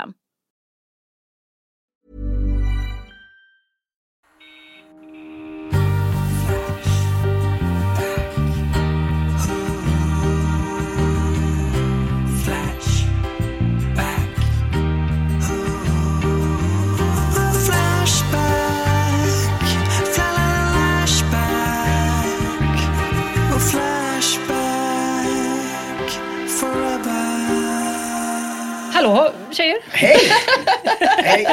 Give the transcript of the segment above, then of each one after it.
them. Hallå tjejer! Hej! Hej!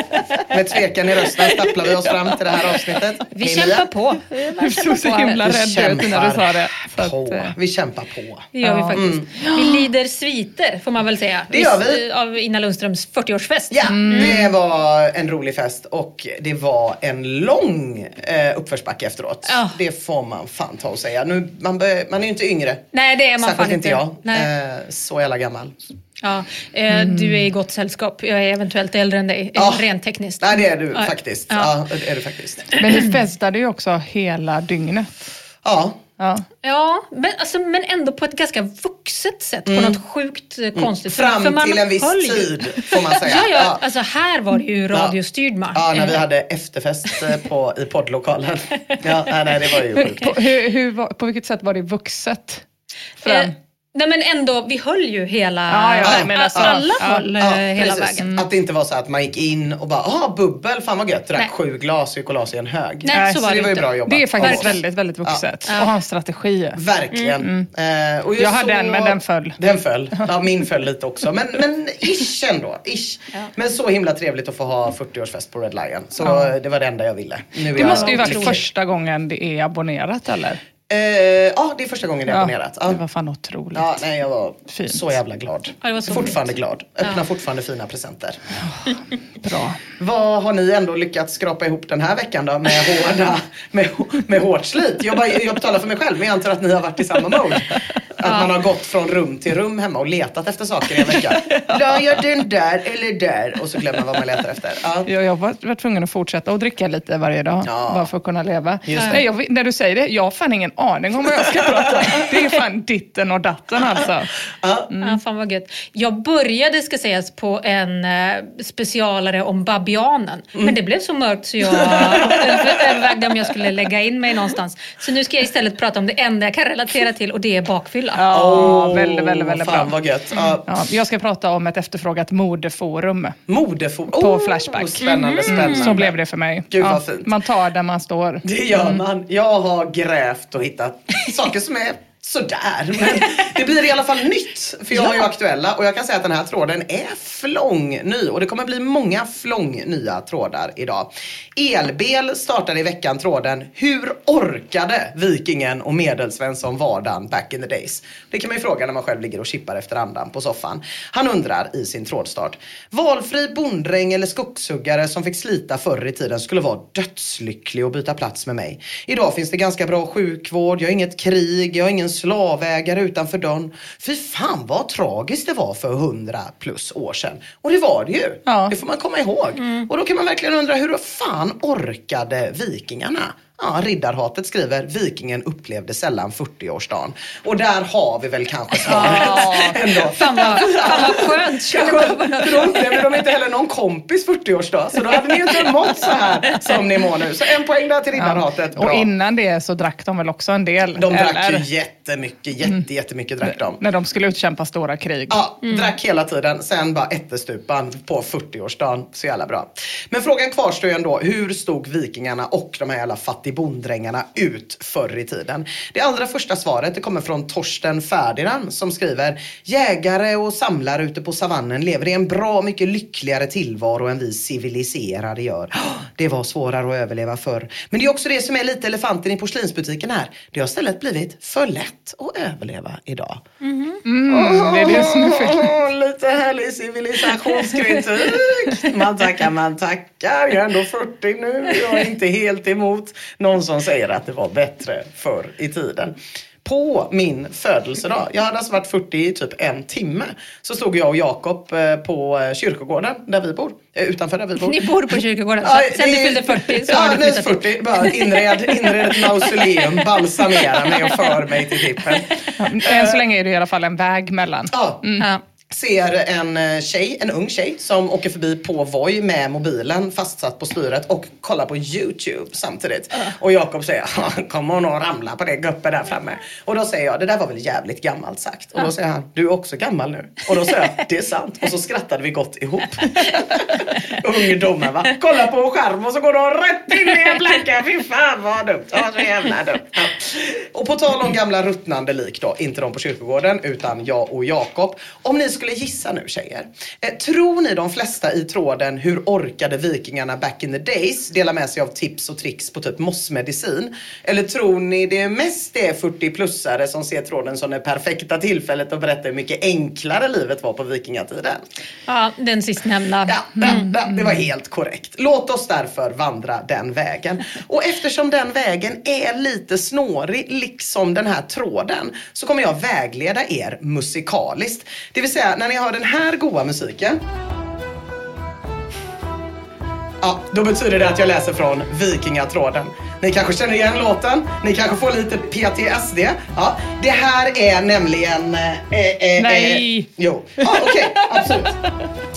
Med tvekan i rösten stapplar vi oss fram till det här avsnittet. Vi Hej, kämpar Mia. på. Du såg så himla Vi rädd ut när du sa det. På. eh, Vi kämpar på. Det gör vi faktiskt. Vi lider sviter får man väl säga. Det gör vi. Av Ina Lundströms 40-årsfest. Ja, det var en rolig fest och det var en lång eh, uppförsbacke efteråt. Ja. Det får man fan ta och säga. Nu, man, bör, man är ju inte yngre. Nej det är man Särskilt fan inte jag. Nej. Eh, så jävla gammal. Ja, eh, Du är i gott sällskap. Jag är eventuellt äldre än dig, Mm. Ja. rent tekniskt. Nej det är du Ja. faktiskt. Ja. Ja. det är du faktiskt. Men ni festade ju också hela dygnet. Ja, Ja. Ja, men, alltså, men ändå på ett ganska vuxet sätt. På något sjukt eh, konstigt sätt. För Mm. fram man till en viss höll ju- tid får man säga. Ja, ja, alltså här var det ju radiostyrd marsch. Ja, när vi Eh, hade efterfest eh, på, i poddlokalen. Ja, nej, nej, det var ju sjukt. På, hur, hur, på vilket sätt var det vuxet? Fram. Eh, nej men ändå, vi höll ju hela... Ja, ja, jag menar a- så. alla Ja, höll Ja, hela precis. vägen. Att det inte var så att man gick in och bara, ah bubbel, fan vad gött. Drack Nej. sju glas Gycolas i en hög. Nej, så var det det var ju bra jobbat. Det är faktiskt väldigt, väldigt vuxet. Ja. Och ha en strategi. Verkligen. Eh, och Jag hade en, men den föll. Den föll. Ja, min föll lite också. Men, men ish ändå. Ish. Men så himla trevligt att få ha 40-årsfest på Red Lion. Så det var det enda jag ville. Nu är Det jag måste ju varit första gången det är abonnerat eller? Eh, ja, det är första gången jag har abonnerat. Ja. Det var fan otroligt. Ja, nej, jag var Fint. så jävla glad. Ja, så fortfarande glad. Öppnar fortfarande fina presenter. Bra. Vad har ni ändå lyckats skrapa ihop den här veckan då med, hårda, med, med hårt slit? Jag, bara, jag talar för mig själv men jag antar att ni har varit i samma mode. Att man har gått från rum till rum hemma och letat efter saker i en vecka. La jag den där eller där? Och så glömmer man vad man letar efter. Ja. Jag, jag var, tvungen att fortsätta att dricka lite varje dag, Ja. bara för att kunna leva. Nej, jag, när du säger det, jag har fan ingen aning om vad jag ska prata. Det är fan ditten och datten alltså. Mm. Ja, fan vad gött. Jag började, ska sägas, på en eh, specialare om babianen. Mm. Men det blev så mörkt så jag övervägde om jag skulle lägga in mig någonstans. Så nu ska jag istället prata om det enda jag kan relatera till och det är bakfylla. Ja, Åh, väldigt, väldigt, väldigt fan bra. vad gött. Ja. Ja, jag ska prata om ett efterfrågat modeforum. Modefo- På oh, Flashback. Spännande, spännande. Så blev det för mig. Gud, ja, vad fint. Man tar där man står. Det gör man. Jag har grävt och hittat saker som är sådär. Men det blir i alla fall nytt. För jag har ju aktuella och jag kan säga att den här tråden är flång ny. Och det kommer bli många flång nya trådar idag. Elbel startade i veckan tråden Hur orkade Vikingen och Medelsvensson vardagen back in the days? Det kan man ju fråga när man själv ligger och chippar efter andan på soffan. Han undrar i sin trådstart. Valfri bonddräng eller skogshuggare som fick slita förr i tiden skulle vara dödslycklig och byta plats med mig. Idag finns det ganska bra sjukvård, jag har inget krig, jag har ingen slavägare utanför dörren. Fy fan vad tragiskt det var för hundra plus år sedan. Och det var det ju. Ja. Det får man komma ihåg. Och då kan man verkligen undra hur fan orkade vikingarna? Ja, Riddarhatet skriver Vikingen upplevde sällan 40-årsdagen. Och där har vi väl kanske svaret. Ändå. Fan vad, skönt. Kanske, för då upplevde de inte heller någon kompis 40-årsdag. Så då hade ni inte mått så här som ni mår nu. Så en poäng där till Riddarhatet. Bra. Och innan det så drack de väl också en del? de drack eller? ju jättemycket, jätte, jättemycket drack de. När de skulle utkämpa stora krig. Ja, drack hela tiden. Sen bara ättestupan på 40-årsdagen. Så jävla bra. Men frågan kvarstår ju ändå. Hur stod vikingarna och de här jävla fattigbonddrängarna ut förr i tiden? Det allra första svaret det kommer från Torsten Ferdinand som skriver Jägare och samlare ute på savannen lever i en bra mycket lyckligare tillvaro än vi civiliserade gör. Det var svårare att överleva förr. Men det är också det som är lite elefanten i porslinsbutiken här. Det har istället blivit för lätt att överleva idag. Mm, det är det som är fel. Åh, lite härlig civilisationskritik. Man tackar, man tackar. Jag är ändå 40 nu. Jag är inte helt emot någon som säger att det var bättre förr i tiden. På min födelsedag, jag hade alltså varit 40 i typ en timme, så stod jag och Jakob eh, på eh, kyrkogården där vi bor. Eh, Utanför där vi bor. Ni bor på kyrkogården. Ja, så Sen du fyllde 40 så ja, har nej, flyttat dit. 40. Bara inred, inred ett mausoleum, balsamera mig och för mig till tippen. Än så länge är det i alla fall en väg mellan. Ja, Ja. Ser en eh, tjej, en ung tjej som åker förbi på Voi med mobilen fastsatt på styret och kollar på YouTube samtidigt. Och Jakob säger, "Ja, kommer hon att ramla på det guppet där framme? Och då säger jag, det där var väl jävligt gammalt sagt. Och då säger han, du är också gammal nu. Och då säger jag, det är sant. Och så skrattade vi gott ihop. Ungdomen va. Kolla på en skärm och så går de rätt in i en planka. Fy fan vad dumt. Ja, så jävla dumt. Ja. Och på tal om gamla ruttnande lik då, inte de på kyrkogården utan jag och Jakob. Om ni skulle gissa nu tjejer. Eh, tror ni de flesta i tråden Hur orkade vikingarna back in the days delar med sig av tips och tricks på typ mossmedicin? Eller tror ni det är mest det 40-plussare som ser tråden som det perfekta tillfället att berätta hur mycket enklare livet var på vikingatiden? Ja, den sistnämnda. Ja, Mm. ja, det var helt korrekt. Låt oss därför vandra den vägen. Och eftersom den vägen är lite snårig, liksom den här tråden, så kommer jag vägleda er musikaliskt. Det vill säga, när ni hör den här goa musiken Ja, då betyder det att jag läser från Vikingatråden. Ni kanske känner igen låten, ni kanske får lite PTSD. Ja, det här är nämligen... Eh, eh, Nej. Eh, jo, ja, okej, absolut.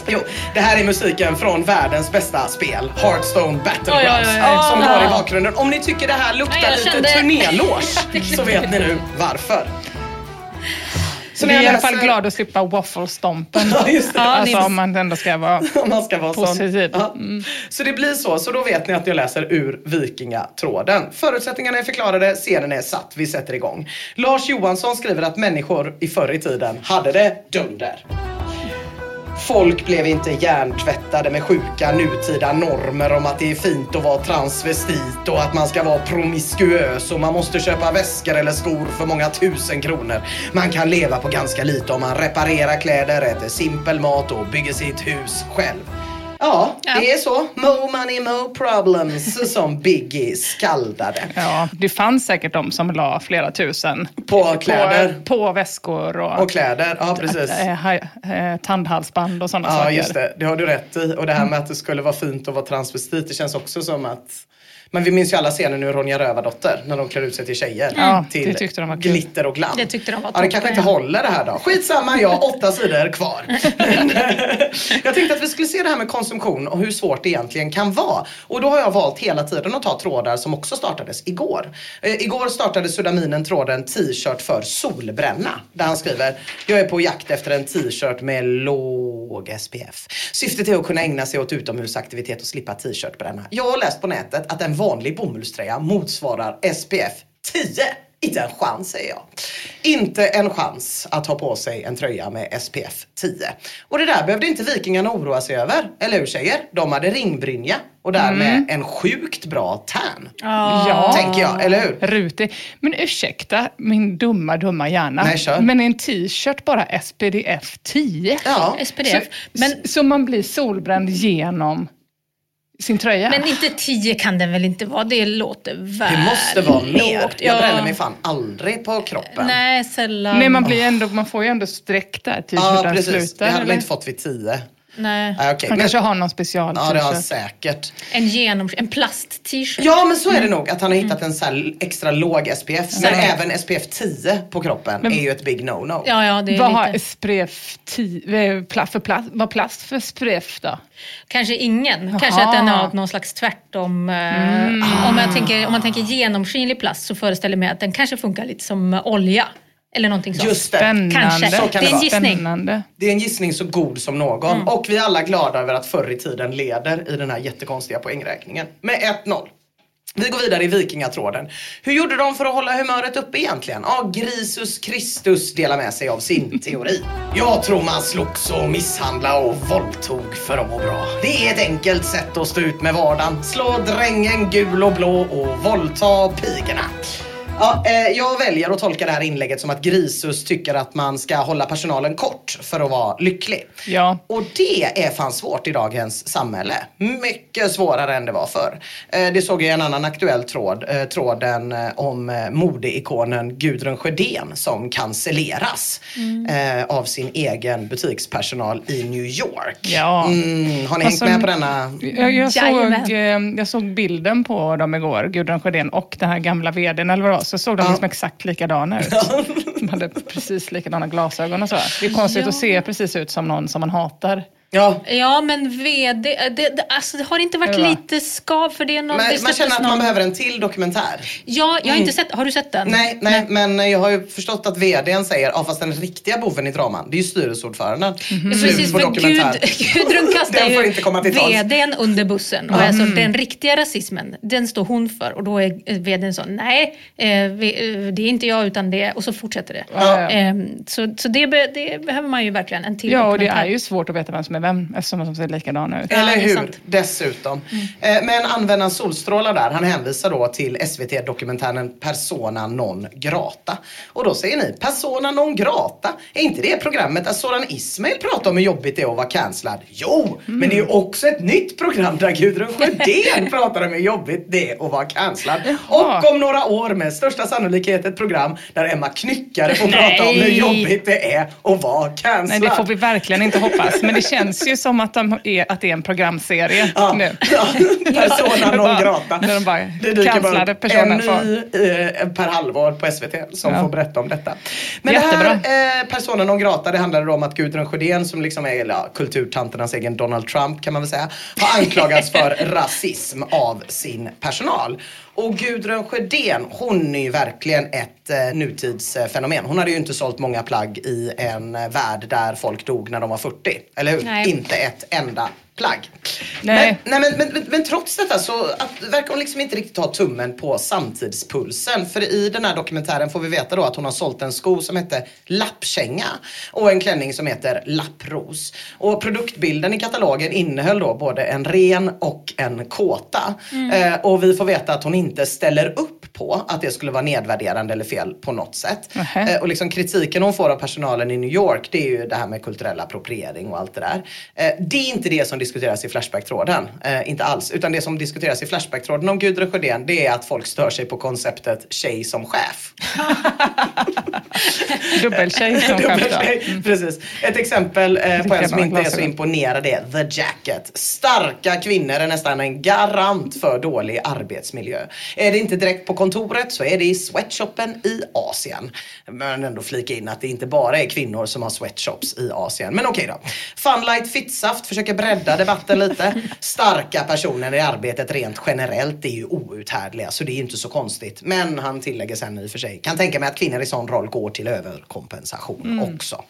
Jo, det här är musiken från världens bästa spel, Hearthstone Battlegrounds, Oj, oj, oj, som går i bakgrunden. Om ni tycker det här luktar jag lite kände- turnéloge så vet ni nu varför. Så Vi när är i jag alla fall glad att slippa waffle-stompen. Ja, just det. alltså om man ändå ska vara... man ska vara Positiv. Ja. Så det blir så, så då vet ni att jag läser ur Vikingatråden. Förutsättningarna är förklarade, scenen är satt, vi sätter igång. Lars Johansson skriver att människor i förr i tiden hade det dunder. Folk blev inte hjärntvättade med sjuka nutida normer om att det är fint att vara transvestit och att man ska vara promiskuös och man måste köpa väskor eller skor för många tusen kronor. Man kan leva på ganska lite om man reparerar kläder, äter simpel mat och bygger sitt hus själv. Ja, Ja. det är så. Mo money, mo problems som Biggie skaldade. Ja, det fanns säkert de som la flera tusen På kläder. på, på väskor och, Och kläder, ja precis. eh, haj- eh, tandhalsband och sådana Ja, saker. just det. Det har du rätt i. Och det här med att det skulle vara fint att vara transvestit, det känns också som att men vi minns ju alla scener nu i Ronja Rövardotter när de klär ut sig till tjejer. Ja, till det tyckte de glitter och glam. Det tyckte de var Ja, det kanske toppen, inte håller det här då. Skitsamma, jag har åtta sidor kvar. Men, jag tänkte att vi skulle se det här med konsumtion och hur svårt det egentligen kan vara. Och då har jag valt hela tiden att ta trådar som också startades igår. Eh, igår startade Sudaminen tråden t-shirt för solbränna. Där han skriver, jag är på jakt efter en t-shirt med låg SPF. Syftet är att kunna ägna sig åt utomhusaktivitet och slippa t-shirtbränna. Jag har läst på nätet att en vanlig bomullströja motsvarar SPF 10. Inte en chans säger jag. Inte en chans att ha på sig en tröja med SPF 10. Och det där behövde inte vikingarna oroa sig över. Eller hur tjejer? De hade ringbrynja och därmed en sjukt bra tan. Ja. Tänker jag, eller hur? Rutig. Men ursäkta min dumma, dumma hjärna. Nej, kör. Men en t-shirt bara SPDF 10? Ja. SPDF. Så, Men, så man blir solbränd genom sin tröja? men inte 10 kan den väl inte vara? Det låter väl Det måste vara mer. lågt. Jag Ja. bränner mig fan aldrig på kroppen. Nej, sällan. Nej, man, blir ändå, man får ju ändå streck där Ja t-shirten precis, slutar. det hade man eller? inte fått vid 10. Nej. Nej, okej. Man Men- kanske har någon special Ja det har han säkert. En, genom, en plast-t-shirt. Ja men så är det nog att han har hittat en så här extra låg SPF. Sen Mm. även SPF 10 på kroppen är ju ett big no-no. Ja, ja, det är Vad har lite. SPF 10, eh, plast för plast, vad plast för SPF då? Kanske ingen. Kanske att den har någon slags tvärtom. eh, Mm. Om, jag tänker, om man tänker genomskinlig plast så föreställer jag mig att den kanske funkar lite som olja. Eller någonting sånt. Just det. Spännande. Kanske. Så kan det är en gissning. Spännande. Det är en gissning så god som någon. Mm. Och vi är alla glada över att förr i tiden leder i den här jättekonstiga poängräkningen. Med 1-0. Vi går vidare i vikingatråden. Hur gjorde de för att hålla humöret uppe egentligen? Ja, Grisus Kristus delar med sig av sin teori. Jag tror man slogs och misshandlade och våldtog för att må bra. Det är ett enkelt sätt att stå ut med vardagen. Slå drängen gul och blå och våldta pigorna. Ja, eh, jag väljer att tolka det här inlägget som att Grisus tycker att man ska hålla personalen kort för att vara lycklig. Ja. Och det är fan svårt i dagens samhälle. Mycket svårare än det var förr. Eh, det såg jag i en annan aktuell tråd. Eh, tråden eh, om eh, modeikonen Gudrun Sjödén som cancelleras eh, av sin egen butikspersonal i New York. Ja. Mm, har ni Alltså, hängt med på denna? Jag, jag, såg, eh, jag såg bilden på dem igår, Gudrun Sjödén och den här gamla vdn eller vad det var, så såg de liksom exakt likadana ut. De hade precis likadana glasögon och så. Det är konstigt Ja. att se precis ut som någon som man hatar. Ja, Ja, men VD, det, det, alltså, det har inte varit va? lite skav för det är någon, man, det man känner att man någon- behöver en till dokumentär. Ja, jag har inte sett, har du sett den? Nej, nej, men jag har ju förstått att vdn säger, ja fast den riktiga boven i draman, det är ju styrelseordföranden. Slut Precis, på för dokumentär. Gud, Gudrun kastar Den får inte komma till ju vdn under bussen. Och alltså, den riktiga rasismen, den står hon för. Och då är eh, vdn så, nej, eh, eh, det är inte jag utan det, och så fortsätter det. Ja, ja. Ehm, så så det, det behöver man ju verkligen, en till Ja, och det dokumentär. är ju svårt att veta vem som är vem eftersom de ser likadana ut. Ja, Eller hur? sant. Dessutom. Eh, men användaren Solstrålar där, han hänvisar då till SVT-dokumentären Persona non grata. Och då säger ni, Persona non grata? Är inte det programmet där Soran Ismail pratar om hur jobbigt det är att vara cancellad? Jo, men det är ju också ett nytt program där Gudrun Sjödén pratar om hur jobbigt det är att vara cancellad. Och om några år med största sannolikhet ett program där Emma Knyckare får prata om hur jobbigt det är att vara cancellad. Nej, det får vi verkligen inte hoppas. Men det känns ju som att, de är, att det är en programserie Ja, nu. ja, persona non grata. när de bara Det dyker personer en ny eh, per halvår på SVT som Ja. får berätta om detta. Men Jättebra. det här eh, persona non grata det handlade om att Gudrun Sjödén som liksom är ja, kulturtanternas egen Donald Trump kan man väl säga har anklagats för rasism av sin personal. Och Gudrun Sjödén, hon är ju verkligen ett eh, nutidsfenomen. Hon hade ju inte sålt många plagg i en eh, värld där folk dog när de var 40. Eller hur? Nej. Inte ett enda plagg. Nej. Men, nej, men, men, men, trots detta så att, verkar hon liksom inte riktigt ha tummen på samtidspulsen. För i den här dokumentären får vi veta då att hon har sålt en sko som heter Lappkänga och en klänning som heter Lappros. Och produktbilden i katalogen innehöll då både en ren och en kåta. Eh, och vi får veta att hon inte ställer upp på att det skulle vara nedvärderande eller fel på något sätt. Nähä. Eh, och liksom kritiken hon får av personalen i New York det är ju det här med kulturell appropriering och allt det där. Eh, det är inte det som diskuteras i Flashback-tråden. Eh, inte alls. Utan det som diskuteras i Flashback-tråden om Gudrun Sjödén det är att folk stör sig på konceptet tjej som chef. Dubbeltjej som Dubbel skämt. tjej. Precis. Ett exempel eh, på en som inte är så imponerad är The Jacket. Starka kvinnor är nästan en garant för dålig arbetsmiljö. Är det inte direkt på kontoret så är det i sweatshoppen i Asien. Men ändå flika in att det inte bara är kvinnor som har sweatshops i Asien. Men okej då. Funlight Fittsaft försöker bredda debatten lite. Starka personer i arbetet rent generellt är ju outhärdliga så det är inte så konstigt. Men han tillägger sen i och för sig, kan tänka mig att kvinnor i sån roll går till överkompensation också.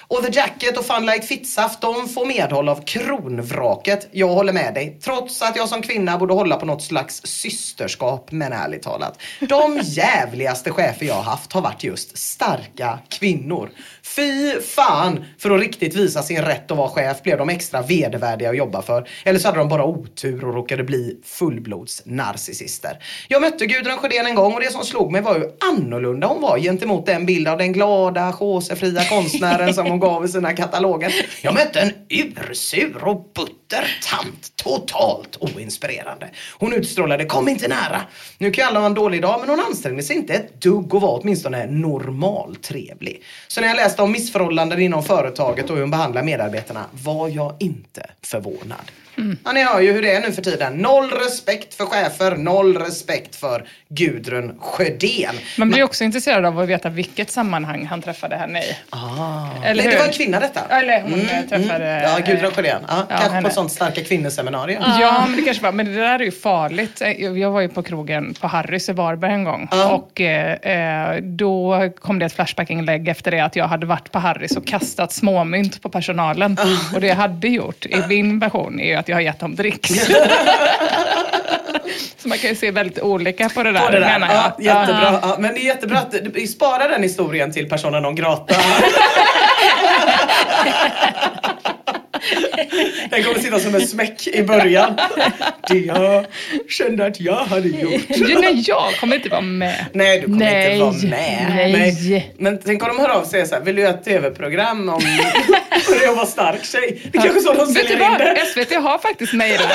Och The Jacket och Fun Like Fittsaft de får medhåll av kronvraket. Jag håller med dig. Trots att jag som kvinna borde hålla på något slags systerskap men ärligt talat. De jävligaste chefer jag har haft har varit just starka kvinnor. Fy fan! För att riktigt visa sin rätt att vara chef blev de extra vedervärdiga att jobba för. Eller så hade de bara otur och råkade bli fullblodsnarcissister. Jag mötte Gudrun Sjödén en gång och det som slog mig var hur annorlunda hon var gentemot den bild av den glada, chosefria konstnären som hon gav i sina kataloger. Jag mötte en ursur och butter tant. Totalt oinspirerande. Hon utstrålade kom inte nära. Nu kan alla ha en dålig dag men hon ansträngde sig inte ett dugg och var åtminstone normaltrevlig. Så när jag läste om missförhållanden inom företaget och hur hon behandlar medarbetarna var jag inte förvånad. Mm. Ja, ni hör ju hur det är nu för tiden. Noll respekt för chefer, noll respekt för Gudrun Sjödén. Man blir också intresserad av att veta vilket sammanhang han träffade henne i. Ah. Eller Nej, det var en kvinna detta. Eller hon mm, träffade... Mm. Ja, Gudrun Sjödén. Ja, ja, kanske henne. på ett sånt starka kvinnoseminarium. Ja, men det kanske var. Men det där är ju farligt. Jag var ju på krogen på Harrys i Varberg en gång. Ah. Och eh, då kom det ett Flashback-inlägg efter det att jag hade varit på Harrys och kastat småmynt på personalen. Ah. Och det jag hade gjort i min version är ju att jag har gett dem dricks. Så man kan ju se väldigt olika på det där, på det där. menar jag. Ja, jättebra. Ja, men det är jättebra att du sparar den historien till persona non grata. Den kommer sitta som en smäck i början. Det jag kände att jag hade gjort. Nej, jag kommer inte vara med. Nej, du kommer Nej. inte vara med. Nej. Nej. Men tänk om de hör av sig och säger vill du göra ett tv-program om hur att vara stark tjej? Det är kanske så de säljer in det. SVT har faktiskt mejlat.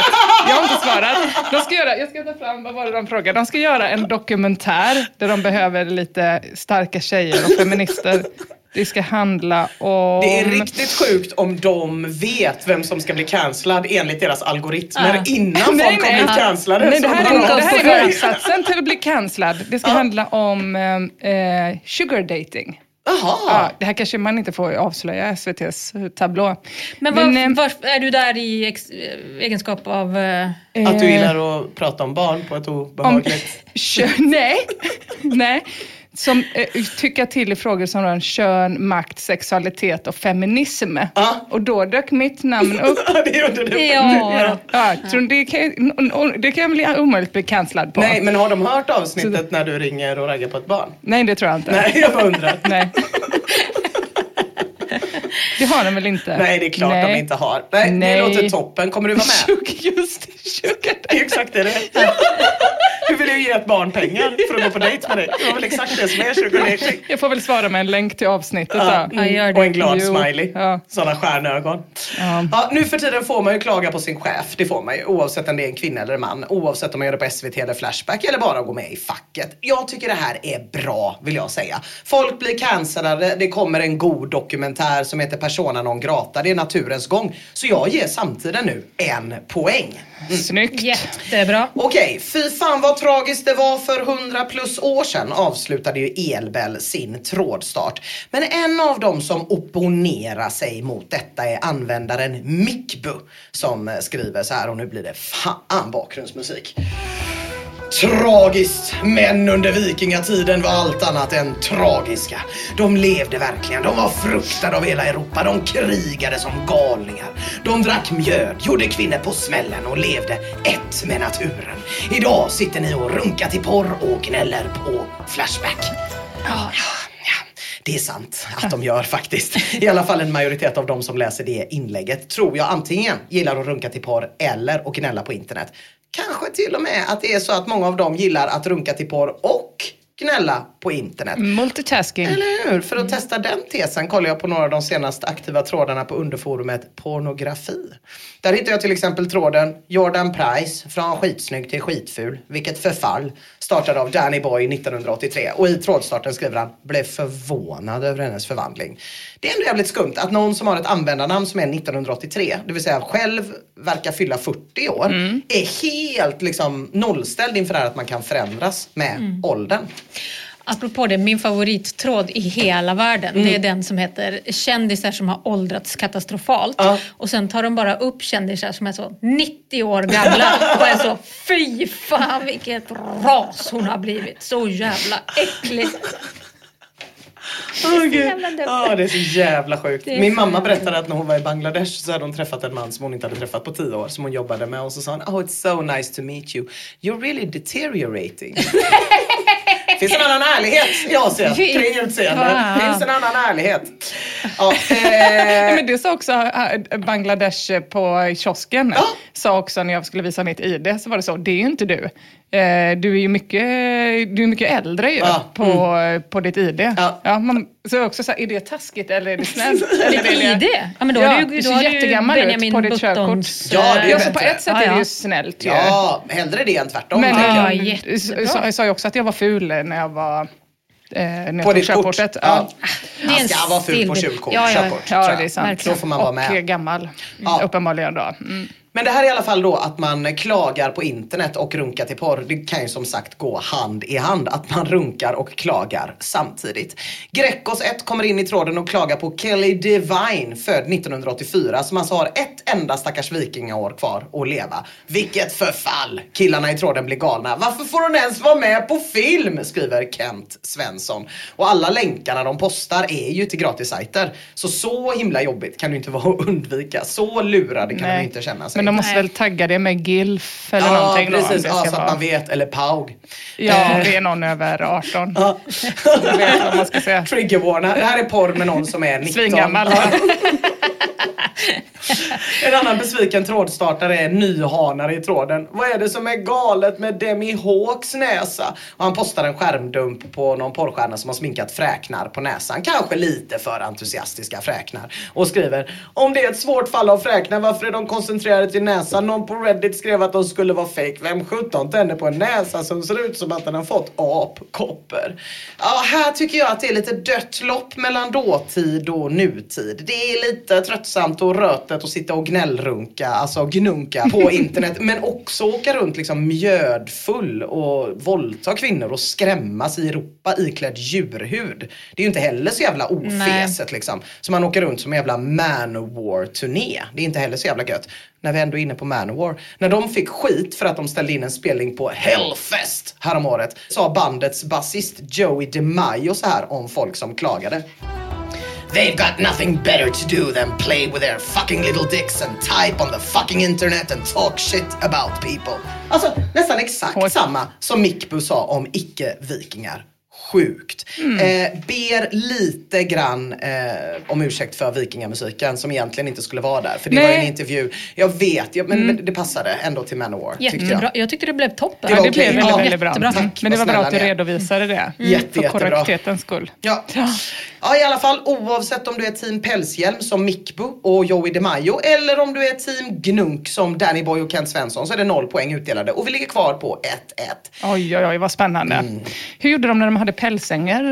Jag har inte svarat. De ska göra, jag ska ta fram, vad var det de frågade? De ska göra en dokumentär där de behöver lite starka tjejer och feminister det ska handla om... Det är riktigt sjukt om de vet vem som ska bli cancellad enligt deras algoritmer ah. innan folk nej, har blivit cancellade. Nej, det här, är, det här är motsatsen till att bli cancellad. Det ska ah. handla om eh, eh sugar dating. Jaha. Ja, det här kanske man inte får avslöja SVTs tablå. Men, var, Men var, är du där i ex, egenskap av... Uh... Att du gillar att prata om barn på ett obehagligt... Om, nej, nej som eh, tycker till i frågor som rör kön, makt, sexualitet och feminism. Ah. Och då dök mitt namn upp. det gjorde det. Ja. ja. Så det, kan, det kan bli omöjligt bli cancellad på. Nej, men har de hört avsnittet Så... när du ringer och raggar på ett barn? Nej, det tror jag inte. Nej, jag bara undrar. Nej. Det har de väl inte? Nej, det är klart Nej. de inte har. Nej, Nej. Det låter toppen. Kommer du vara med? Just sugar det är exakt det det är. Du vill ju ge ett barn pengar för att gå på dejt med dig. Det var väl exakt det som är sugar Jag får väl svara med en länk till avsnittet ja. då. Mm. Och en glad jo. smiley. Ja. Sådana stjärnögon. Ja. ja. nu för tiden får man ju klaga på sin chef. Det får man ju. Oavsett om det är en kvinna eller en man. Oavsett om man gör det på SVT eller Flashback eller bara gå med i facket. Jag tycker det här är bra vill jag säga. Folk blir cancellade. Det kommer en god dokumentär som heter Persona non grata. Det är naturens gång. Så jag ger samtiden nu en poäng. Mm. Snyggt. Jättebra. Okej, okay, fy fan vad tragiskt det var för 100 plus år sedan avslutade ju Elbel sin trådstart. Men en av dem som opponerar sig mot detta är användaren Mikbu som skriver så här och nu blir det fan bakgrundsmusik. Tragiskt! Män under vikingatiden var allt annat än tragiska. De levde verkligen. De var fruktade av hela Europa. De krigade som galningar. De drack mjöd, gjorde kvinnor på smällen och levde ett med naturen. Idag sitter ni och runkar till porr och gnäller på Flashback. Ja, ja, det är sant att de gör faktiskt. I alla fall en majoritet av de som läser det inlägget tror jag antingen gillar att runka till porr eller att gnälla på internet. Kanske till och med att det är så att många av dem gillar att runka till porr och gnälla på internet. Multitasking. Eller hur? För att testa den tesen kollar jag på några av de senaste aktiva trådarna på underforumet pornografi. Där hittar jag till exempel tråden Jordan Price från skitsnygg till skitful. Vilket förfall. Startad av Danny Boy 1983. Och i trådstarten skriver han blev förvånad över hennes förvandling. Det är ändå jävligt skumt att någon som har ett användarnamn som är 1983, det vill säga själv verkar fylla 40 år, mm. är helt liksom nollställd inför det här att man kan förändras med mm. åldern. Apropå det, min favorittråd i hela världen, mm. det är den som heter kändisar som har åldrats katastrofalt. Ja. Och sen tar de bara upp kändisar som är så 90 år gamla och är så fy fan vilket ras hon har blivit. Så jävla äckligt. Så Gud. Ja, det är så jävla sjukt. Min mamma berättade att när hon var i Bangladesh så hade hon träffat en man som hon inte hade träffat på tio år som hon jobbade med och så sa hon Oh it's so nice to meet you. You're really deteriorating. Finns en annan ärlighet i Asien kring utseende. Finns en annan ärlighet. Ja, eh, men det sa också äh, Bangladesh på kiosken. Ja. Sa också när jag skulle visa mitt ID, så var det så, det är ju inte du. Eh, du är ju mycket, du är mycket äldre ju Ja, på, på ditt ID. Ja. man, så jag också så här, är det taskigt eller är det snällt? eller är det- ID? Ja, men då Ja, har du, du ser jättegammal ut på ditt körkort. Ja, det är eh, Ja, så på ett sätt Ja, är det ja. ju snällt ju. ja, hellre det än tvärtom. Men tänker jag. Ja, sa ju också att jag var ful när jag var Eh, när På ditt kort? Ja. Det är Man en ska vara ful på körkort. Ja, ja. körkort Ja, det är sant. Verkligen. Då får man vara och med. gammal, Ja. uppenbarligen då. Mm. Men det här är i alla fall då att man klagar på internet och runkar till porr. Det kan ju som sagt gå hand i hand. Att man runkar och klagar samtidigt. Grekos 1 kommer in i tråden och klagar på Kelly Devine, född 1984, som alltså har ett enda stackars vikingaår kvar att leva. Vilket förfall! Killarna i tråden blir galna. Varför får hon ens vara med på film? Skriver Kent Svensson. Och alla länkarna de postar är ju till gratissajter. Så så himla jobbigt kan det inte vara att undvika. Så lurade kan de inte känna sig. De måste Nej. väl tagga det med GILF eller Ja, någonting då, precis. det Ja, så att vara. man vet. Eller PAUG. Ja, det är någon över 18. Ja. Vet vad man ska säga. Triggervarna. Det här är porr med någon som är 19. Svingammal. En annan besviken trådstartare är nyhanare i tråden. Vad är det som är galet med Demi Hawks näsa? Och han postar en skärmdump på någon porrstjärna som har sminkat fräknar på näsan. Kanske lite för entusiastiska fräknar. Och skriver Om det är ett svårt fall av fräknar, varför är de koncentrerade till näsan? Någon på Reddit skrev att de skulle vara fake. Vem 17 tänder på en näsa som ser ut som att den har fått apkoppor? Ja, här tycker jag att det är lite dött lopp mellan dåtid och nutid. Det är lite tröttsamt och rötet att sitta och gnällrunka, alltså gnunka på internet. Men också åka runt liksom mjödfull och våldta kvinnor och skrämmas i Europa iklädd djurhud. Det är ju inte heller så jävla ofeset liksom. Så man åker runt som en jävla Manowar-turné. Det är inte heller så jävla gött. När vi ändå är inne på Manowar. När de fick skit för att de ställde in en spelning på Hellfest häromåret sa bandets basist Joey DeMaio så här om folk som klagade. They've got nothing better to do than play with their fucking little dicks and type on the fucking internet and talk shit about people. Alltså nästan exakt samma som Mickbu sa om icke-vikingar. Sjukt. Mm. Eh, ber lite grann eh, om ursäkt för vikingamusiken som egentligen inte skulle vara där. För det Nej. var en intervju. Jag vet, jag, men, men det passade ändå till Manowar. Tyckte Jättebra. jag. Jag tyckte det blev toppen. Det var det okej. blev väldigt, Ja, väldigt bra. jättebra. Mm. Tack, Men det var bra att du redovisade det. Jätte, För jättebra. korrektetens skull. Ja. ja, i alla fall oavsett om du är team Pälshjälm som Mickbo och Joey DeMaio eller om du är team Gnunk som Danny Boy och Kent Svensson så är det noll poäng utdelade och vi ligger kvar på 1-1. Oj, oj, oj, vad spännande. Mm. Hur gjorde de när de hade pälsänger?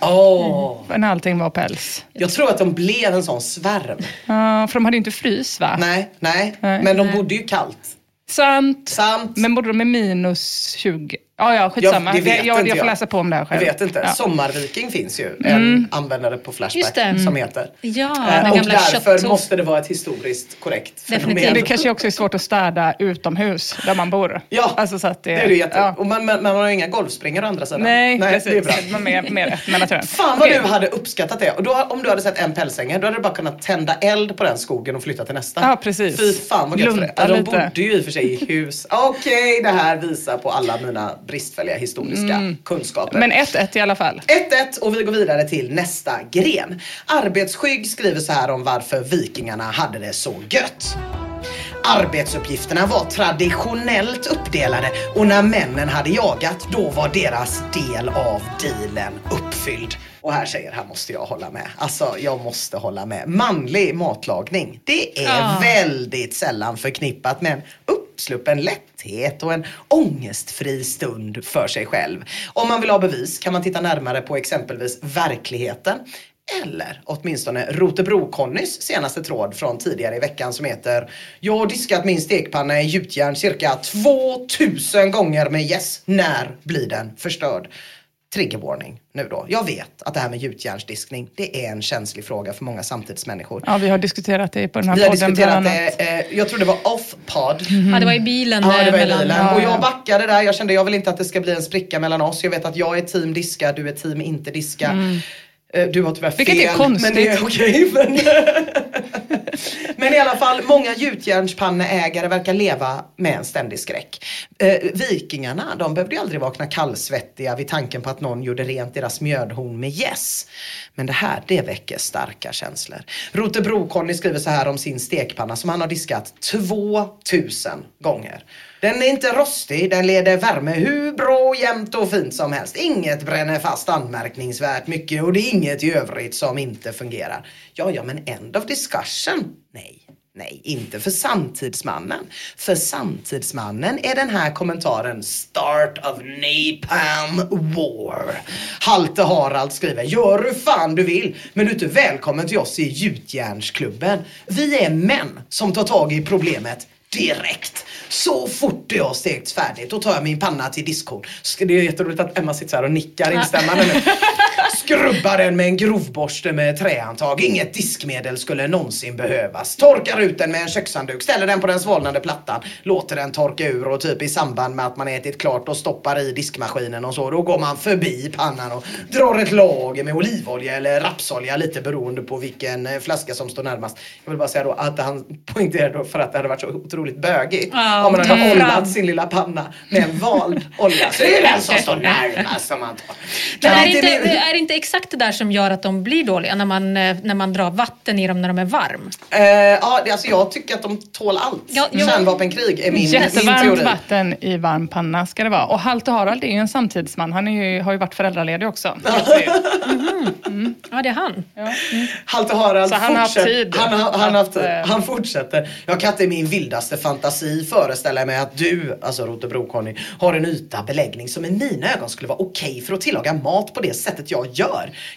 Åh, när allting var päls? Jag tror att de blev en sån svärm. Ja, för de hade ju inte frys va? Nej, nej, Nej. men de bodde ju kallt. Sant. Sant. Men bodde de med minus 20? Ja, ja, skitsamma. det vet jag, inte jag får jag. läsa på om det här Jag själv. vet inte. Ja. Mm. Sommarviking finns ju. En användare på Flashback som heter. Ja, Eh, den och gamla därför kött- måste det vara ett historiskt korrekt Definitivt. fenomen. Det kanske också är svårt att städa utomhus där man bor. Ja, alltså, så att det, det är det jätte... ja. Och man, man, man har ju inga golfspringare å andra sidan. Nej, precis. det är bra. Var mer, mer med naturen. Fan vad Okej. du hade uppskattat det. Och då, om du hade sett en pälsänge, då hade du bara kunnat tända eld på den skogen och flytta till nästa. Ja, precis. Fy fan vad gött för det. De bodde ju i och för sig i hus. Okej, det här visar på alla mina bristfälliga historiska kunskaper. Men 1-1 i alla fall. 1-1 och vi går vidare till nästa gren. Arbetsskygg skriver så här om varför vikingarna hade det så gött. Arbetsuppgifterna var traditionellt uppdelade och när männen hade jagat då var deras del av dealen uppfylld. Och här säger, här måste jag hålla med. Alltså jag måste hålla med. Manlig matlagning, det är Ja. väldigt sällan förknippat med en uppsluppen lätthet och en ångestfri stund för sig själv. Om man vill ha bevis kan man titta närmare på exempelvis verkligheten eller åtminstone Rotebro-Connys senaste tråd från tidigare i veckan som heter Jag har diskat min stekpanna i gjutjärn cirka 2000 gånger med yes, när blir den förstörd? Triggervarning nu då. Jag vet att det här med gjutjärnsdiskning, det är en känslig fråga för många samtidsmänniskor. Ja, vi har diskuterat det på den här Vi har podden diskuterat bland annat. det, eh, jag tror det var off-pod. Ja, det var i bilen. Ja, det var i bilen. Ja, Och ja. jag backade där. Jag kände jag vill inte att det ska bli en spricka mellan oss. Jag vet att jag är team diska, du är team inte diska. Mm. Eh, Du har tyvärr fel. Vilket är konstigt. Men det är okej. Men, men i alla fall, många gjutjärnspanneägare verkar leva med en ständig skräck. Eh, vikingarna, de behövde ju aldrig vakna kallsvettiga vid tanken på att någon gjorde rent deras mjödhorn med gäss. Men det här, det väcker starka känslor. Rotebro-Conny skriver så här om sin stekpanna som han har diskat 2000 gånger. Den är inte rostig, den leder värme hur bra, jämnt och fint som helst. Inget bränner fast anmärkningsvärt mycket och det är inget i övrigt som inte fungerar. Ja, ja, men end of discussion? Nej. Nej, inte för samtidsmannen. För samtidsmannen är den här kommentaren Start of Napalm War. Halte Harald skriver Gör hur fan du vill, men du är inte välkommen till oss i Gjutjärnsklubben. Vi är män som tar tag i problemet direkt. Så fort det har stekts färdigt, då tar jag min panna till diskhon. Det är jätteroligt att Emma sitter så här och nickar instämmande nu. Skrubbar den med en grovborste med trähandtag. Inget diskmedel skulle någonsin behövas. Torkar ut den med en kökshandduk, ställer den på den svalnande plattan, låter den torka ur och typ i samband med att man ätit klart och stoppar i diskmaskinen och så, då går man förbi pannan och drar ett lager med olivolja eller rapsolja lite beroende på vilken eh, flaska som står närmast. Jag vill bara säga då att han poängterade då för att det hade varit så otroligt bögigt Ja, om man hade ollat sin lilla panna med en vald olja. Så det är den som står närmast som man tar. Men är inte, är- är det exakt det där som gör att de blir dåliga? När man, eh, när man drar vatten i dem när de är varm? Eh, ja, alltså jag tycker att de tål allt. Ja. Kärnvapenkrig är min, min Jättevarmt teori. vatten i varm panna ska det vara. Och Halte Harald är ju en samtidsman. Han är ju, har ju varit föräldraledig också. Ja, det är han. Halte Harald Så han har haft fortsätter- tid Han, har- han, har haft eh, han fortsätter. Jag kan inte i min vildaste fantasi föreställa mig att du, alltså Rotebro-Conny, har en yta beläggning som i mina ögon skulle vara okej för att tillaga mat på det sättet jag gör.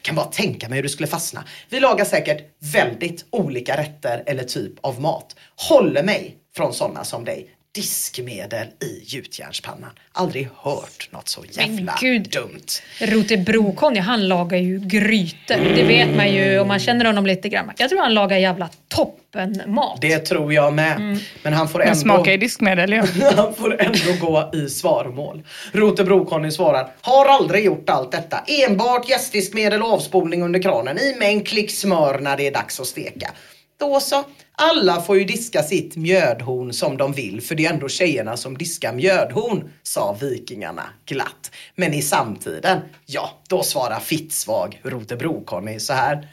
Kan bara tänka mig hur du skulle fastna. Vi lagar säkert väldigt olika rätter eller typ av mat. Håller mig från sådana som dig. Diskmedel i gjutjärnspannan. Aldrig hört något så jävla gud. dumt. Rotebro-Conny, han lagar ju grytor. Det vet man ju om man känner honom lite grann. Jag tror han lagar jävla toppenmat. Det tror jag med. Mm. Men han får Men ändå... smaka i diskmedel ja. Han får ändå gå i svaromål. Rotebro-Conny svarar, har aldrig gjort allt detta. Enbart gästdiskmedel och avspolning under kranen i med en klick smör när det är dags att steka. Då så. Alla får ju diska sitt mjödhorn som de vill för det är ändå tjejerna som diskar mjödhorn, sa vikingarna glatt. Men i samtiden, ja, då svarar fittsvag Rotebro-Conny så här.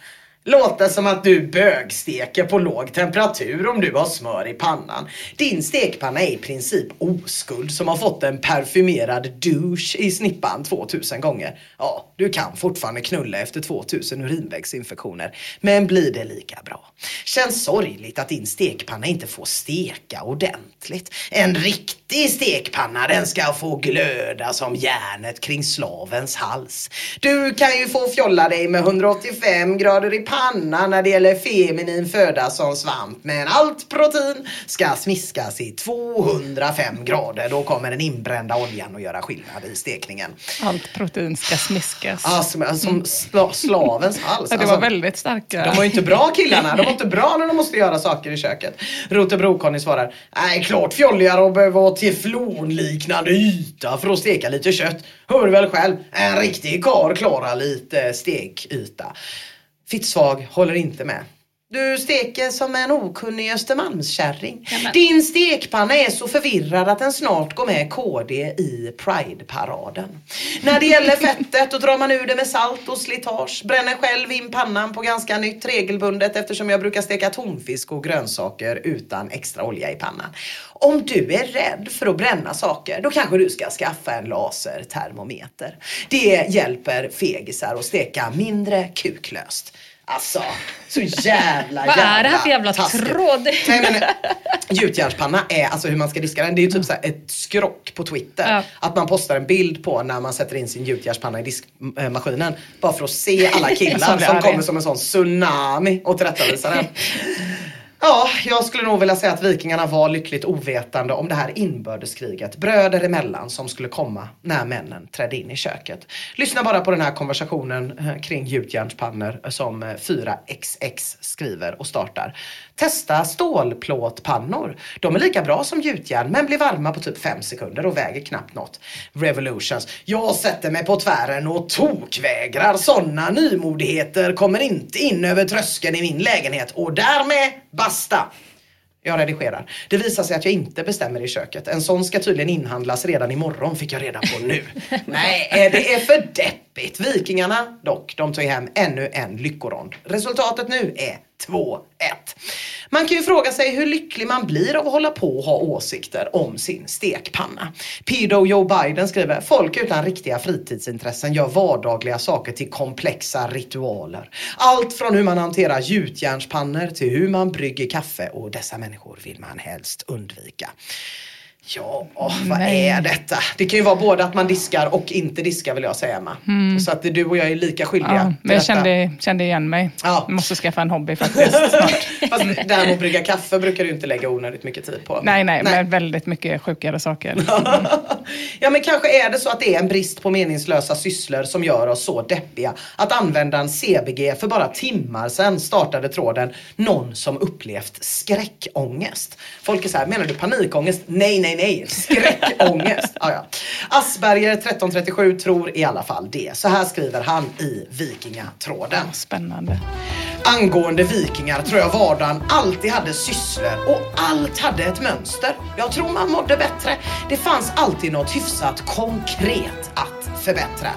Låter som att du bögsteker på låg temperatur om du har smör i pannan. Din stekpanna är i princip oskuld som har fått en parfymerad douche i snippan 2000 gånger. Ja, du kan fortfarande knulla efter 2000 urinvägsinfektioner. Men blir det lika bra? Känns sorgligt att din stekpanna inte får steka ordentligt. En riktig stekpanna den ska få glöda som järnet kring slavens hals. Du kan ju få fjolla dig med 185 grader i pannan när det gäller feminin föda som svamp. Men allt protein ska smiskas i 205 grader. Då kommer den inbrända oljan att göra skillnad i stekningen. Allt protein ska smiskas. Ah, som, som sla, slavens hals. Ja, det Alltså, var väldigt starka. de var ju inte bra killarna. De var inte bra när de måste göra saker i köket. Rotebro-Conny svarar. Nej, klart fjolligare att behöva teflonliknande yta för att steka lite kött. Hör du väl själv. En riktig kar klarar lite stekyta. Fittsvag håller inte med. Du steker som en okunnig Östermalmskärring. Nämen. Din stekpanna är så förvirrad att den snart går med KD i Pride-paraden. När det gäller fettet då drar man ur det med salt och slitage. Bränner själv in pannan på ganska nytt regelbundet eftersom jag brukar steka tonfisk och grönsaker utan extra olja i pannan. Om du är rädd för att bränna saker då kanske du ska skaffa en lasertermometer. Det hjälper fegisar att steka mindre kuklöst. Alltså, så jävla Vad är det här för jävla taskigt. tråd? Nej men gjutjärnspanna är alltså hur man ska diska den. Det är ju typ så ett skrock på Twitter. Ja. Att man postar en bild på när man sätter in sin gjutjärnspanna i diskmaskinen. Bara för att se alla killar Som som kommer som en sån tsunami och tillrättavisar den. Ja, jag skulle nog vilja säga att vikingarna var lyckligt ovetande om det här inbördeskriget bröder emellan som skulle komma när männen trädde in i köket. Lyssna bara på den här konversationen eh, kring gjutjärnspannor som eh, 4XX skriver och startar. Testa stålplåtpannor. De är lika bra som gjutjärn men blir varma på typ 5 sekunder och väger knappt något. Revolutions. Jag sätter mig på tvären och tokvägrar. Sådana nymodigheter kommer inte in över tröskeln i min lägenhet och därmed basta. Jag redigerar. Det visar sig att jag inte bestämmer i köket. En sån ska tydligen inhandlas redan imorgon fick jag reda på nu. Nej, det är för deppigt. Vikingarna dock, de tog hem ännu en lyckorond. Resultatet nu är 2-1. Man kan ju fråga sig hur lycklig man blir av att hålla på och ha åsikter om sin stekpanna. Pedo Joe Biden skriver, folk utan riktiga fritidsintressen gör vardagliga saker till komplexa ritualer. Allt från hur man hanterar gjutjärnspannor till hur man brygger kaffe och dessa människor vill man helst undvika. Ja, vad Nej. är detta? Det kan ju vara både att man diskar och inte diskar vill jag säga Emma. Så att du och jag är lika skyldiga Mm. Ja, men jag kände, kände igen mig. Ja. Jag måste skaffa en hobby faktiskt snart. Fast det här med att brygga kaffe brukar du inte lägga onödigt mycket tid på. Nej, nej, men väldigt mycket sjukare saker. ja men kanske är det så att det är en brist på meningslösa sysslor som gör oss så deppiga att användaren CBG för bara timmar sedan startade tråden någon som upplevt skräckångest. Folk är så här, menar du panikångest? Nej, nej, nej, skräckångest. ja, ja. Asperger 1337 tror i alla fall det. Så här skriver han i Vikingatråden. Spännande. Angående vikingar tror jag vardagen alltid hade sysslor och allt hade ett mönster. Jag tror man mådde bättre. Det fanns alltid något hyfsat konkret att förbättra.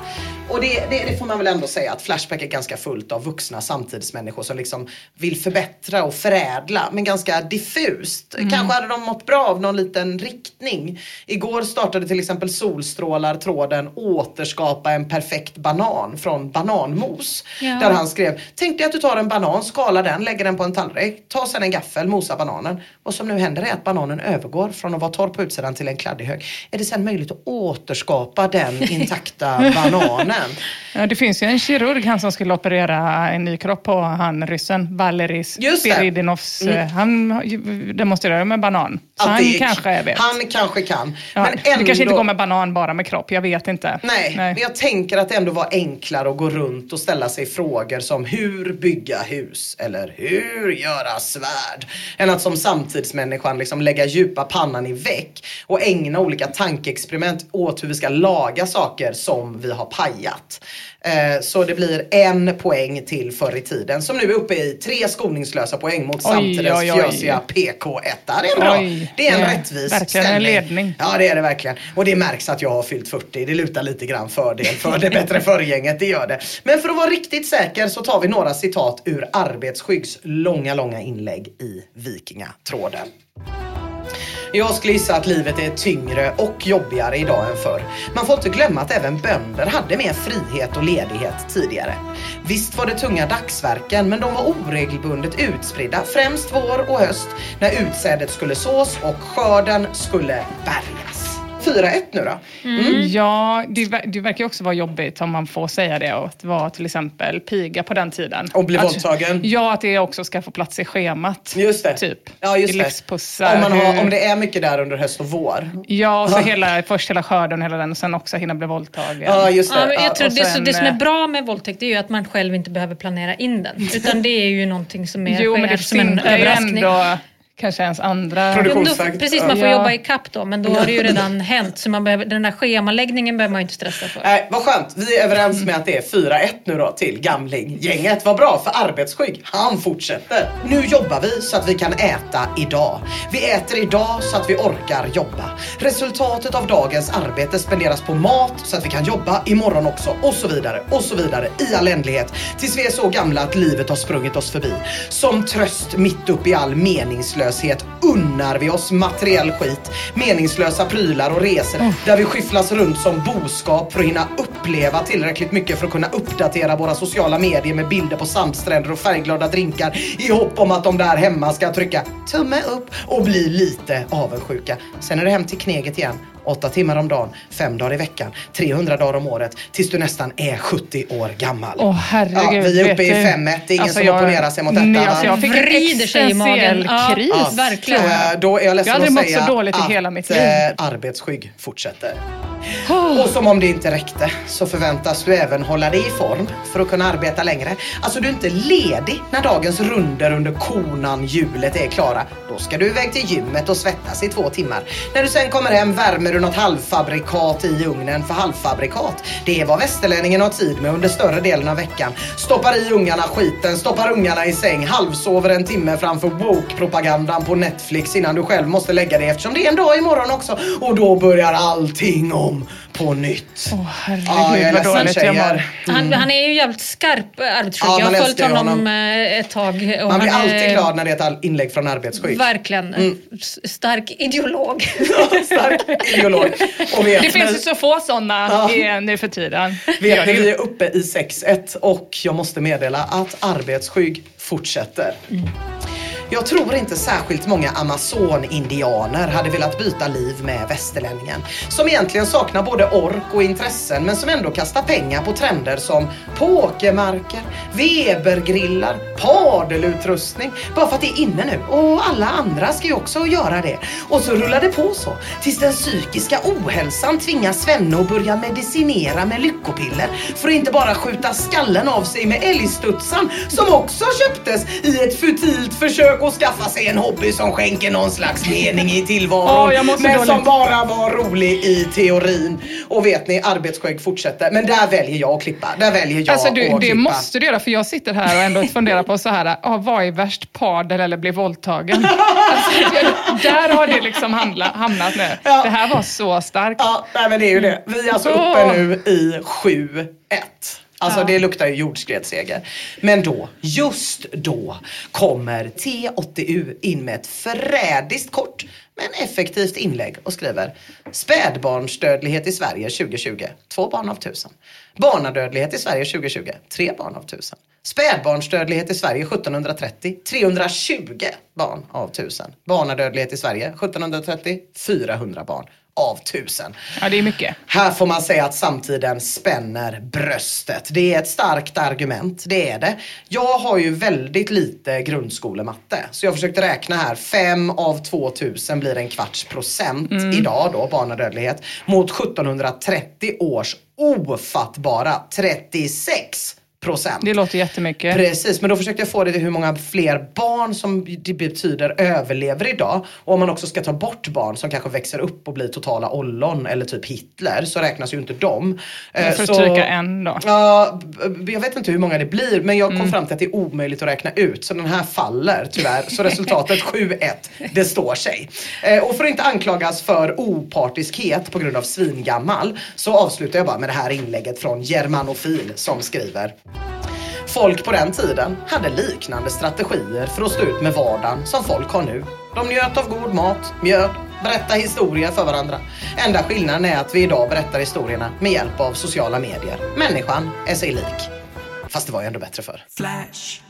Och det, det, det får man väl ändå säga att Flashback är ganska fullt av vuxna samtidsmänniskor som liksom vill förbättra och förädla men ganska diffust. Kanske hade de mått bra av någon liten riktning. Igår startade till exempel Solstrålar tråden återskapa en perfekt banan från bananmos. Ja. Där han skrev, tänk dig att du tar en banan, skalar den, lägger den på en tallrik, tar sedan en gaffel, mosar bananen. Vad som nu händer är att bananen övergår från att vara torr på utsidan till en kladdig hög. Är det sen möjligt att återskapa den intakta bananen? Ja, det finns ju en kirurg, han som skulle operera en ny kropp på han ryssen, det. Spiridinovs. eh, Han demonstrerade med banan. Så han kanske vet. Han kanske kan. ja, men Det kanske inte ändå- går med banan bara med kropp, jag vet inte. Nej, men jag tänker att det ändå var enklare att gå runt och ställa sig frågor som hur bygga hus eller hur göra svärd. Än att som samtidsmänniskan liksom lägga djupa pannan i väck och ägna olika tankeexperiment åt hur vi ska laga saker som vi har pajat. Eh, Så det blir en poäng till förr i tiden som nu är uppe i tre skoningslösa poäng mot samtidens oj, oj. fjösiga PK1. Det är bra. Oj, det är en är rättvis verkligen en ställning. ledning. Ja det är det verkligen. Och det märks att jag har fyllt 40. Det lutar lite grann fördel för det bättre förgänget, det gör det. Men för att vara riktigt säker så tar vi några citat ur Arbetsskyggs långa, långa inlägg i Vikingatråden. Jag skulle gissa att livet är tyngre och jobbigare idag än förr. Man får inte glömma att även bönder hade mer frihet och ledighet tidigare. Visst var det tunga dagsverken men de var oregelbundet utspridda, främst vår och höst, när utsädet skulle sås och skörden skulle bärgas. 4-1 nu då. Ja, det, det verkar ju också vara jobbigt om man får säga det och att vara till exempel piga på den tiden. Och bli att, våldtagen. Ja, att det också ska få plats i schemat. Just det. Typ. Ja, just I det. livspussar. Om, man har, om det är mycket där under höst och vår. Ja, så hela, först hela skörden hela den och sen också hinna bli våldtagen. Ja, just det. Ja, jag tror och det, så, sen, det som är eh, bra med våldtäkt är ju att man själv inte behöver planera in den. Utan det är ju någonting som är, Jo, men det som en överraskning. ändå kanske ens andra... Produktion. Jo, men då, Produktionsfakt. precis, man får Ja. jobba i kapp då, men då har det ju redan hänt. Så man behöver, den där schemaläggningen behöver man ju inte stressa för. Nej, vad skönt. Vi är överens med att det är 4-1 nu då till Gamling-gänget. Vad bra för Arbetsskygg. Han fortsätter. Nu jobbar vi så att vi kan äta idag. Vi äter idag så att vi orkar jobba. Resultatet av dagens arbete spenderas på mat så att vi kan jobba imorgon också och så vidare och så vidare i all ändlighet tills vi är så gamla att livet har sprungit oss förbi. Som tröst mitt upp i all meningslöshet unnar vi oss materiell skit, meningslösa prylar och resor där vi skyfflas runt som boskap för att hinna uppleva tillräckligt mycket för att kunna uppdatera våra sociala medier med bilder på sandstränder och färgglada drinkar i hopp om att de där hemma ska trycka tumme upp och bli lite avundsjuka. Sen är det hem till kneget igen Åtta timmar om dagen, fem dagar i veckan, 300 dagar om året tills du nästan är 70 år gammal. Åh herregud. ja, vi är uppe i du- 5-1, det är ingen Alltså, som jag- opponerar sig mot detta. Nej, alltså jag fick en Vrider sig i magen. existentiell Ja. kris. Ja. verkligen. Eh, Då är jag ledsen Jag att säga så dåligt i att hela mitt eh, liv. arbetsskygg fortsätter. Och som om det inte räckte så förväntas du även hålla dig i form för att kunna arbeta längre. Alltså du är inte ledig när dagens runder under konan hjulet är klara. Då ska du iväg till gymmet och svettas i två timmar. När du sen kommer hem värmer du något halvfabrikat i ugnen. För halvfabrikat, det är vad västerlänningen har tid med under större delen av veckan. Stoppar i ungarna skiten, stoppar ungarna i säng, halvsover en timme framför woke-propagandan på Netflix innan du själv måste lägga dig eftersom det är en dag imorgon också. Och då börjar allting om på nytt. Åh herregud Ja, jag är vad dåligt jag mår. tjejer. Han, han är ju jävligt skarp eh, arbetsskygg. Ja, jag man har följt honom, honom. eh, ett tag. Och Man blir han är alltid glad när det är ett inlägg från arbetsskygg. Verkligen. Mm. Stark ideolog. Stark ideolog. Och vet Det finns ju så få sådana i- nu för tiden. Vet ni, vi är uppe i 6-1 och jag måste meddela att arbetsskygg fortsätter. Jag tror inte särskilt många Amazon-indianer hade velat byta liv med västerlänningen. Som egentligen saknar både ork och intressen men som ändå kastar pengar på trender som pokermarker, Webergrillar, padelutrustning. Bara för att det är inne nu. Och alla andra ska ju också göra det. Och så rullar det på så. Tills den psykiska ohälsan tvingar Svenne att börja medicinera med lyckopiller. För att inte bara skjuta skallen av sig med älgstudsaren som också köptes i ett futilt försök att skaffa sig en hobby som skänker någon slags mening i tillvaron. Så men som bara var rolig i teorin. Och vet ni, arbetsskägg fortsätter. Men där väljer jag att klippa. Där väljer jag Alltså du, att det klippa. måste du göra för jag sitter här och ändå funderar på så här, ah, vad är värst, padel eller bli våldtagen? Alltså, där har det liksom handla, hamnat nu. Ja. Det här var så starkt. Ja, nej men det är ju det. Vi är alltså uppe nu i 7-1. Alltså Ja. det luktar ju jordskredsseger. Men då, just då, kommer T80U in med ett förrädiskt kort men effektivt inlägg och skriver Spädbarnsdödlighet i Sverige 2020, två barn av tusen. Barnadödlighet i Sverige 2020, tre barn av tusen. Spädbarnsdödlighet i Sverige 1730, 320 barn av tusen. Barnadödlighet i Sverige 1730, 400 barn av tusen. Ja, det är mycket. Här får man säga att samtiden spänner bröstet. Det är ett starkt argument, det är det. Jag har ju väldigt lite grundskolematte. Så jag försökte räkna här. 5 av 2000 blir en kvarts procent idag då, barnadödlighet. Mot 1730 års ofattbara 36 procent. Det låter jättemycket. Precis, men då försökte jag få det till hur många fler barn som det betyder överlever idag. Och om man också ska ta bort barn som kanske växer upp och blir totala ollon eller typ Hitler så räknas ju inte de. Eh, för att så- stryka en då. Ja, jag vet inte hur många det blir men jag kom Mm. fram till att det är omöjligt att räkna ut. Så den här faller tyvärr. Så resultatet 7-1, det står sig. Eh, och för att inte anklagas för opartiskhet på grund av svingammal så avslutar jag bara med det här inlägget från Germanofil som skriver Folk på den tiden hade liknande strategier för att stå ut med vardagen som folk har nu. De njöt av god mat, mjöd, berätta historier för varandra. Enda skillnaden är att vi idag berättar historierna med hjälp av sociala medier. Människan är sig lik. Fast det var ju ändå bättre förr. Flash.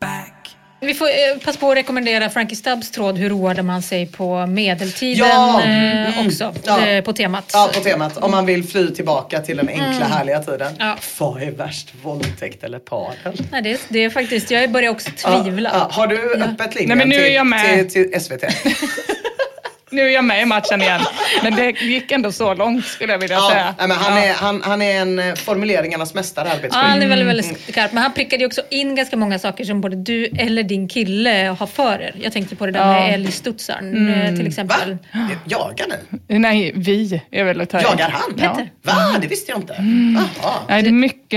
Back. Vi får eh, passa på att rekommendera Frankie Stubbs tråd Hur roade man sig på medeltiden Ja, eh, mm, också ja. eh, på temat. Ja, på temat. Om man vill fly tillbaka till den enkla härliga tiden. Ja. Vad är värst, våldtäkt eller padel? Nej, det, är, det är faktiskt, jag börjar också tvivla. Ja, ja. Har du öppet linjen Nej, men nu är till, jag med. till, till SVT? Nu är jag med i matchen igen. Men det gick ändå så långt skulle jag vilja Ja, säga. men han, Ja. är, han, han är en eh, formuleringarnas mästare, Ja, arbetsskygg. han är väldigt, väldigt skarp. Men han prickade ju också in ganska många saker som både du eller din kille har för er. Jag tänkte på det där Ja. med älgstudsaren eh, till exempel. Va? Jagar ni? Nej, vi är väl att ta. Jagar han? Ja. Petter. Va? Det visste jag inte. Jaha. Nej, det är mycket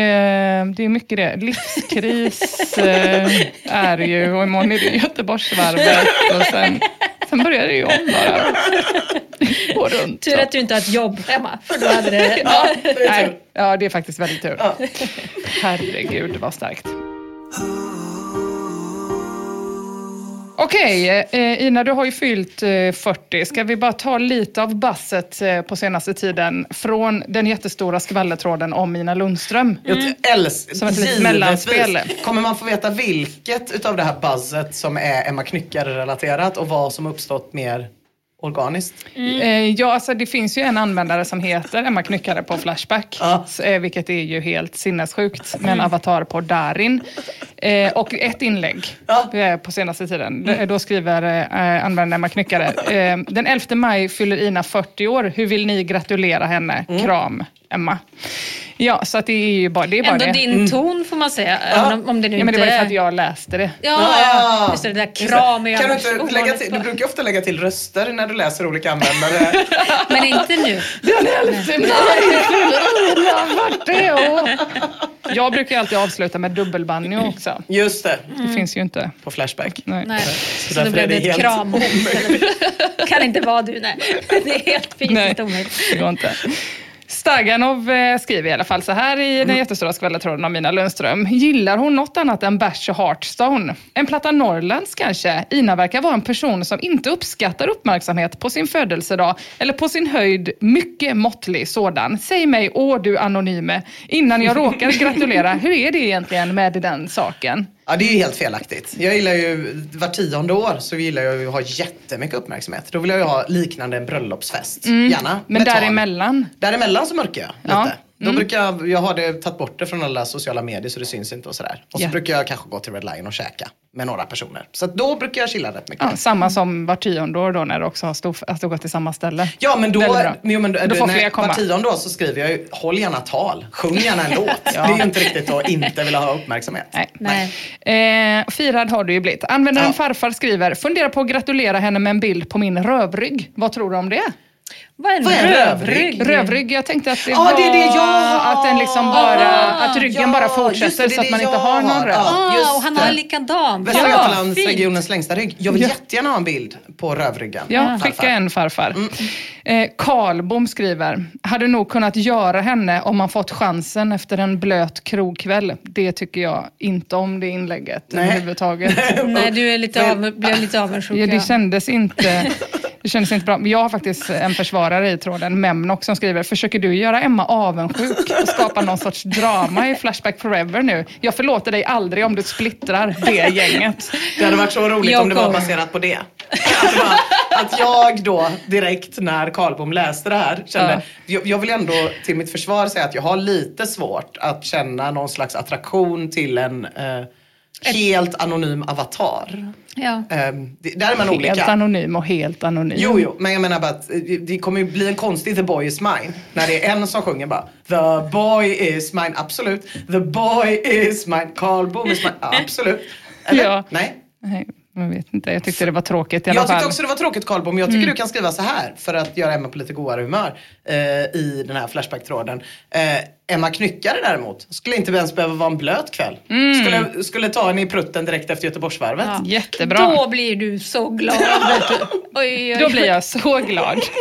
det. Är mycket det. Livskris eh, är ju och imorgon är det Göteborgsvarvet och sen, sen börjar det ju om bara. Runt. Tur att du inte har ett jobb hemma. För då hade det... Ja, det. Nej, ja, det är faktiskt väldigt tur. Ja. Herregud, vad starkt. Okej, eh, Ina, du har ju fyllt eh, 40. Ska vi bara ta lite av basset eh, på senaste tiden från den jättestora skvallertråden om Ina Lundström? Jag älskar, Som ett litet mellanspel. Kommer man få veta vilket utav det här buzzet som är Emma Knyckare-relaterat och vad som uppstått mer organiskt? Eh, Ja, alltså det finns ju en användare som heter Emma Knyckare på Flashback, Ja. eh, vilket är ju helt sinnessjukt, med en avatar på Darin. Eh, och ett inlägg Ja. på senaste tiden. D- Då skriver användaren Emma Knyckare, den 11 maj fyller Ina 40 år, hur vill ni gratulera henne? Kram, Emma. Ja, så att det är ju bara det. Är bara Ändå det. din ton får man säga. Även om, om det nu Ja, men det inte var ju för att jag läste det. Ja, Ah. ja, just det, det där kramiga. Kan du inte lägga till, du brukar ofta lägga till röster när du läser olika användare. Men inte nu. Den 11 maj fyller Ina 40 år. Jag brukar ju alltid avsluta med dubbelbanjo också. Just det, Det finns ju inte. på Flashback. Nej. Nej. Så Så, därför då blev är det ett kramhot. istället. Kan inte vara du, nej. Det är helt fysiskt omöjligt. det går inte. Staganov eh, skriver i alla fall så här i den jättestora skvallertråden av Mina Lundström. Gillar hon något annat än Bärs och Hearthstone? En platta Norrlands kanske? Ina verkar vara en person som inte uppskattar uppmärksamhet på sin födelsedag eller på sin höjd mycket måttlig sådan. Säg mig, åh du anonyme, innan jag råkar gratulera, hur är det egentligen med den saken? Ja, det är ju helt felaktigt. Jag gillar ju, var tionde år så gillar jag ju att ha jättemycket uppmärksamhet. Då vill jag ju ha liknande en bröllopsfest. Gärna. Mm. Men med tal. däremellan? Däremellan så mörkar jag lite. Ja. Mm. Då brukar jag, jag har det tagit bort det från alla sociala medier så det syns inte och sådär. Och så Ja. brukar jag kanske gå till Red Lion och käka med några personer. Så att då brukar jag chilla rätt mycket. Ja, samma som var tionde år då när du också har stå, gått till samma ställe. Ja men då, jo, men, Då får när- fler komma. var tionde år så skriver jag ju, håll gärna tal, sjung gärna en låt. Det är ju inte riktigt att inte vilja ha uppmärksamhet. Nej. Nej. Eh, firad har du ju blivit. Användaren Ja. farfar skriver, fundera på att gratulera henne med en bild på min rövrygg. Vad tror du om det? Vad är en Vad är rövrygg? rövrygg? Rövrygg, jag tänkte att det Ja, var det är det jag att den liksom bara, att ryggen Ja, bara fortsätter det, det så att man inte har någon röv. Ja. Ah, just och han har en likadan. Västra Ja, Götalandsregionens längsta rygg. Jag vill Ja. jättegärna ha en bild på rövryggen. Ja, farfar. skicka en farfar. Mm. Eh, Karlbom skriver, hade nog kunnat göra henne om man fått chansen efter en blöt krogkväll. Det tycker jag inte om det inlägget Nej. överhuvudtaget. Nej, du är lite av, blev lite avundsjuk. Ja, ja. det kändes inte... Det kändes inte bra. Men Jag har faktiskt en försvarare i tråden, Memnock, som skriver Försöker du göra Emma avundsjuk och skapa någon sorts drama i Flashback Forever nu? Jag förlåter dig aldrig om du splittrar det gänget. Det hade varit så roligt Jag om det var baserat på det. Att, det var, att jag då direkt när Karlbom läste det här kände, jag, jag vill ändå till mitt försvar säga att jag har lite svårt att känna någon slags attraktion till en eh, helt anonym avatar. Ja. Det, där är man Helt olika. anonym och helt anonym. Jo, jo, men jag menar bara att eh, det kommer ju bli en konstig The Boy Is Mine. När det är en som sjunger bara The Boy Is Mine, absolut. The Boy Is Mine, Carl Boom Is Mine, absolut. Eller? Ja. Nej. Nej, jag vet inte. Jag tyckte det var tråkigt i alla Jag tyckte fall. också det var tråkigt Carl Boom. Jag tycker du kan skriva så här för att göra Emma på lite godare humör eh, i den här Flashback-tråden. Eh, Emma Knyckare däremot skulle inte ens behöva vara en blöt kväll. Skulle, skulle ta henne i prutten direkt efter Göteborgsvarvet. Ja. Jättebra. Då blir du så glad. du. Oj, oj, Då blir jag så glad.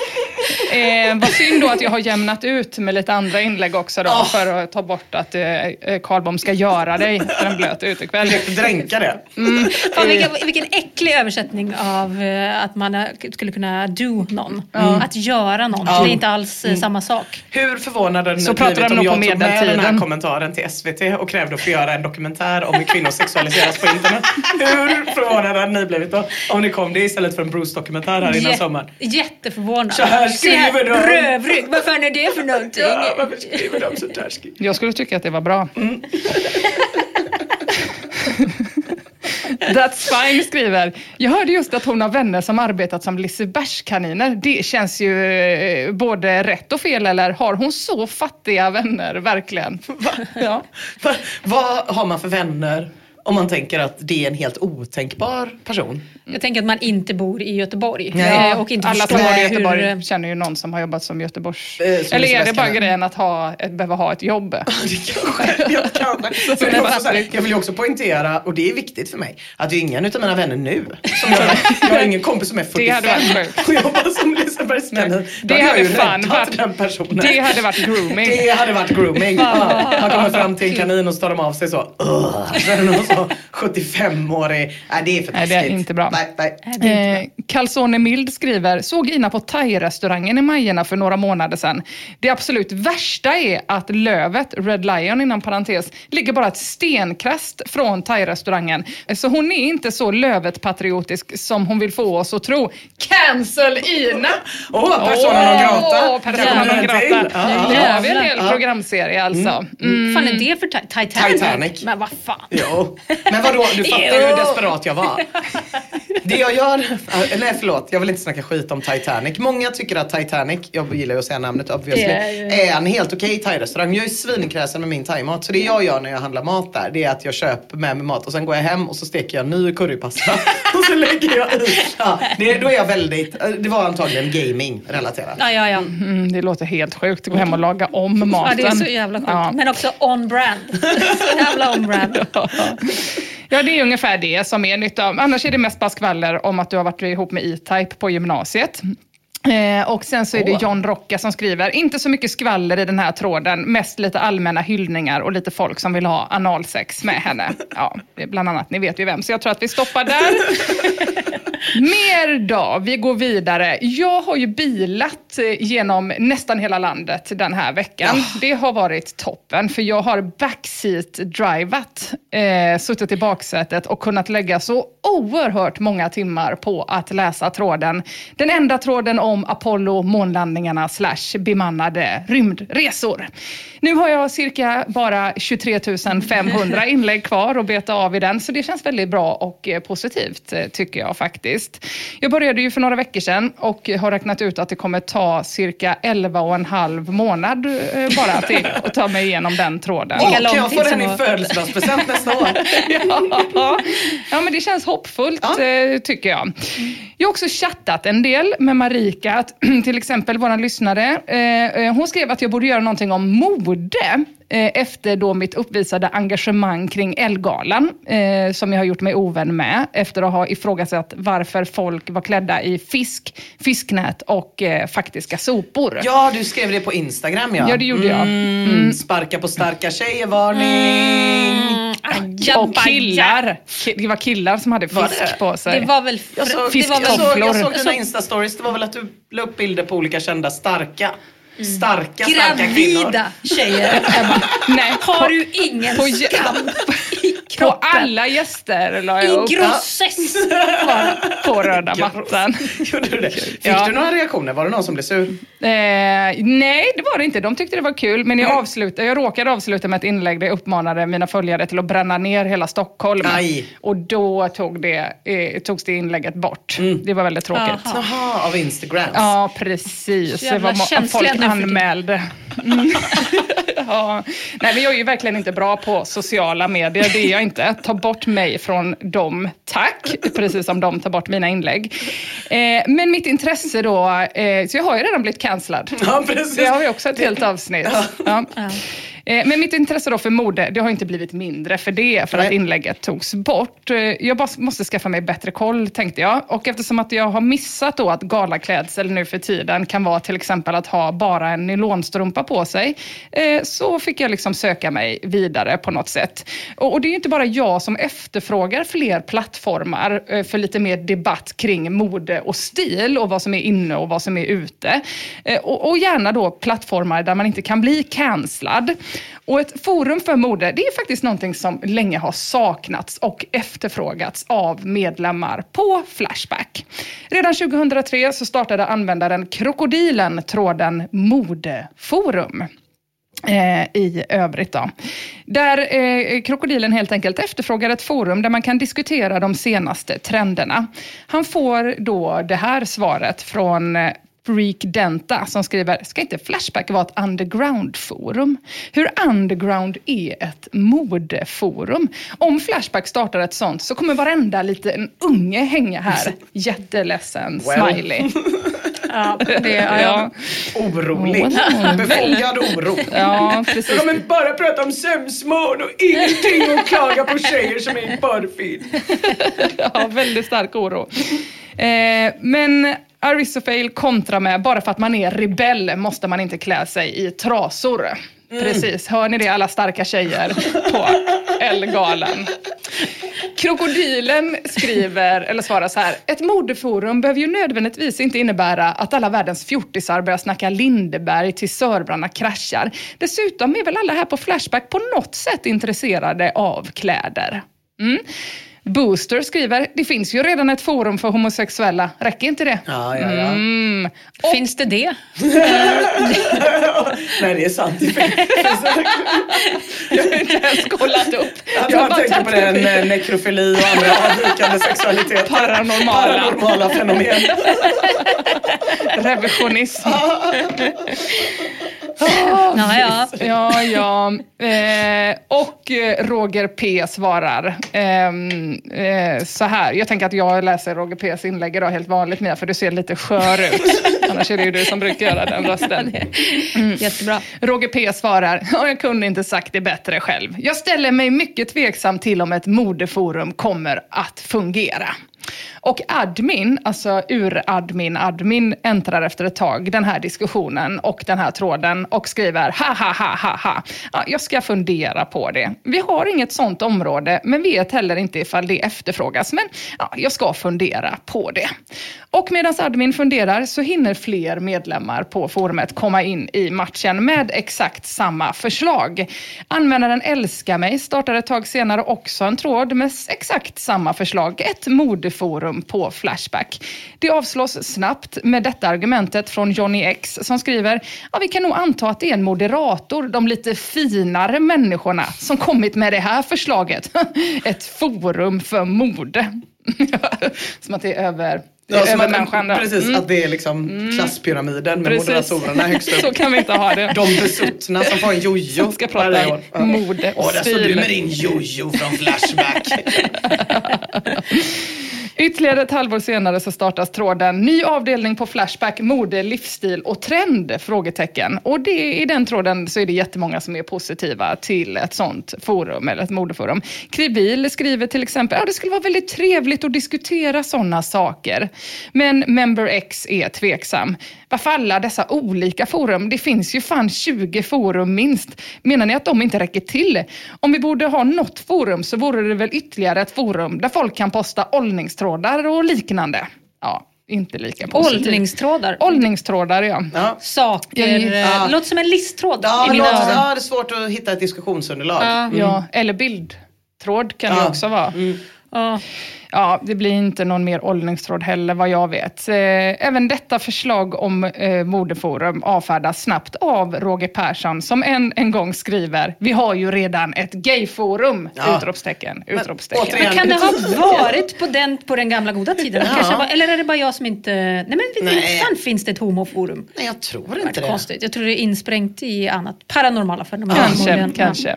Eh, vad synd då att jag har jämnat ut med lite andra inlägg också då, Ah. för att ta bort att eh, Karlbom ska göra dig för en blöt utekväll. Dränka det. Fan, vilken, vilken äcklig översättning av eh, att man eh, skulle kunna do någon. Att göra någon. Ja. Det är inte alls eh, samma sak. Hur förvånad hade ni blivit om nog jag tog med den här kommentaren till SVT och krävde att få göra en dokumentär om hur kvinnor sexualiseras på internet? Hur förvånade hade ni blivit då? Om ni kom det istället för en Bruce-dokumentär här innan Jä- sommaren. Jätteförvånad. Så här skriver de. Rövrygg, vad fan är det för någonting? Ja, varför skriver de här? skri- Jag skulle tycka att det var bra. Mm. That's fine skriver. Jag hörde just att hon har vänner som arbetat som Lisebergskaniner. Det känns ju eh, både rätt och fel, eller har hon så fattiga vänner verkligen? Ja. Va- Vad har man för vänner om man tänker att det är en helt otänkbar person? Jag tänker att man inte bor i Göteborg. Nej. eh, Och inte Alla som bor i hur, Göteborg eh, känner ju någon som har jobbat som Göteborgs... Eh, som Eller är det bara grejen att ha, behöva ha ett jobb? Det kanske, jag, kanske. Det också så här, jag vill ju också poängtera, och det är viktigt för mig, att det är ingen utav mina vänner nu som jag, jag har ingen kompis som är Det hade 45 varit och jobbar som Lisebergskanin. Det Då hade jag ju fan varit- den personen. Det hade varit grooming. Det hade varit grooming. Ja, han kommer fram till en kanin och så tar de av sig så. Så är det någon så 75-årig. Nej, det är för Nej, taskigt. det är inte bra. Nej, nej. Eh, Calzone Mild skriver, såg Ina på thai-restaurangen i Majerna för några månader sedan. Det absolut värsta är att Lövet, Red Lion inom parentes, ligger bara ett stenkast från thai-restaurangen. Så hon är inte så Lövet-patriotisk som hon vill få oss att tro. Cancel Ina! Åh, persona non grata. Åh, persona non grata. Ja, Nu ja. har vi en hel programserie alltså. Mm. fan är det för ti- Titanic? Titanic. Men vad fan. Jo, men vadå, du fattar ju hur desperat jag var. Det jag gör, äh, nej förlåt, jag vill inte snacka skit om Titanic. Många tycker att Titanic, jag gillar ju att säga namnet obviously, Det är ju- är en helt okej thai-restaurang. Jag är svinkräsen med min thaimat. Så det jag gör när jag handlar mat där, det är att jag köper med mig mat och sen går jag hem och så steker jag ny currypasta. och så lägger jag i. Ja, det, då är jag väldigt, äh, det var antagligen gaming relaterat. Ja, ja, ja. Mm, det låter helt sjukt att gå hem och laga om ja maten. det är så jävla sjukt. Ja. Men också on brand. så jävla on brand. Ja, det är ungefär det som är nytt av. Annars är det mest bara skvaller om att du har varit ihop med E-Type på gymnasiet. Eh, och sen så är det. John Rocka som skriver, inte så mycket skvaller i den här tråden, mest lite allmänna hyllningar och lite folk som vill ha analsex med henne. Ja, bland annat, ni vet ju vem, så jag tror att vi stoppar där. Mer då, vi går vidare. Jag har ju bilat eh, genom nästan hela landet den här veckan. Det har varit toppen, för jag har backseat-drivat, eh, suttit i baksätet och kunnat lägga så oerhört många timmar på att läsa tråden. Den enda tråden om Apollo, månlandningarna slash bemannade rymdresor. Nu har jag cirka bara 23 500 inlägg kvar att beta av i den, så det känns väldigt bra och eh, positivt eh, tycker jag faktiskt. Jag började ju för några veckor sedan och har räknat ut att det kommer ta cirka 11 och en halv månad eh, bara till att ta mig igenom den tråden. Åh, kan jag få den i födelsedagspresent nästa år? ja. ja, men det känns hoppfullt Ja. eh, tycker jag. Jag har också chattat en del med Marika, till exempel vår lyssnare. Eh, hon skrev att jag borde göra någonting om mode efter då mitt uppvisade engagemang kring Elgalan, eh, som jag har gjort mig ovän med, efter att ha ifrågasatt varför folk var klädda i fisk, fisknät och eh, faktiska sopor. Ja, du skrev det på Instagram ja. Ja, det gjorde jag. Mm, Sparka på starka tjejer, varning. Aja, Och baja. killar. Ki- Det var killar som hade fisk på sig. Det var väl... Jag såg, det var jag, väl såg, jag såg dina instastories, det var väl att du la upp bilder på olika kända starka, starka, starka kvinnor. gravida tjejer. Bara, Nej, har du ingen skam På alla gäster la jag upp I grossess på röda mattan. Gjorde du det? Fick Ja. du några reaktioner? Var det någon som blev sur? Eh, nej, det var det inte. De tyckte det var kul, men jag, avslutade, jag råkade avsluta med ett inlägg där jag uppmanade mina följare till att bränna ner hela Stockholm. Aj. Och då tog det, eh, togs det inlägget bort. Det var väldigt tråkigt. Jaha. Av Instagram. Ja, precis. Så Det jävla var känsliga folk anmälde. Mm. Ja. Nej, men jag är ju verkligen inte bra på sociala medier. Det är jag inte. Ta bort mig från dem, tack. Precis som de tar bort mina inlägg. Eh, men mitt intresse då, eh, så jag har ju redan blivit cancellad. Ja, precis. Det har vi också ett helt avsnitt. Ja. Eh, Men mitt intresse då för mode, det har inte blivit mindre för det, för att Nej. inlägget togs bort. Eh, Jag bara måste skaffa mig bättre koll, tänkte jag. Och eftersom att jag har missat då att galaklädsel nu för tiden kan vara till exempel att ha bara en nylonstrumpa på sig, eh, så fick jag liksom söka mig vidare på något sätt. Och det är inte bara jag som efterfrågar fler plattformar eh, för lite mer debatt kring mode och stil och vad som är inne och vad som är ute. Eh, Och, och gärna då plattformar där man inte kan bli cancellad. Och ett forum för mode, det är faktiskt någonting som länge har saknats och efterfrågats av medlemmar på Flashback. Redan 2003 så startade användaren Krokodilen tråden Modeforum eh, i övrigt. Då. Där eh, Krokodilen helt enkelt efterfrågar ett forum där man kan diskutera de senaste trenderna. Han får då det här svaret från eh, Freak Denta som skriver, ska inte Flashback vara ett underground-forum? Hur underground är ett modeforum? Om Flashback startar ett sånt så kommer varenda liten unge hänga här. Jätteledsen Well. smiley. Ja, det, ja, ja. Orolig. Wow. Befogad oro. ja precis. Kommer bara prata om sömsmål och ingenting att klaga på tjejer som är i porrfilm. ja, väldigt stark oro. Eh, men Aristofail kontrar med, bara för att man är rebell måste man inte klä sig i trasor. Precis, hör ni det alla starka tjejer på Ellegalan? Krokodilen skriver, eller svarar så här. Ett modeforum behöver ju nödvändigtvis inte innebära att alla världens fjortisar börjar snacka Lindeberg till Sörbrarna kraschar. Dessutom är väl alla här på Flashback på något sätt intresserade av kläder. Mm. Booster skriver, det finns ju redan ett forum för homosexuella, räcker inte det? Ja, ja, ja. Mm. Finns det det? Nej, det är sant. Det finns- Jag har inte ens kollat upp. Jag, Jag har jag bara tänker på det med nekrofili och andra avvikande sexualiteter. Paranormala. Paranormala fenomen. revisionism. Ja, ja. Ja, ja. Eh, och eh, Roger P svarar ehm, eh, så här. Jag tänker att jag läser Roger P's inlägg idag helt vanligt Mia, för du ser lite skör ut. Annars är det ju du som brukar göra den rösten. Jättebra. Roger P svarar, "Ja, jag kunde inte sagt det bättre själv. Jag ställer mig mycket tveksam till om ett modeforum kommer att fungera. Och admin, alltså ur-admin, admin äntrar efter ett tag den här diskussionen och den här tråden och skriver ha ha ha ha ha. Ja, jag ska fundera på det. Vi har inget sånt område, men vet heller inte ifall det efterfrågas. Men ja, jag ska fundera på det. Och medan admin funderar så hinner fler medlemmar på forumet komma in i matchen med exakt samma förslag. Användaren Älskar mig startar ett tag senare också en tråd med exakt samma förslag. Ett modeforum på Flashback. Det avslås snabbt med detta argumentet från Johnny X som skriver ja, vi kan nog anta att det är en moderator, de lite finare människorna som kommit med det här förslaget. Ett forum för mode. som att det är över Ja, över människan. precis, Mm. att det är liksom klasspyramiden med Precis. moderatorerna högst upp. Så kan vi inte ha det. De besuttna som får en jojo Som ska varje prata år. Mode och Åh, där står du stil. med din jojo från Flashback. Ytterligare ett halvår senare så startas tråden Ny avdelning på Flashback, mode, livsstil och trend? Frågetecken. Och det, i den tråden så är det jättemånga som är positiva till ett sånt forum, eller ett modeforum. Krivil skriver till exempel, ja det skulle vara väldigt trevligt att diskutera sådana saker. Men Member X är tveksam. Varför alla dessa olika forum? Det finns ju fan 20 forum minst. Menar ni att de inte räcker till? Om vi borde ha något forum så vore det väl ytterligare ett forum där folk kan posta åldningstrådar och liknande. Ja, inte lika positivt. Åldningstrådar. Åldningstrådar, ja. Ja. Saker. Ja. eh, låter som en listtråd Ja, i det mina låter- öron. ja, det är svårt att hitta ett diskussionsunderlag. Ja. ja. Eller bildtråd kan det också vara. Ja. Ja, det blir inte någon mer åldningstråd heller vad jag vet. Eh, även detta förslag om eh, modeforum avfärdas snabbt av Roger Persson som en, en gång skriver Vi har ju redan ett gayforum! Ja. Utropstecken, utropstecken. återigen- Men kan det ha varit på den, på den gamla goda tiden? Ja. Kanske var, eller är det bara jag som inte... Nej men Nej. fan finns det ett homoforum? Nej, jag tror Det inte det. konstigt. Jag tror det är insprängt i annat. Paranormala fenomen. Kanske, kanske.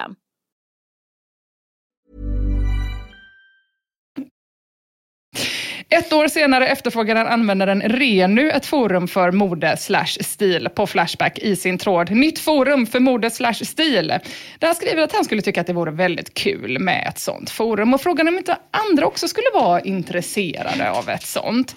them. Ett år senare efterfrågar användaren Renu ett forum för mode slash stil på Flashback i sin tråd Nytt forum för mode slash stil. Där han skriver att han skulle tycka att det vore väldigt kul med ett sånt forum och frågan om inte andra också skulle vara intresserade av ett sånt.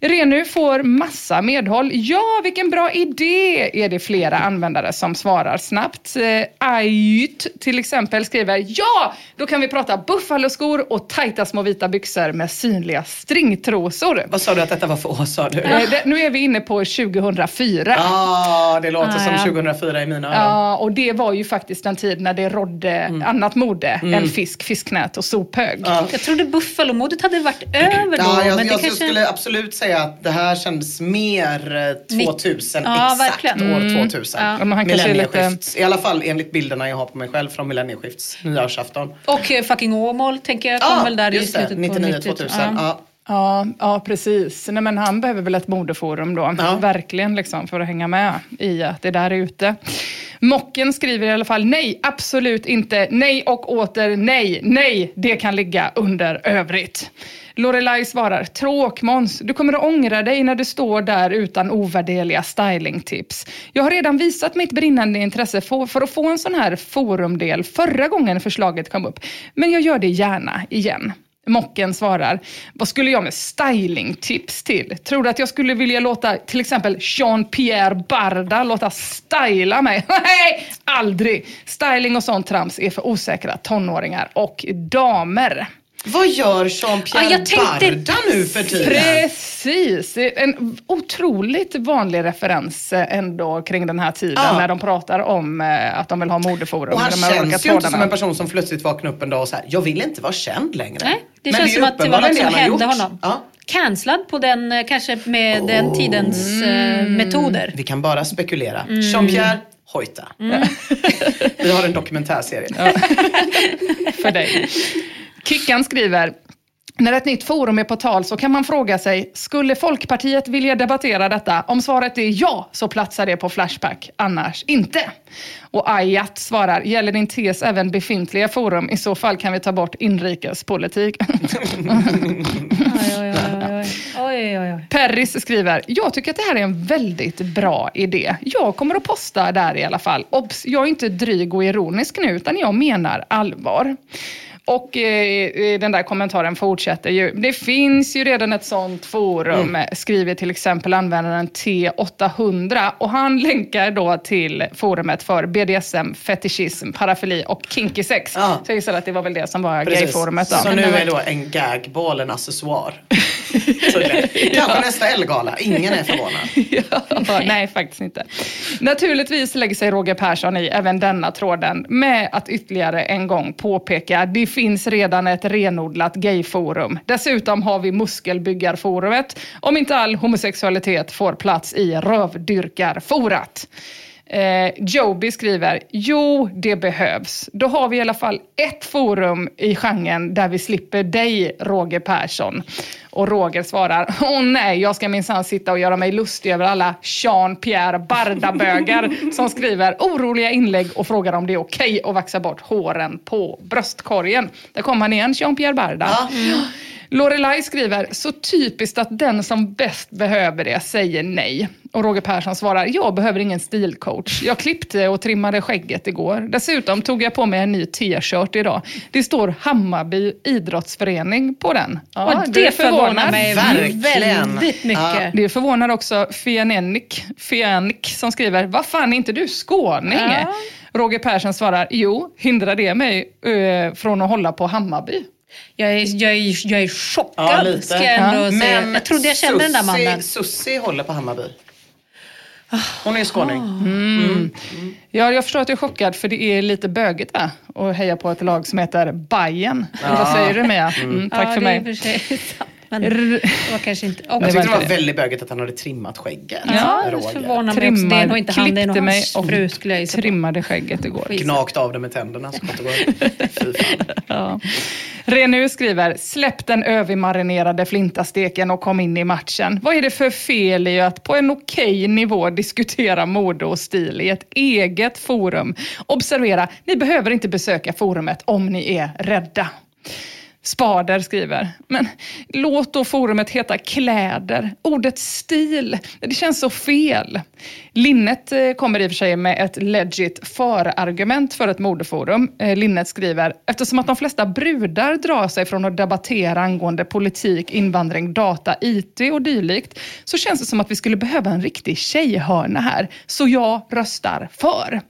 Renu får massa medhåll. Ja, vilken bra idé, är det flera användare som svarar snabbt. Eh, Ayt till exempel skriver ja, då kan vi prata buffaloskor och tajta små vita byxor med synliga string stringtrosor. Vad sa du att detta var för år sa du? Eh, det, nu är vi inne på 2004. Ah, det låter Ah, som ja. 2004 i mina öron. Ja, och det var ju faktiskt en tid när det rådde annat mode än fisk, fisknät och sophög. Ja. Jag trodde buffalomodet hade varit över då. Ja, jag, men det jag kanske... skulle absolut säga att det här kändes mer eh, 2000, Ja, exakt verkligen. år 2000. Ja, men han kanske är lite- Millennieskifts. I alla fall enligt bilderna jag har på mig själv från millennieskifts nyårsafton. Och eh, fucking Åmål tänker jag kom väl där i just det, slutet på 99 90 2000. Ja. Ja. Ja, precis. Nej, men han behöver väl ett modeforum då, Ja. verkligen, liksom, för att hänga med i att det där är ute. Mocken skriver i alla fall nej, absolut inte, nej och åter nej, nej, det kan ligga under övrigt. Lorelai svarar, tråkmåns, du kommer att ångra dig när du står där utan ovärderliga stylingtips. Jag har redan visat mitt brinnande intresse för, för att få en sån här forumdel förra gången förslaget kom upp, men jag gör det gärna igen. Mocken svarar, vad skulle jag med stylingtips till? Tror du att jag skulle vilja låta till exempel Jean-Pierre Barda låta styla mig? Nej, aldrig! Styling och sånt trams är för osäkra tonåringar och damer. Vad gör Jean-Pierre Ja, tänkte- Barda nu för tiden? Precis! Det En otroligt vanlig referens eh, ändå kring den här tiden Ja. när de pratar om eh, att de vill ha modeforum. Och han känns ju inte som en person som plötsligt vaknar upp en dag och säger jag vill inte vara känd längre. Nej, det Men känns är som att det var något som hände honom. Ja. Cancellad på den, eh, kanske med den tidens eh, metoder. Vi kan bara spekulera. Mm. Jean-Pierre Hojta. Vi har en dokumentärserie. för dig. Kickan skriver, när ett nytt forum är på tal så kan man fråga sig, skulle Folkpartiet vilja debattera detta? Om svaret är ja, så platsar det på Flashback, annars inte. Och Ayat svarar, gäller din tes även befintliga forum? I så fall kan vi ta bort inrikespolitik. Oj, oj, oj. Perris skriver, jag tycker att det här är en väldigt bra idé. Jag kommer att posta där i alla fall. Obs, jag är inte dryg och ironisk nu, utan jag menar allvar. Och eh, den där kommentaren fortsätter ju. Det finns ju redan ett sånt forum, skriver till exempel användaren T800. Och han länkar då till forumet för BDSM, fetischism, parafili och kinky sex. Ja. Så jag gissar att det var väl det som var Precis. gayforumet då. Så nu är då en gagball en accessoar. Kanske nästa Elgala. Ingen är förvånad. Ja, nej, faktiskt inte. Naturligtvis lägger sig Roger Persson i även denna tråden med att ytterligare en gång påpeka det finns redan ett renodlat gayforum. Dessutom har vi muskelbyggarforumet om inte all homosexualitet får plats i rövdyrkarforat. Eh, Joby skriver, jo det behövs. Då har vi i alla fall ett forum i genren där vi slipper dig, Roger Persson. Och Roger svarar, åh nej, jag ska minsann sitta och göra mig lustig över alla Jean-Pierre Barda-bögar som skriver oroliga inlägg och frågar om det är okej att vaxa bort håren på bröstkorgen. Där kom han igen, Jean-Pierre Barda. Ja. Lorelai skriver, så typiskt att den som bäst behöver det säger nej. Och Roger Persson svarar, jag behöver ingen stilcoach. Jag klippte och trimmade skägget igår. Dessutom tog jag på mig en ny t-shirt idag. Det står Hammarby idrottsförening på den. Ja, och det förvånar mig Verkligen. väldigt mycket. Ja. Det förvånar också Fianenik, Fianik som skriver, vad fan är inte du skåning? Ja. Roger Persson svarar, jo, hindrar det mig eh, från att hålla på Hammarby? Jag är, jag är, jag är chockad, Ja, lite. ska jag ändå säga. Men jag trodde jag kände den där Sussi- mannen. Sussi håller på Hammarby. Hon är ju skåning. Ja, jag förstår att du är chockad för det är lite bögigt va? Och heja på ett lag som heter Bayern. Eller vad säger du Mia? Mm, tack ja, för det är i mig. för sig. Men det var kanske inte... Jag Och, tyckte det var väldigt bögigt att han hade trimmat skägget. ja, det förvånar mig också. Det är nog inte han, det är nog hans och fru skulle jag trimmade skägget igår. Gnagt av det med tänderna så gott det går. Fy fan. Ja. Renu skriver, släpp den övermarinerade flintasteken och kom in i matchen. Vad är det för fel i att på en okej nivå diskutera mode och stil i ett eget forum? Observera, ni behöver inte besöka forumet om ni är rädda. Spader skriver, men låt då forumet heta kläder. Ordet stil, det känns så fel. Linnet eh, kommer i och för sig med ett legit förargument för ett modeforum. Eh, Linnet skriver, eftersom att de flesta brudar drar sig från att debattera angående politik, invandring, data, IT och dylikt, så känns det som att vi skulle behöva en riktig tjejhörna här. Så jag röstar för.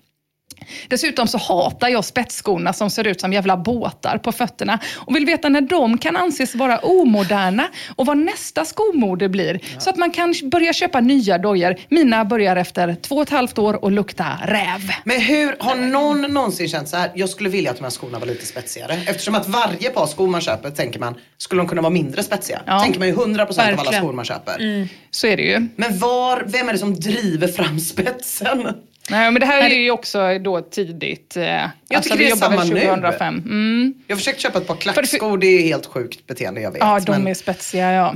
Dessutom så hatar jag spetsskorna som ser ut som jävla båtar på fötterna och vill veta när de kan anses vara omoderna och vad nästa skomode blir. Så att man kan börja köpa nya dojor. Mina börjar efter två och ett halvt år och lukta räv. Men hur, har någon någonsin känt så här, jag skulle vilja att de här skorna var lite spetsigare. Eftersom att varje par skor man köper tänker man, skulle de kunna vara mindre spetsiga? Ja. Tänker man ju 100% av alla Verkligen. skor man köper. Så är det ju. Men var, vem är det som driver fram spetsen? Nej, men det här är ju också då tidigt. eh, Jag tycker det är samma nu. 2005. Mm. Jag har försökt köpa ett par klackskor, det är helt sjukt beteende jag vet. Ja, de men är spetsiga ja.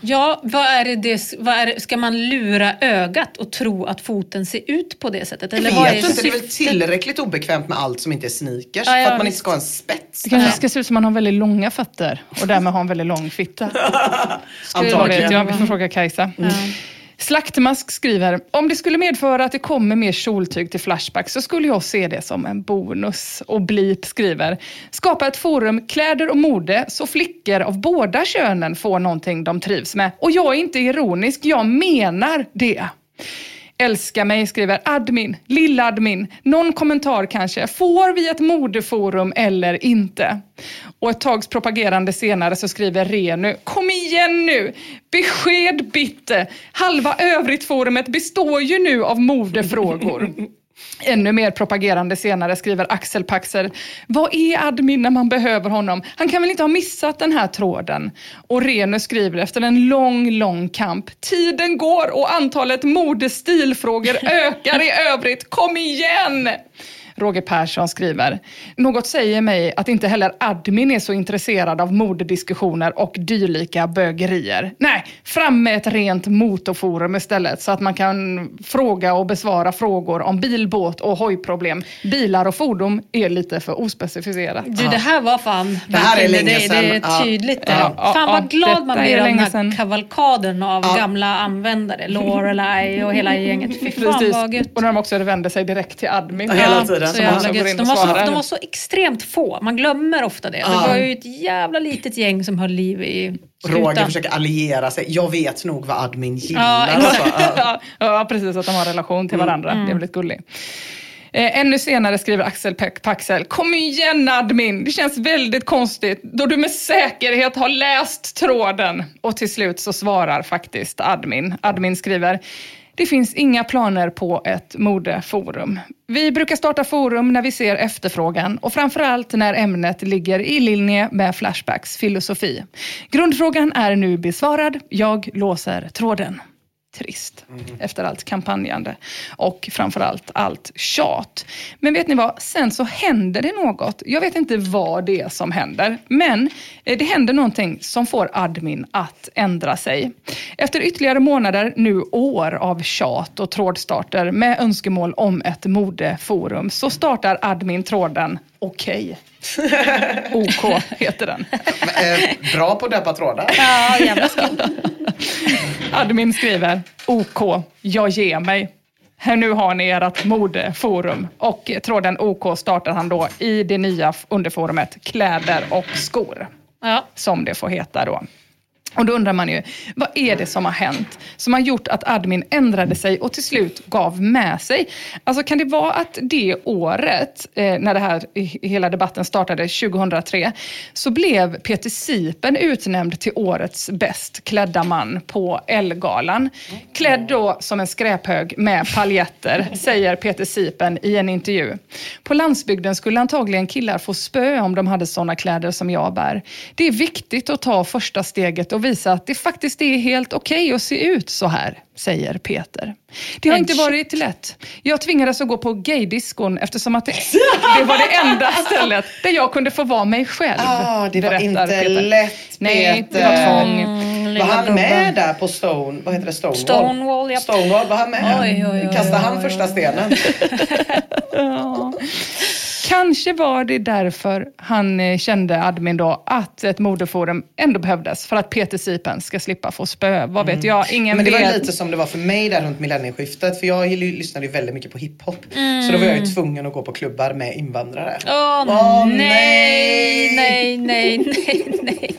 Ja, vad är det, vad är, det- ska man lura ögat och tro att foten ser ut på det sättet? jag Eller vad är vet inte, det är väl tillräckligt obekvämt med allt som inte är sneakers. Ja, ja, för att man inte ska ha en spets. Det kanske ska se ut som att man har väldigt långa fötter och därmed har en väldigt lång fitta. Vet Antagligen. jag, vi får fråga Kajsa. Slaktmask skriver, om det skulle medföra att det kommer mer kjoltyg till Flashback så skulle jag se det som en bonus. Och Blip skriver, skapa ett forum kläder och mode så flickor av båda könen får någonting de trivs med. Och jag är inte ironisk, jag menar det. Älska mig skriver admin, lilla admin, någon kommentar kanske. Får vi ett modeforum eller inte? Och ett tags propagerande senare så skriver Renu, kom igen nu! Besked bitte! Halva övrigt-forumet består ju nu av modefrågor. Ännu mer propagerande senare skriver Axel Paxel. Vad är admin när man behöver honom? Han kan väl inte ha missat den här tråden? Och Renu skriver efter en lång, lång kamp. Tiden går och antalet modestilfrågor ökar i övrigt. Kom igen! Roger Persson skriver, något säger mig att inte heller admin är så intresserad av modediskussioner och dylika bögerier. Nej, fram med ett rent motorforum istället så att man kan fråga och besvara frågor om bil, båt och hojproblem. Bilar och fordon är lite för ospecificerat. Du, det här var fan Det här är länge det, sedan. det är Ja. tydligt. Ja, det. ja, fan vad glad man blir är av den här sedan. kavalkaden av Ja. gamla användare. Lorelei och hela gänget. Fy fan Precis. vad gött. Och när de också vänder sig direkt till admin. Ja, hela tiden. Så Som jävla gött. in De, var så, svarar. de var så extremt få. Man glömmer ofta det. Det Ja. var ju ett jävla litet gäng som höll liv i Roger skutan. försöker alliera sig. Jag vet nog vad admin gillar. Ja, alltså. Ja. precis. Att de har relation till varandra. Det är väldigt gulligt. Eh, ännu senare skriver Axel Paxel, kom igen admin, det känns väldigt konstigt då du med säkerhet har läst tråden. Och till slut så svarar faktiskt admin. Admin skriver, det finns inga planer på ett modeforum. Vi brukar starta forum när vi ser efterfrågan och framförallt när ämnet ligger i linje med Flashbacks filosofi. Grundfrågan är nu besvarad. Jag låser tråden trist efter allt kampanjande och framförallt allt tjat. Men vet ni vad? Sen så händer det något. Jag vet inte vad det är som händer, men eh, det händer någonting som får admin att ändra sig. Efter ytterligare månader, nu år av tjat och trådstarter med önskemål om ett modeforum så startar admin tråden Okej. OK heter den. Eh, Bra på att döpa trådar. Ja, jävla. Admin skriver OK, jag ger mig. Här nu har ni ert modeforum. Och tråden OK startar han då i det nya underforumet Kläder och skor. Ja. Som det får heta då. Och då undrar man ju, vad är det som har hänt som har gjort att admin ändrade sig och till slut gav med sig? Alltså kan det vara att det året, eh, när det här i- hela debatten startade 2003, så blev Peter Sipen utnämnd till årets bäst klädda man på Ellegalan. Klädd då som en skräphög med paljetter, säger Peter Sipen i en intervju. På landsbygden skulle antagligen killar få spö om de hade sådana kläder som jag bär. Det är viktigt att ta första steget och visa att det faktiskt är helt okej att se ut så här, säger Peter. Det har inte shit. varit lätt. Jag tvingades att gå på gaydiskon eftersom att det, det var det enda stället där jag kunde få vara mig själv. Ah, det var inte Peter. lätt Nej, det Peter. var tvång. Mm, Var han med där på Stone, vad heter det, Stonewall? Stonewall, japp. Stonewall, var han med? Oj, oj, oj, Kastade oj, han oj, första stenen? Kanske var det därför han eh, kände, admin då, att ett modeforum ändå behövdes för att Peter Sipen ska slippa få spö. Vad vet jag? Ingen Men det var vet. lite som det var för mig där runt millennieskiftet. För jag ly- lyssnade ju väldigt mycket på hiphop. Så då var jag ju tvungen att gå på klubbar med invandrare. Åh Åh, nej, nej, nej, nej, nej.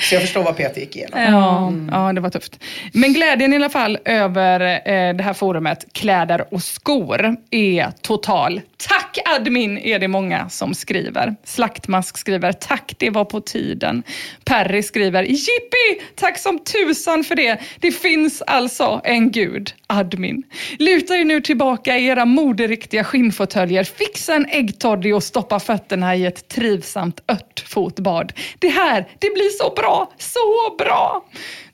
Så jag förstår vad Peter gick igenom. Ja, ja, det var tufft. Men glädjen i alla fall över eh, det här forumet, kläder och skor, är total. Tack admin, är det många som skriver. Slaktmask skriver, tack det var på tiden. Perry skriver, jippi, tack som tusan för det. Det finns alltså en gud, admin. Luta er nu tillbaka i era moderiktiga skinnfåtöljer, fixa en äggtoddy och stoppa fötterna i ett trivsamt örtfotbad. Det här, det blir så bra, så bra!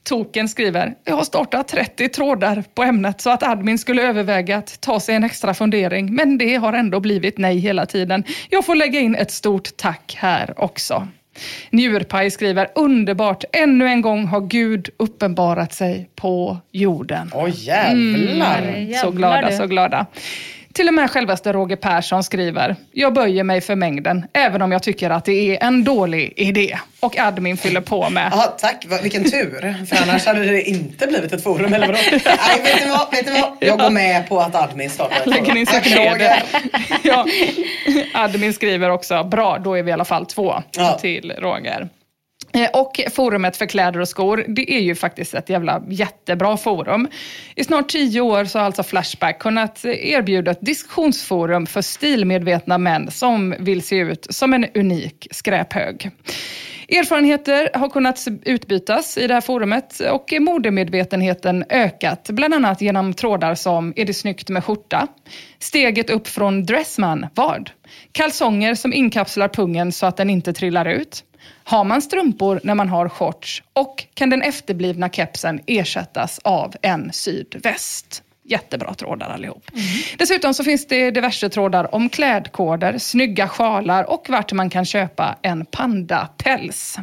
Token skriver, jag har startat 30 trådar på ämnet så att admin skulle överväga att ta sig en extra fundering, men det har ändå blivit nej hela tiden. Jag får lägga in ett stort tack här också. Njurpaj skriver, underbart, ännu en gång har Gud uppenbarat sig på jorden. Åh jävlar. Mm. Så glada, Jävlar, du. så glada. Till och med självaste Roger Persson skriver, jag böjer mig för mängden, även om jag tycker att det är en dålig idé. Och admin fyller på med, Jaha, tack. Vilken tur. För annars hade det inte blivit ett forum, eller vadå? Nej, vet ni vad? Vet ni vad? Jag går med på att admin startar ett lägger forum. in sig Roger. det. ja. Admin skriver också, bra, då är vi i alla fall två Ja. till Roger. Eh, och forumet för kläder och skor, det är ju faktiskt ett jävla jättebra forum. I snart tio år så har alltså Flashback kunnat erbjuda ett diskussionsforum för stilmedvetna män som vill se ut som en unik skräphög. Erfarenheter har kunnat utbytas i det här forumet och modemedvetenheten ökat, bland annat genom trådar som Är det snyggt med skjorta? Steget upp från Dressman, vad? Kalsonger som inkapslar pungen så att den inte trillar ut? Har man strumpor när man har shorts? Och kan den efterblivna kepsen ersättas av en sydväst? Jättebra trådar allihop. Dessutom så finns det diverse trådar om klädkoder, snygga sjalar och vart man kan köpa en pandapäls.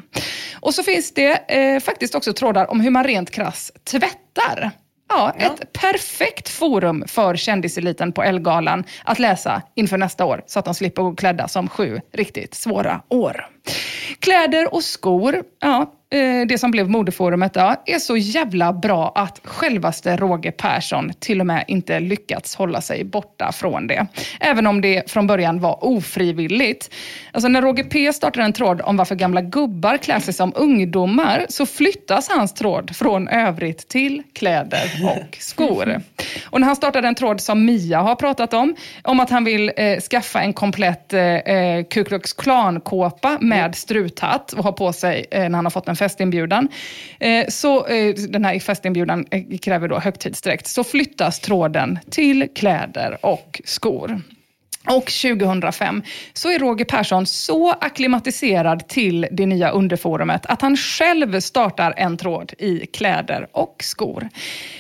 Och så finns det eh, faktiskt också trådar om hur man rent krass tvättar. Ja, ett perfekt forum för kändiseliten på Elgalan att läsa inför nästa år så att de slipper gå klädda som sju riktigt svåra år. Kläder och skor, ja, eh, det som blev modeforumet, ja, är så jävla bra att självaste Roger Persson till och med inte lyckats hålla sig borta från det. Även om det från början var ofrivilligt. Alltså när Roger P startar en tråd om varför gamla gubbar klär sig som ungdomar så flyttas hans tråd från övrigt till kläder och skor. Och när han startade en tråd som Mia har pratat om, om att han vill eh, skaffa en komplett eh, eh Ku Klux Klan-kåpa med med struthatt och har på sig eh, när han har fått en festinbjudan. Eh, så eh, den här festinbjudan eh, kräver då högtidsdräkt. Så flyttas tråden till kläder och skor. Och 2005 så är Roger Persson så akklimatiserad till det nya underforumet att han själv startar en tråd i kläder och skor.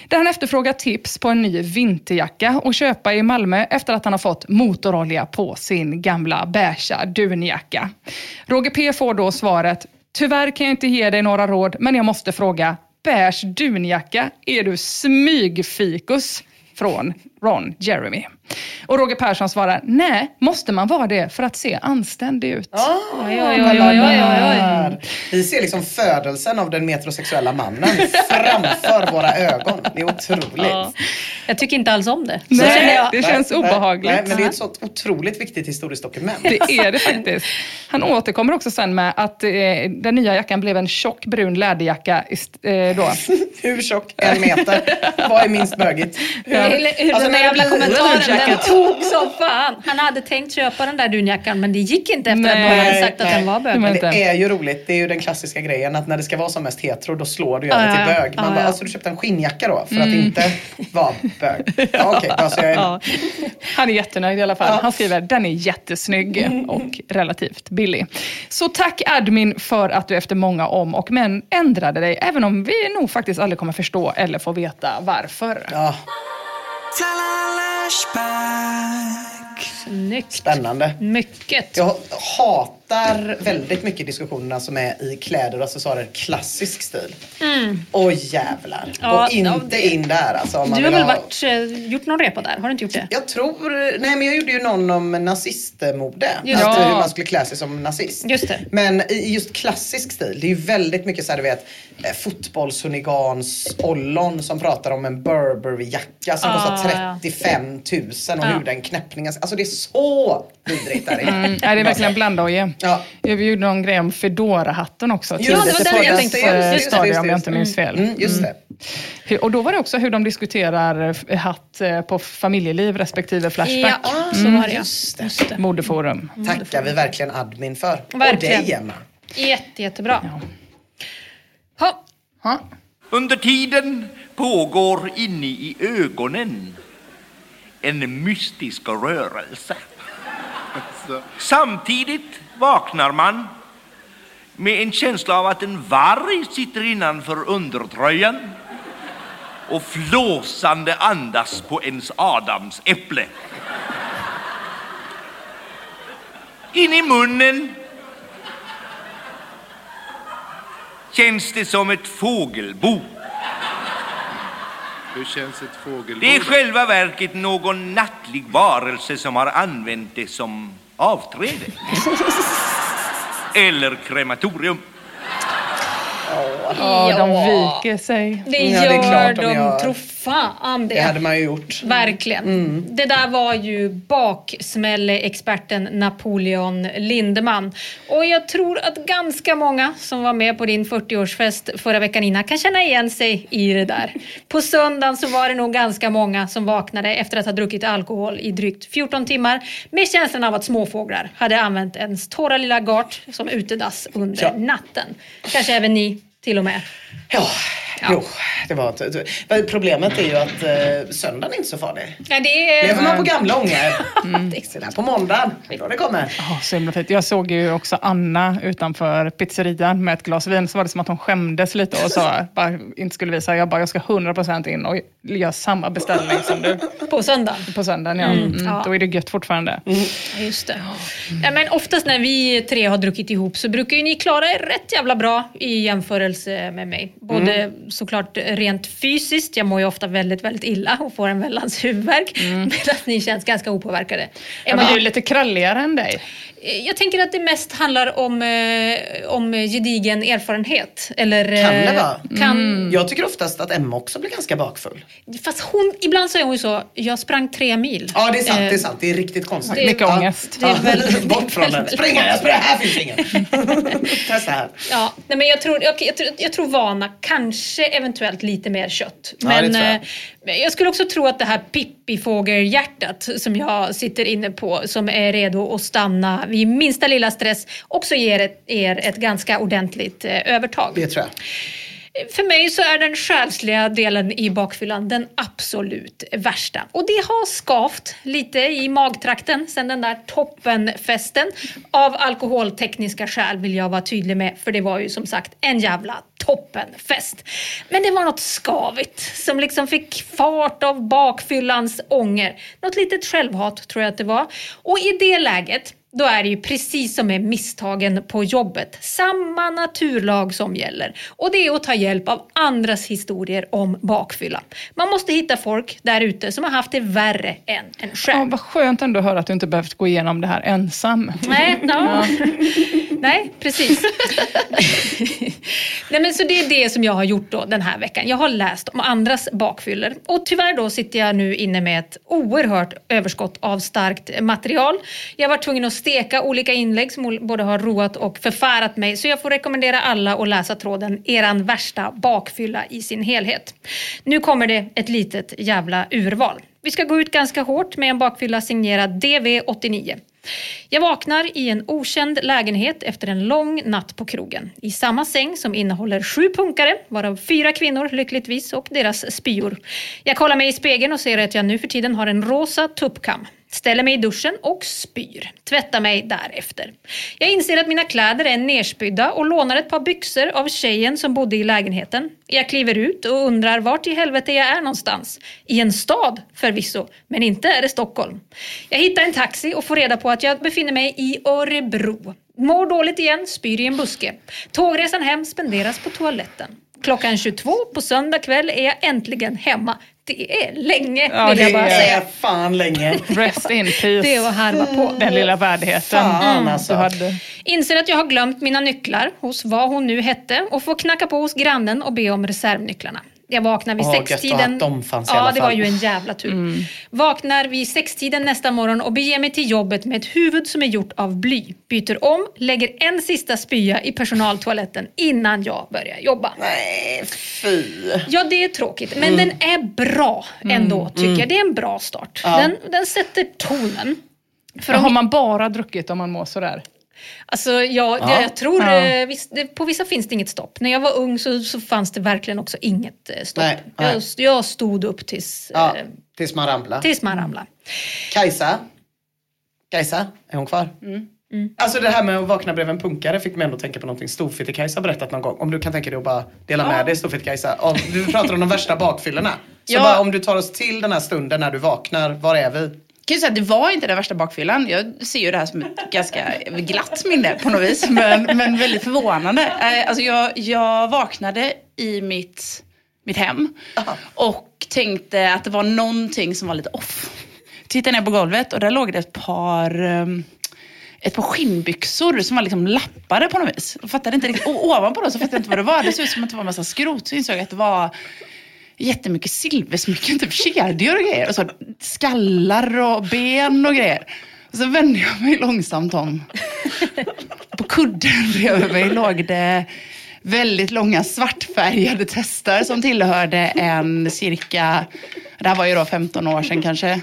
Där han efterfrågar tips på en ny vinterjacka att köpa i Malmö efter att han har fått motorolja på sin gamla beiga dunjacka. Roger P får då svaret Tyvärr kan jag inte ge dig några råd, men jag måste fråga. Beige dunjacka, är du smygfikus? Från Ron Jeremy. Och Roger Persson svarar, nej, måste man vara det för att se anständig ut? Ah, oj, oj, oj. Vi ser liksom födelsen av den metrosexuella mannen framför våra ögon. Det är otroligt. Ja. Jag tycker inte alls om det. Så Nej. känner jag. det känns obehagligt. Nej, men det är ett sånt otroligt viktigt historiskt dokument. Det är det faktiskt. Han återkommer också sen med att eh, den nya jackan blev en tjock brun läderjacka eh, då. Hur tjock? En meter? Vad är minst bögigt? Eller hur Alltså, den där när jävla kommentaren, den tog som fan. Han hade tänkt köpa den där dunjackan men det gick inte efter att Nej, någon hade sagt att nej. den var bög. Men- det är ju roligt. Det är ju den klassiska grejen att när det ska vara som mest hetero då slår du över Ja, till ja. bög. Man Ja, bara, ja. alltså du köpte en skinnjacka då för att inte vara bög. Ja, Okej, alltså jag är... Ja. Han är jättenöjd i alla fall. Han skriver, den är jättesnygg och relativt billig. Så tack admin för att du efter många om och men ändrade dig, även om vi nog faktiskt aldrig kommer förstå eller få veta varför. Ja. Snyggt. spännande. Mycket. Jag hatar hatar väldigt mycket diskussionerna som är i kläder och accessoarer klassisk stil. Åh jävlar. Mm. Ja, Gå inte ja, in där alltså. Om man Du har väl ha... varit, eh, gjort någon repa där? Har du inte gjort det? Jag tror, nej men jag gjorde ju någon om nazistmode. Just Att, det. hur man skulle klä sig som nazist. Just det. Men i just klassisk stil, det är ju väldigt mycket så här, du vet, eh, fotbollshunigans ollon som pratar om en Burberry-jacka som Ah, kostar ja. 35 000 och Ja. hur den knäppningen, alltså det är så vidrigt där inne. Mm, det är verkligen blanda och ge. Ja. Vi gjorde någon grej om Fedora-hatten också. Just det, det var den jag tänkte- eh, just just det, om jag just inte minns fel. Mm, just det. Hur- Och då var det också hur de diskuterar eh, hatt eh, på familjeliv respektive Flashback. Ja, så var det ja. just det. Just. Modeforum. Tackar vi verkligen admin för. Och Verkligen. dig Emma. Jätte, jättebra. Ha. Ja. Under tiden pågår inne i ögonen en mystisk rörelse. Samtidigt vaknar man med en känsla av att en varg sitter innanför undertröjan och flåsande andas på ens Adams äpple. In i munnen känns det som ett fågelbo. Hur känns ett fågelbo? Det är i själva verket någon nattlig varelse som har använt det som avträde. Eller krematorium. Ja, de viker sig. Det Ja, det är gör klart de de, gör. tro fan det. Det hade man ju gjort. Verkligen. Mm. Det där var ju baksmälleexperten Napoleon Lindeman. Och jag tror att ganska många som var med på din 40-årsfest förra veckan innan kan känna igen sig i det där. På söndagen så var det nog ganska många som vaknade efter att ha druckit alkohol i drygt 14 timmar med känslan av att småfåglar hade använt ens torra lilla gart som utedass under Ja. natten. Kanske även ni till och med. Ja, Ja. jo. Det var inte, problemet är ju att eh, söndagen är inte så farlig. Ja, det är... Lever man på gamla ånger. Mm. Det är där på måndagen. Det är då det kommer. Ja, så himla fint. Jag såg ju också Anna utanför pizzerian med ett glas vin. Så var det som att hon skämdes lite och sa bara, inte skulle visa. Jag bara, jag ska 100% in och göra samma beställning som du På söndagen. på söndagen. Ja. Mm, ja. Då är det gött fortfarande. Ja, Just det. Ja, men oftast när vi tre har druckit ihop så brukar ju ni klara er rätt jävla bra i jämförelse med mig. Både såklart rent fysiskt, jag mår ju ofta väldigt, väldigt illa och får en väldans huvudvärk. Medan ni känns ganska opåverkade. Ja, Emma, men du är lite kralligare än dig. Jag tänker att det mest handlar om, eh, om gedigen erfarenhet. Eller, Kan det eh, vara? Kan, Jag tycker oftast att Emma också blir ganska bakfull. Fast hon, ibland säger hon ju så, jag sprang tre mil. Ja, det är sant. Eh, Det är sant. Det är riktigt konstigt. det Mycket Ja. ångest. Det är väldigt- Bort från den. väldigt Spring här, jag springer. Här finns ingen. Testa här. Ja, nej men jag, tror, jag, jag, tror, jag tror vana, kanske eventuellt lite mer kött. Ja, Men tror jag. eh, jag skulle också tro att det här pippifågelhjärtat som jag sitter inne på, som är redo att stanna vid minsta lilla stress, också ger ett, er ett ganska ordentligt eh, övertag. Det tror jag. För mig så är den själsliga delen i bakfyllan den absolut värsta. Och det har skavt lite i magtrakten sen den där toppenfesten. Av alkoholtekniska skäl vill jag vara tydlig med, för det var ju som sagt en jävla toppenfest. Men det var något skavigt som liksom fick fart av bakfyllans ånger. Något litet självhat tror jag att det var. Och i det läget då är det ju precis som med misstagen på jobbet. Samma naturlag som gäller. Och det är att ta hjälp av andras historier om bakfylla. Man måste hitta folk där ute som har haft det värre än en själv. Ja, vad skönt ändå att höra att du inte behövt gå igenom det här ensam. Nej, ja. Nej, precis. Nej, men så det är det som jag har gjort då den här veckan. Jag har läst om andras bakfyllor och tyvärr då sitter jag nu inne med ett oerhört överskott av starkt material. Jag var tvungen att steka olika inlägg som både har roat och förfärat mig så jag får rekommendera alla att läsa tråden Eran värsta bakfylla i sin helhet. Nu kommer det ett litet jävla urval. Vi ska gå ut ganska hårt med en bakfylla signerad DV89. Jag vaknar i en okänd lägenhet efter en lång natt på krogen. I samma säng som innehåller sju punkare, varav fyra kvinnor lyckligtvis och deras spyor. Jag kollar mig i spegeln och ser att jag nu för tiden har en rosa tuppkam ställer mig i duschen och spyr. Tvättar mig därefter. Jag inser att mina kläder är nerspydda och lånar ett par byxor av tjejen som bodde i lägenheten. Jag kliver ut och undrar vart i helvete jag är någonstans. I en stad förvisso, men inte är det Stockholm. Jag hittar en taxi och får reda på att jag befinner mig i Örebro. Mår dåligt igen, spyr i en buske. Tågresan hem spenderas på toaletten. Klockan 22 på söndag kväll är jag äntligen hemma. Det är länge Ja, vill jag det bara Det säga. är fan länge. Rest in peace. Det är att harva på. Den lilla värdigheten Fan, alltså. du hade. Inser att jag har glömt mina nycklar hos vad hon nu hette och får knacka på hos grannen och be om reservnycklarna. Jag vaknar vid att sextiden. de fanns i ja, alla det var fall. ju en jävla tur. Mm. Vaknar vid sextiden nästa morgon och beger mig till jobbet med ett huvud som är gjort av bly. Byter om, lägger en sista spya i personaltoaletten innan jag börjar jobba. Nej, fy. Ja, det är tråkigt. Men Mm. den är bra ändå, tycker jag. Det är en bra start. Den, den sätter tonen. För om har man bara druckit om man mår sådär? Alltså, jag, jag, jag tror, Ja. eh, visst, det, på vissa finns det inget stopp. När jag var ung så, så fanns det verkligen också inget eh, stopp. Nej, nej. Jag, jag stod upp tills, Ja, eh, tills man ramlar. tills man ramlade. Kajsa? Kajsa, är hon kvar? Alltså det här med att vakna bredvid en punkare fick mig ändå tänka på någonting Storfitte-Kajsa berättat någon gång. Om du kan tänka dig att bara dela med dig Storfitte-Kajsa. Om Du pratar om de värsta bakfyllorna. Så Ja. bara, om du tar oss till den här stunden när du vaknar, var är vi? Kan ju säga att det var inte den värsta bakfyllan. Jag ser ju det här som ett ganska glatt minne på något vis. Men, men väldigt förvånande. Eh, Alltså jag, jag vaknade i mitt, mitt hem och tänkte att det var någonting som var lite off. Tittade ner på golvet och där låg det ett par ehm, ett par skinnbyxor som var liksom lappade på något vis. Jag fattade inte riktigt. Och ovanpå dem så fattade jag inte vad det var. Det såg ut som att det var en massa skrot. Så insåg jag att det var jättemycket silversmycken, typ kedjor och grejer. Och så skallar och ben och grejer. Och så vände jag mig långsamt om. På kudden bredvid mig låg det väldigt långa svartfärgade testar som tillhörde en cirka, det här var ju då 15 år sedan kanske,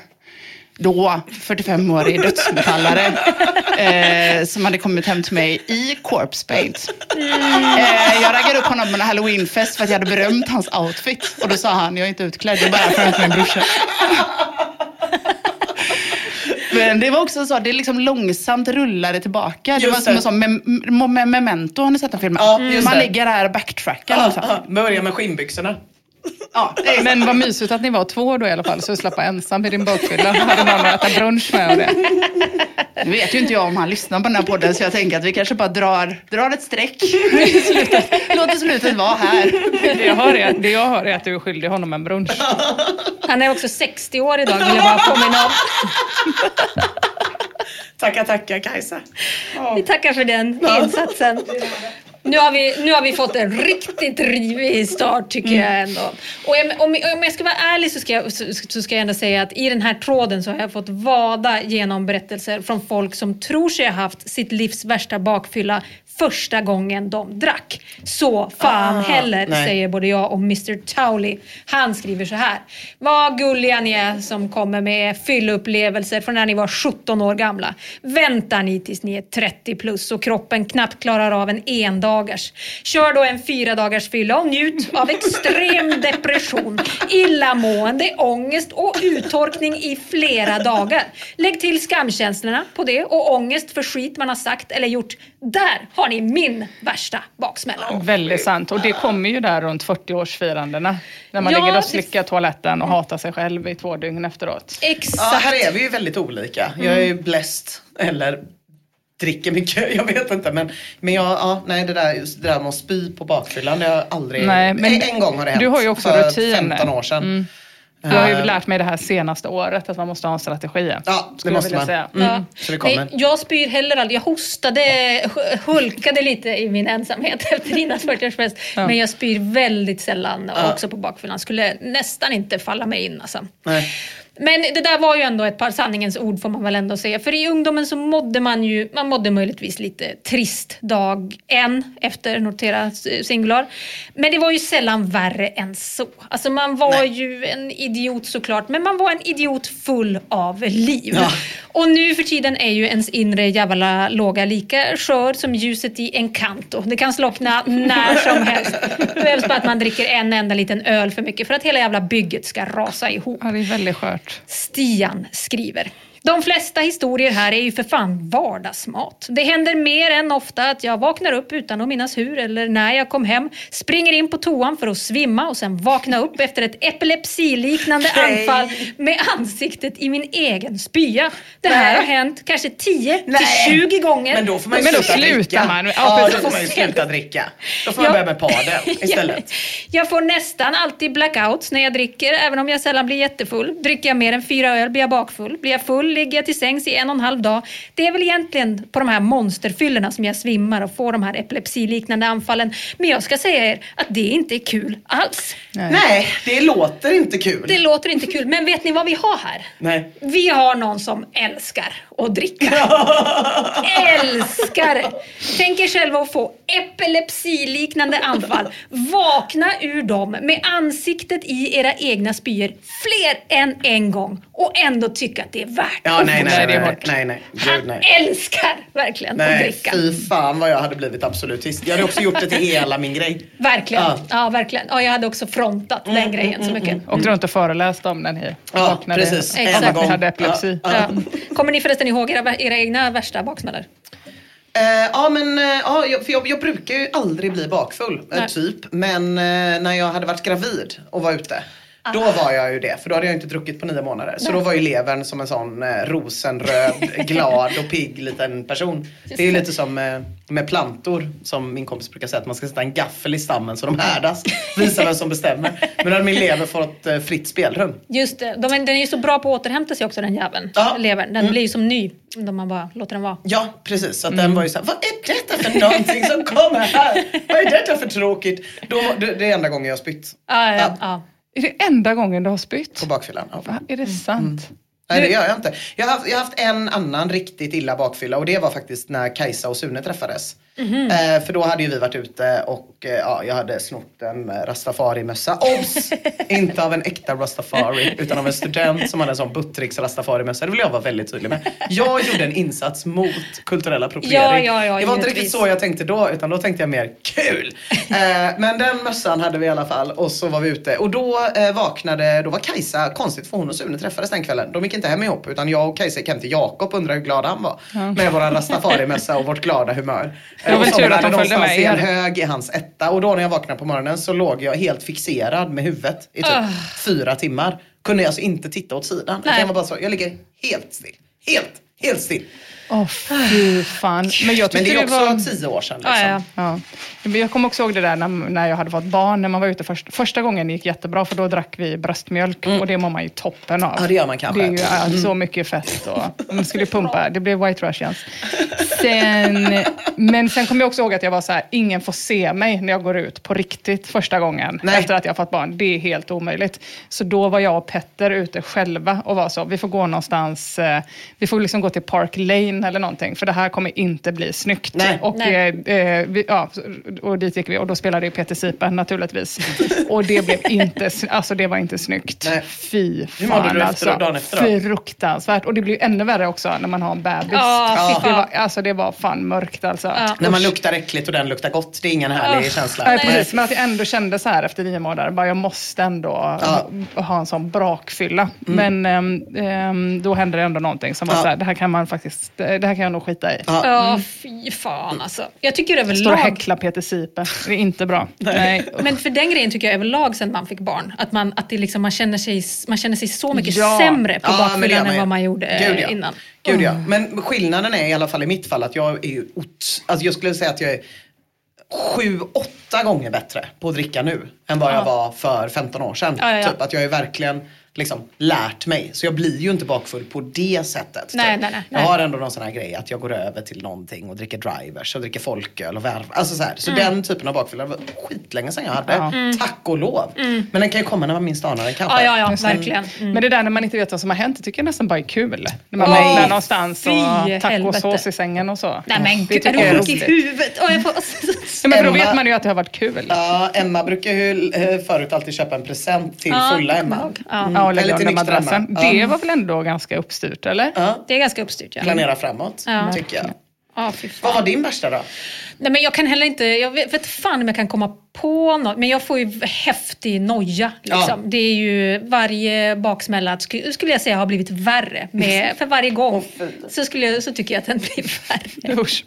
då 45-årig dödsmetallare eh, som hade kommit hem till mig i corpse paint. Eh, jag raggade upp honom på en halloweenfest för att jag hade berömt hans outfit. Och då sa han, jag är inte utklädd, jag är bara för att min brorsa. Men det var också så, det liksom långsamt rullade tillbaka. Det Just var som det. en sån mem- mem- memento, har ni sett den filmen? Ja, just Man det. ligger där och backtrackar. Ja, alltså. ja, börja med skinnbyxorna. Ja, Men vad mysigt att ni var två då i alla fall, så du slapp vara ensam i din bakfylla. Hade någon att äta brunch med och det. Nu vet ju inte jag om han lyssnar på den här podden så jag tänker att vi kanske bara drar, drar ett streck slutet. Låter slutet vara här. Det jag, hör är, det jag hör är att du är skyldig honom en brunch. Han är också 60 år idag vill jag bara påminna om. Tackar, tackar Kajsa. Vi tackar för den insatsen. Nu har, vi, nu har vi fått en riktigt rivig start tycker jag ändå. Och om, om, om jag ska vara ärlig så ska, jag, så, så ska jag ändå säga att i den här tråden så har jag fått vada genom berättelser från folk som tror sig ha haft sitt livs värsta bakfylla första gången de drack. Så fan Ah, heller, nej. säger både jag och Mr Towley. Han skriver så här. Vad gulliga ni är som kommer med fylleupplevelser från när ni var 17 år gamla. Väntar ni tills ni är 30 plus och kroppen knappt klarar av en endagars. Kör då en fyra dagars fylla och njut av extrem depression, illamående, ångest och uttorkning i flera dagar. Lägg till skamkänslorna på det och ångest för skit man har sagt eller gjort. Där har ni min värsta baksmälla. Väldigt sant. Och det kommer ju där runt 40-årsfirandena. När man Ja, ligger och det- slickar toaletten och hatar sig själv i två dygn efteråt. Exakt. Ja, här är vi ju väldigt olika. Jag är ju blessed, eller dricker mycket, jag vet inte. Men, men jag, ja, nej det där, just det där med att spy på bakfyllan, det har jag aldrig... Nej, men en, en gång har det hänt. du har ju också för rutin. 15 år sedan. Mm. Jag har ju Eh, lärt mig det här senaste året, att man måste ha en strategi. Ja, det måste vilja man. säga. Mm. Ja. Så det kommer. Nej, jag spyr heller aldrig. Jag hostade, hu- hulkade lite i min ensamhet efter Linas 40-årsfest. Ja. Men jag spyr väldigt sällan Ja. också på bakfyllan. Skulle nästan inte falla mig in alltså. Nej. Men det där var ju ändå ett par sanningens ord får man väl ändå säga. För i ungdomen så mådde man ju, man mådde möjligtvis lite trist dag en efter notera singular. Men det var ju sällan värre än så. Alltså man var Nej. ju en idiot såklart, men man var en idiot full av liv. Ja. Och nu för tiden är ju ens inre jävla låga lika skör som ljuset i Encanto. Det kan slockna när som helst. Det behövs bara att man dricker en enda liten öl för mycket för att hela jävla bygget ska rasa ihop. Ja, det är väldigt skört. Stian skriver. De flesta historier här är ju för fan vardagsmat. Det händer mer än ofta att jag vaknar upp utan att minnas hur eller när jag kom hem, springer in på toan för att svimma och sen vakna upp efter ett epilepsiliknande Nej. anfall med ansiktet i min egen spya. Det här Nej. har hänt kanske 10 till Nej. 20 gånger. Men då får man ju sluta dricka. man. Ja, Ja, då får man ju sluta dricka. Då får man Ja. börja med padel istället. Jag får nästan alltid blackouts när jag dricker, även om jag sällan blir jättefull. Dricker jag mer än fyra öl blir jag bakfull. Blir jag full ligger jag till sängs i en och en halv dag. Det är väl egentligen på de här monsterfyllorna som jag svimmar och får de här epilepsiliknande anfallen. Men jag ska säga er att det inte är kul alls. Nej, det låter inte kul. Det låter inte kul, men vet ni vad vi har här? Nej. Vi har någon som älskar att dricka. älskar! Tänk er själva att få epilepsiliknande anfall. Vakna ur dem med ansiktet i era egna spyor fler än en gång och ändå tycka att det är värt Ja, att nej, nej, Nej, nej, nej, nej, nej. Gud, Han nej. älskar verkligen att Nej, dricka. fy fan vad jag hade blivit absolutist. Jag hade också gjort det till hela min grej. Verkligen. Ja. Ja. verkligen. Ja, jag hade också frontat den grejen så mycket. Åkte runt och föreläste om den här. Ja, Vaknade precis. Exakt. att ni hade epilepsi. Ja, Ja. Kommer ni förresten ihåg era, era egna värsta baksmällor? Eh, ja men eh, ja, jag, för jag, jag brukar ju aldrig bli bakfull, eh, Nej. typ. Men eh, när jag hade varit gravid och var ute. Då var jag ju det, för då hade jag inte druckit på nio månader. Så då var ju levern som en sån eh, rosenröd, glad och pigg liten person. Det är ju lite som eh, med plantor, som min kompis brukar säga att man ska sätta en gaffel i stammen så de härdas. Visa vem som bestämmer. Men då hade min lever fått eh, fritt spelrum. Just det, de, den är ju så bra på att återhämta sig också den jäveln. Ja. Mm. Levern. Den blir ju som ny om man bara låter den vara. Ja, precis. Så att Mm. den var ju såhär, vad är detta för någonting som kommer här? Vad är detta för tråkigt? Då, det, det är enda gången jag har spytt. Ja, ja, Ja. ja. Är det enda gången du har spytt? På bakfyllan. Ja. Va? Är det sant? Nej det gör jag inte. Jag har, haft, jag har haft en annan riktigt illa bakfylla och det var faktiskt när Kajsa och Sune träffades. Eh, för då hade ju vi varit ute och eh, ja, jag hade snott en eh, rastafari-mössa. Obs! inte av en äkta rastafari utan av en student som hade en sån Buttricks rastafari-mössa. Det vill jag vara väldigt tydlig med. Jag gjorde en insats mot kulturell appropriering. Ja, ja, det var inte riktigt så jag tänkte då utan då tänkte jag mer kul. Men den mössan hade vi i alla fall och så var vi ute och då vaknade, då var Kajsa, konstigt för hon och Sune träffades den kvällen. De gick inte hem ihop utan jag och Kajsa gick hem till Jakob och undrade hur glad han var. Med våran rastafari-mössa och vårt glada humör. Det var tur att de följde med i en er. hög i hans etta och då när jag vaknade på morgonen så låg jag helt fixerad med huvudet i typ Ah. fyra timmar. Kunde alltså inte titta åt sidan. Nej. Jag var bara så, jag ligger helt still. Helt, helt still. Åh fy fan. Men jag Men det är också var... tio år sedan. Liksom. Ja, ja. Ja. Jag kommer också ihåg det där när, när jag hade fått barn, när man var ute först, första gången det gick jättebra för då drack vi bröstmjölk och det mår man ju toppen av. Mm. Ja, det gör man kanske. Mm. Det är ju ja, så mycket fett och man skulle pumpa, det blev white russians. Sen, men sen kommer jag också ihåg att jag var så här, ingen får se mig när jag går ut på riktigt första gången Nej. efter att jag fått barn. Det är helt omöjligt. Så då var jag och Petter ute själva och var så, vi får gå någonstans, eh, vi får liksom gå till Park Lane eller någonting, för det här kommer inte bli snyggt. Nej. Och, Nej. eh, eh, vi, ja, och dit gick vi och då spelade ju Peter Sipen naturligtvis. Och det blev inte, alltså det var inte snyggt. Nej. Fy Hur mådde fan du efter- alltså. dagen efter då? Fruktansvärt. Och det blir ännu värre också när man har en bebis. Fy det, var, fan. alltså, det var fan mörkt alltså. Ja. När man luktar äckligt och den luktar gott. Det är ingen härlig känsla. Nej, precis. Men att jag ändå kände så här efter nio månader, bara jag måste ändå Ja. ha, en sån brakfylla. Men ehm, ehm, då hände det ändå någonting som var Ja. så här, det här kan man faktiskt, det här kan jag nog skita i. Ja. Ja, fy fan alltså. Jag tycker Står och överlag... häcklar Peter Sipe. Det är inte bra. Nej. Men för den grejen tycker jag överlag sen man fick barn. Att, man, att det liksom, man, känner sig, man känner sig så mycket Ja. sämre på Ja, bakfyllan än vad man gjorde eh, Gud, ja. innan. Gud ja. Men skillnaden är i alla fall i mitt fall att jag är alltså jag skulle säga att jag är sju, åtta gånger bättre på att dricka nu än vad jag var för 15 år sedan. Ja, ja, ja. Typ att jag är verkligen liksom lärt mig. Så jag blir ju inte bakfull på det sättet. Nej, typ. nej, nej, Jag nej. har ändå någon sån här grej att jag går över till någonting och dricker drivers och dricker folköl och värv. Alltså så här. Så Mm. den typen av bakfylla var skitlänge sedan jag hade. Ja. Tack och lov. Men den kan ju komma när man minst anar den kanske. Mm. Ja, ja, ja, verkligen. Mm. Men det där när man inte vet vad som har hänt, det tycker jag nästan bara är kul. När man vaknar någonstans fy och tacosås i sängen och så. Nej men det gud, är du är sjuk i huvudet? Åh, jag får... Ja, men då vet man ju att det har varit kul. Ja, Emma brukar ju eh, förut alltid köpa en present till Ja, fulla Emma. Ja. Och lägga under madrassen. Ja. Det var väl ändå ganska uppstyrt, eller? Ja, Det är ganska uppstyrt ja. planera framåt, Ja. tycker jag. Fan. Vad var din värsta då? Nej, men jag kan heller inte, jag vet, vet fan om jag kan komma på något, men jag får ju häftig noja. Liksom. Ja. Det är ju varje baksmälla sk- skulle jag säga har blivit värre med, för varje gång. så, skulle jag, så tycker jag att den blir värre. Usch.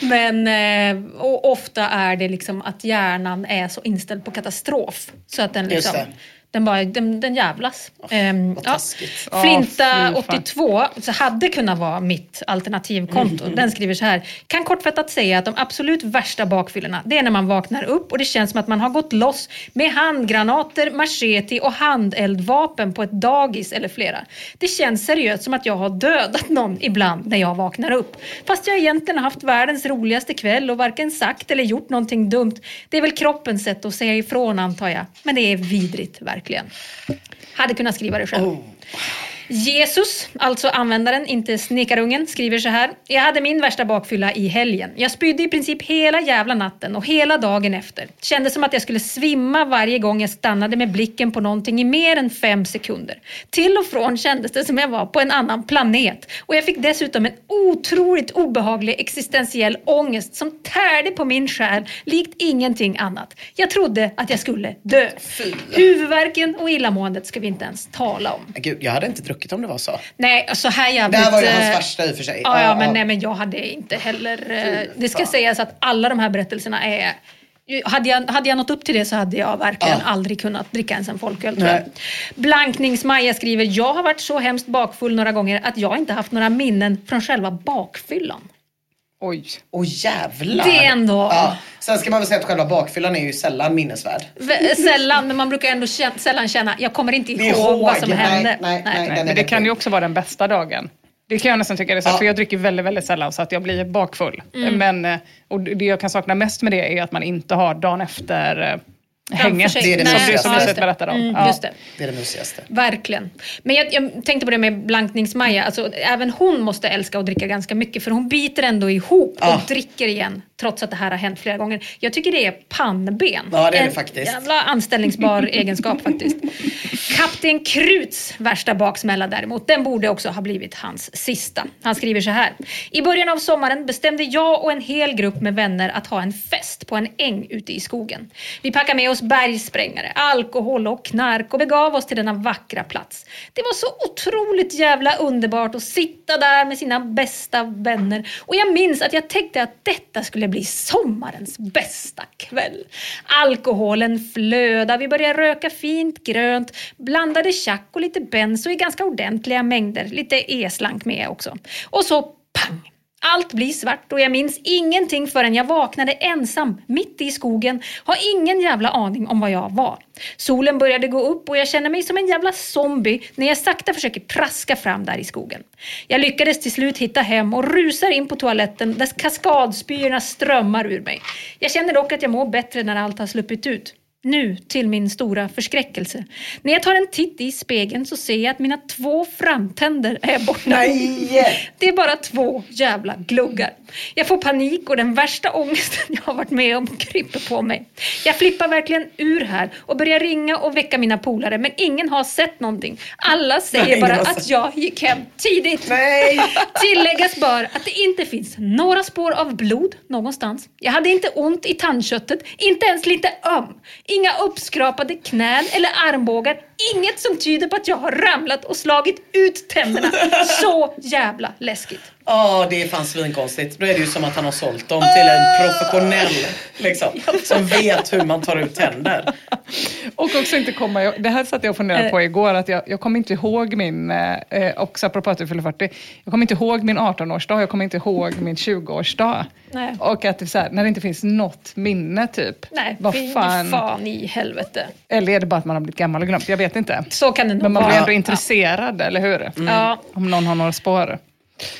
Men eh, och ofta är det liksom att hjärnan är så inställd på katastrof. Så att den Just liksom, det. Den, bara, den, den jävlas. Ehm, vad ja. taskigt. Ja, Flinta fy fan. 82 så hade kunnat vara mitt alternativkonto. Mm. Den skriver så här. Kan kortfattat säga att de absolut värsta bakfyllorna det är när man vaknar upp och det känns som att man har gått loss med handgranater, machete och handeldvapen på ett dagis eller flera. Det känns seriöst som att jag har dödat någon ibland när jag vaknar upp. Fast jag egentligen har haft världens roligaste kväll och varken sagt eller gjort någonting dumt. Det är väl kroppens sätt att säga ifrån antar jag. Men det är vidrigt verkligen. Hade kunnat skriva det själv. Oh. Jesus, alltså användaren, inte snickarungen, skriver så här. Jag hade min värsta bakfylla i helgen. Jag spydde i princip hela jävla natten och hela dagen efter. Kändes som att jag skulle svimma varje gång jag stannade med blicken på någonting i mer än fem sekunder. Till och från kändes det som jag var på en annan planet. Och jag fick dessutom en otroligt obehaglig existentiell ångest som tärde på min själ likt ingenting annat. Jag trodde att jag skulle dö. Huvudvärken och illamåendet ska vi inte ens tala om. Gud, jag hade inte druckit om det var så. Nej, så här Det jävligt... här var ju hans eh, värsta i och för sig. Ja, ja, men, nej, men jag hade inte heller... eh, Det ska fan. sägas att alla de här berättelserna är... Hade jag, hade jag nått upp till det så hade jag verkligen Ja. aldrig kunnat dricka ens en folköl. tror jag. Blanknings-Maja skriver, jag har varit så hemskt bakfull några gånger att jag inte haft några minnen från själva bakfyllan. Oj. Åh jävlar. Det är ändå- Ja. Sen ska man väl säga att själva bakfyllan är ju sällan minnesvärd. V- Sällan, men man brukar ändå känna, sällan känna, jag kommer inte är ihåg vad som ihåg, nej, hände. nej, nej. Är Men det kan ju också vara den bästa dagen. Det kan jag nästan tycka det är så, Ja. för jag dricker väldigt, väldigt sällan så att jag blir bakfull. Men, eh, och det jag kan sakna mest med det är att man inte har dagen efter eh, hänget. sig. Det är det som du mysigaste. som berättade om. Mm, Ja. Just det. Det är det mysigaste. Verkligen. Men jag, jag tänkte på det med blanknings-Maja. Alltså, även hon måste älska att dricka ganska mycket för hon biter ändå ihop Ja. och dricker igen trots att det här har hänt flera gånger. Jag tycker det är pannben. Ja, det är det en faktiskt. jävla anställningsbar egenskap faktiskt. Kapten Kruts värsta baksmälla däremot, den borde också ha blivit hans sista. Han skriver så här. I början av sommaren bestämde jag och en hel grupp med vänner att ha en fest på en äng ute i skogen. Vi packade med oss bergsprängare, alkohol och knark och begav oss till denna vackra plats. Det var så otroligt jävla underbart att sitta där med sina bästa vänner och jag minns att jag tänkte att detta skulle bli sommarens bästa kväll. Alkoholen flödar, vi börjar röka fint grönt, blandade tjack och lite benzo i ganska ordentliga mängder, lite e-slank med också. Och så pang! Allt blir svart och jag minns ingenting förrän jag vaknade ensam mitt i skogen. Har ingen jävla aning om vad jag var. Solen började gå upp och jag känner mig som en jävla zombie när jag sakta försöker traska fram där i skogen. Jag lyckades till slut hitta hem och rusar in på toaletten där kaskadspyorna strömmar ur mig. Jag känner dock att jag mår bättre när allt har sluppit ut. Nu till min stora förskräckelse. När jag tar en titt i spegeln så ser jag att mina två framtänder är borta. Nej! Det är bara två jävla gluggar. Jag får panik och den värsta ångesten jag har varit med om kryper på mig. Jag flippar verkligen ur här och börjar ringa och väcka mina polare men ingen har sett någonting. Alla säger Nej, bara att jag gick hem tidigt. Nej! Tilläggas bör att det inte finns några spår av blod någonstans. Jag hade inte ont i tandköttet, inte ens lite öm. Inga uppskrapade knän eller armbågar. Inget som tyder på att jag har ramlat och slagit ut tänderna. Så jävla läskigt. Ja, det är fan svinkonstigt. Då är det ju som att han har sålt dem till en professionell liksom, som vet hur man tar ut tänder. Och också inte komma ihåg, det här satt jag och funderade på igår, att jag, jag kommer inte ihåg min, eh, också apropå att du fyller 40, jag kommer inte ihåg min 18-årsdag, jag kommer inte ihåg min 20-årsdag. Nej. Och att det så här, när det inte finns något minne typ. Nej, vad fan. fan i helvete. Eller är det bara att man har blivit gammal och glömt? Jag vet inte. Så kan det nog Men man vara. blir ändå intresserad, eller hur? Ja. Om någon har några spår.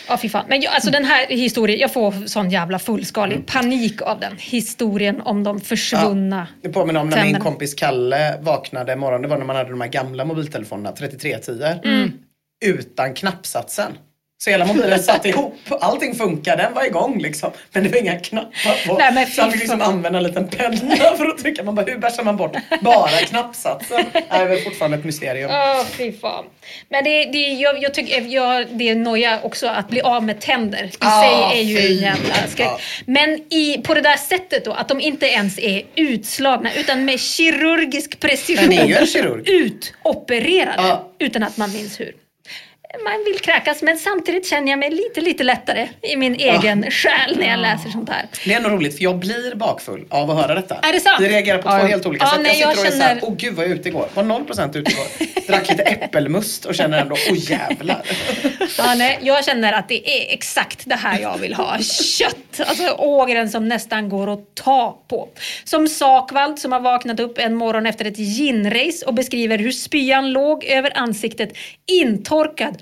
Ja, fy fan. Men jag, alltså den här historien, jag får sån jävla fullskalig panik av den. Historien om de försvunna Det påminner om när min kompis Kalle vaknade morgonen. Det var när man hade de här gamla mobiltelefonerna, 3310 Mm. Utan knappsatsen. Så hela mobilen satt ihop. Allting funkade, den var igång liksom. Men det var inga knappar på. Nej, så han fick liksom använda en liten penna för att trycka. Man bara, hur bärsar man bort bara knappsatsen? Det är väl fortfarande ett mysterium. Åh, fy fan. Men det, det, jag, jag tycker, jag, det är noja också att bli av med tänder. I Ah, sig är ju en jävla skräck. Ja. Men i, på det där sättet då, att de inte ens är utslagna utan med kirurgisk precision ni är ju en kirurg. utopererade Ja. utan att man minns hur. Man vill kräkas men samtidigt känner jag mig lite, lite lättare i min egen själ när jag läser sånt här. Det är ändå roligt för jag blir bakfull av att höra detta. Är det sant? Vi reagerar på två Ja. helt olika Ja, sätt. nej, jag sitter jag och är såhär, känner- åh gud vad jag ute igår. Var 0% ute igår. Drack lite äppelmust och känner ändå, åh jävlar. Ja, nej, jag känner att det är exakt det här jag vill ha. Kött! Alltså ågren som nästan går att ta på. Som Sakvald som har vaknat upp en morgon efter ett ginrace och beskriver hur spyan låg över ansiktet intorkad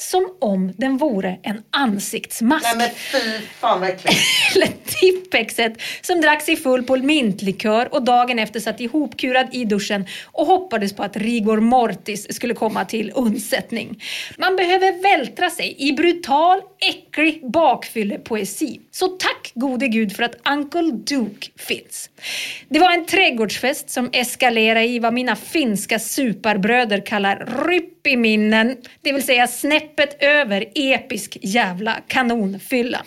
som om den vore en ansiktsmask. Nej men fy fan vad. Eller Tippexet som drack sig full på mintlikör och dagen efter satt ihopkurad i duschen och hoppades på att rigor mortis skulle komma till undsättning. Man behöver vältra sig i brutal, äcklig bakfyllepoesi. Så tack gode gud för att Uncle Duke finns. Det var en trädgårdsfest som eskalerade i vad mina finska superbröder kallar ryppiminnen, det vill säga snäppet över episk jävla kanonfylla.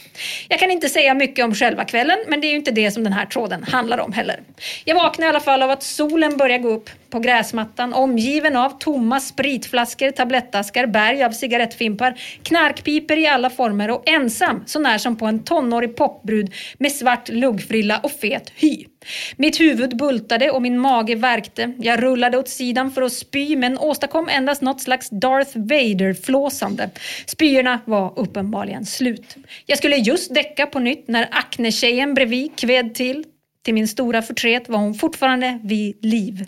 Jag kan inte säga mycket om själva kvällen, men det är ju inte det som den här tråden handlar om heller. Jag vaknade i alla fall av att solen börjar gå upp på gräsmattan omgiven av tomma spritflaskor, tablettaskar, berg av cigarettfimpar, knarkpiper i alla former och ensam så när som på en tonårig popbrud med svart luggfrilla och fet hy. Mitt huvud bultade och min mage värkte. Jag rullade åt sidan för att spy men åstadkom endast något slags Darth Vader-flåsande. Spyorna var uppenbarligen slut. Jag skulle just däcka på nytt när Acne-tjejen bredvid kved till. Till min stora förtret var hon fortfarande vid liv.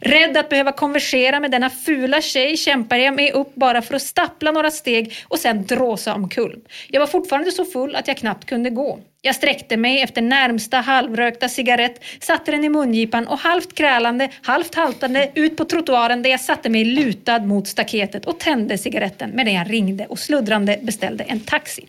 Rädd att behöva konversera med denna fula tjej kämpade jag mig upp bara för att stappla några steg och sen dråsa omkull. Jag var fortfarande så full att jag knappt kunde gå. Jag sträckte mig efter närmsta halvrökta cigarett, satte den i mungipan och halvt krälande, halvt haltande ut på trottoaren där jag satte mig lutad mot staketet och tände cigaretten medan jag ringde och sluddrande beställde en taxi.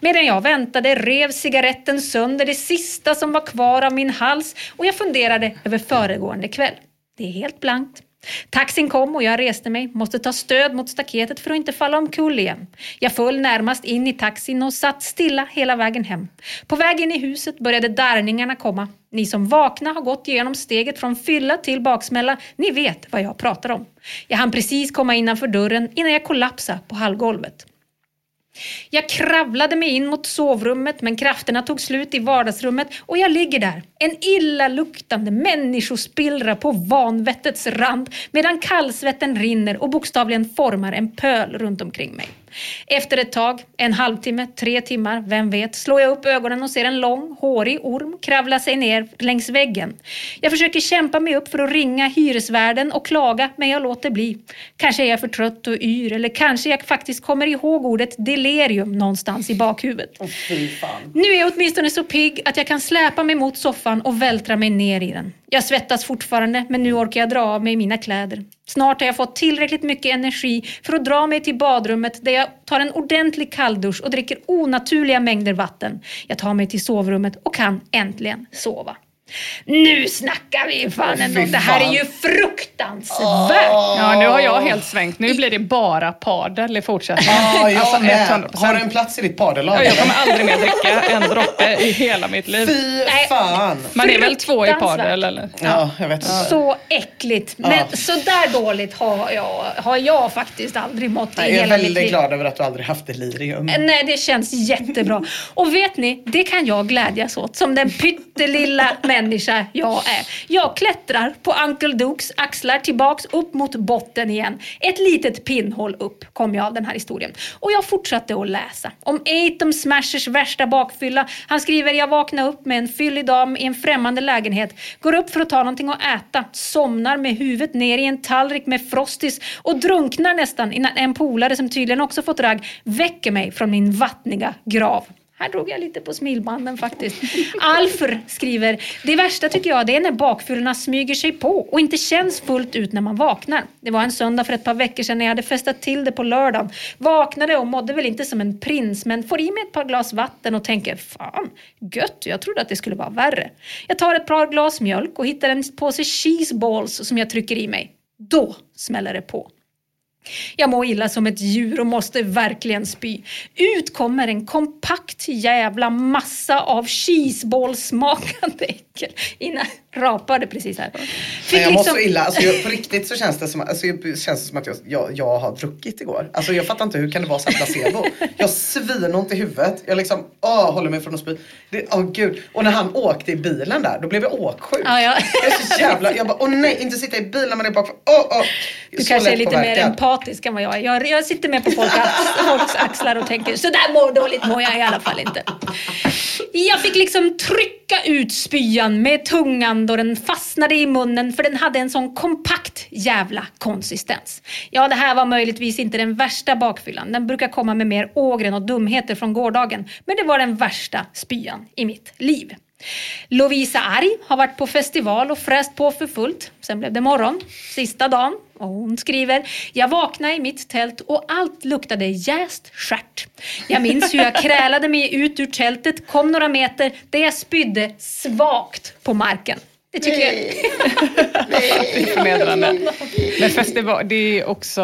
Medan jag väntade rev cigaretten sönder det sista som var kvar av min hals och jag funderade över föregående kväll. Det är helt blankt. Taxin kom och jag reste mig, måste ta stöd mot staketet för att inte falla omkull igen. Jag föll närmast in i taxin och satt stilla hela vägen hem. På väg in i huset började darrningarna komma. Ni som vakna har gått igenom steget från fylla till baksmälla, ni vet vad jag pratar om. Jag hann precis komma innanför dörren innan jag kollapsade på hallgolvet. Jag kravlade mig in mot sovrummet men krafterna tog slut i vardagsrummet och jag ligger där, en illaluktande människospillra på vanvettets rand medan kallsvetten rinner och bokstavligen formar en pöl runt omkring mig. Efter ett tag, en halvtimme, tre timmar, vem vet, slår jag upp ögonen och ser en lång, hårig orm kravla sig ner längs väggen. Jag försöker kämpa mig upp för att ringa hyresvärden och klaga, men jag låter bli. Kanske är jag för trött och yr, eller kanske jag faktiskt kommer ihåg ordet delirium någonstans i bakhuvudet. Fan. Nu är jag åtminstone så pigg att jag kan släpa mig mot soffan och vältra mig ner i den. Jag svettas fortfarande, men nu orkar jag dra av mig mina kläder. Snart har jag fått tillräckligt mycket energi för att dra mig till badrummet där jag tar en ordentlig kalldusch och dricker onaturliga mängder vatten. Jag tar mig till sovrummet och kan äntligen sova. Nu snackar vi fan ändå. Det här är ju fruktansvärt. Ja, nu har jag helt svängt. Nu blir det bara padel i fortsättningen. Ja, jag Alltså, med. 100%. Har du en plats i ditt padellag? Ja, jag kommer aldrig mer dricka en droppe i hela mitt liv. Fy fan. Man är väl två i padel eller? Ja, jag vet inte. Så äckligt. Men Ja. så där dåligt har jag, har jag faktiskt aldrig mått i Nej, jag är hela mitt väldigt liv. glad över att du aldrig haft delirium. Nej, det känns jättebra. Och vet ni, det kan jag glädjas åt som den pyttelilla människa jag är. Jag klättrar på Uncle Dukes axlar tillbaks upp mot botten igen. Ett litet pinnhål upp kom jag av den här historien. Och jag fortsatte att läsa om Atom Smashers värsta bakfylla. Han skriver, jag vaknade upp med en fyllig dam i en främmande lägenhet, går upp för att ta någonting att äta, somnar med huvudet ner i en tallrik med Frostis och drunknar nästan innan en polare som tydligen också fått ragg väcker mig från min vattniga grav. Här drog jag lite på smilbanden faktiskt. Alfr skriver, det värsta tycker jag det är när bakfyllorna smyger sig på och inte känns fullt ut när man vaknar. Det var en söndag för ett par veckor sedan när jag hade festat till det på lördagen. Vaknade och mådde väl inte som en prins men får i mig ett par glas vatten och tänker, fan, gött, jag trodde att det skulle vara värre. Jag tar ett par glas mjölk och hittar en påse cheese balls som jag trycker i mig. Då smäller det på. Jag mår illa som ett djur och måste verkligen spy. Ut kommer en kompakt jävla massa av cheeseballsmakande äckel. Ina rapade precis här. Nej, jag mår så illa. Alltså, jag, på riktigt så känns det som, alltså, jag, känns det som att jag, jag, jag har druckit igår. Alltså, jag fattar inte hur kan det vara så här placebo. Jag svinont i huvudet. Jag liksom, åh, håller mig från att spy. Det, åh gud. Och när han åkte i bilen där, då blev jag åksjuk. Ja, ja. Jag är så jävla, jag bara, åh nej, inte sitta i bilen man är bakför. Åh, åh. Du Så kanske är lite mer empatisk än vad jag är. Jag, jag sitter med på folk, folks axlar och tänker så där mår dåligt mår jag i alla fall inte. Jag fick liksom trycka ut spyan med tungan då den fastnade i munnen för den hade en sån kompakt jävla konsistens. Ja, det här var möjligtvis inte den värsta bakfyllan. Den brukar komma med mer ågren och dumheter från gårdagen. Men det var den värsta spyan i mitt liv. Lovisa Arg har varit på festival och fräst på för fullt. Sen blev det morgon, sista dagen. Och hon skriver, jag vaknade i mitt tält och allt luktade jäst stjärt. Jag minns hur jag krälade mig ut ur tältet, kom några meter där jag spydde svagt på marken. Det tycker jag. Det är förnedrande. Men festival, det är också...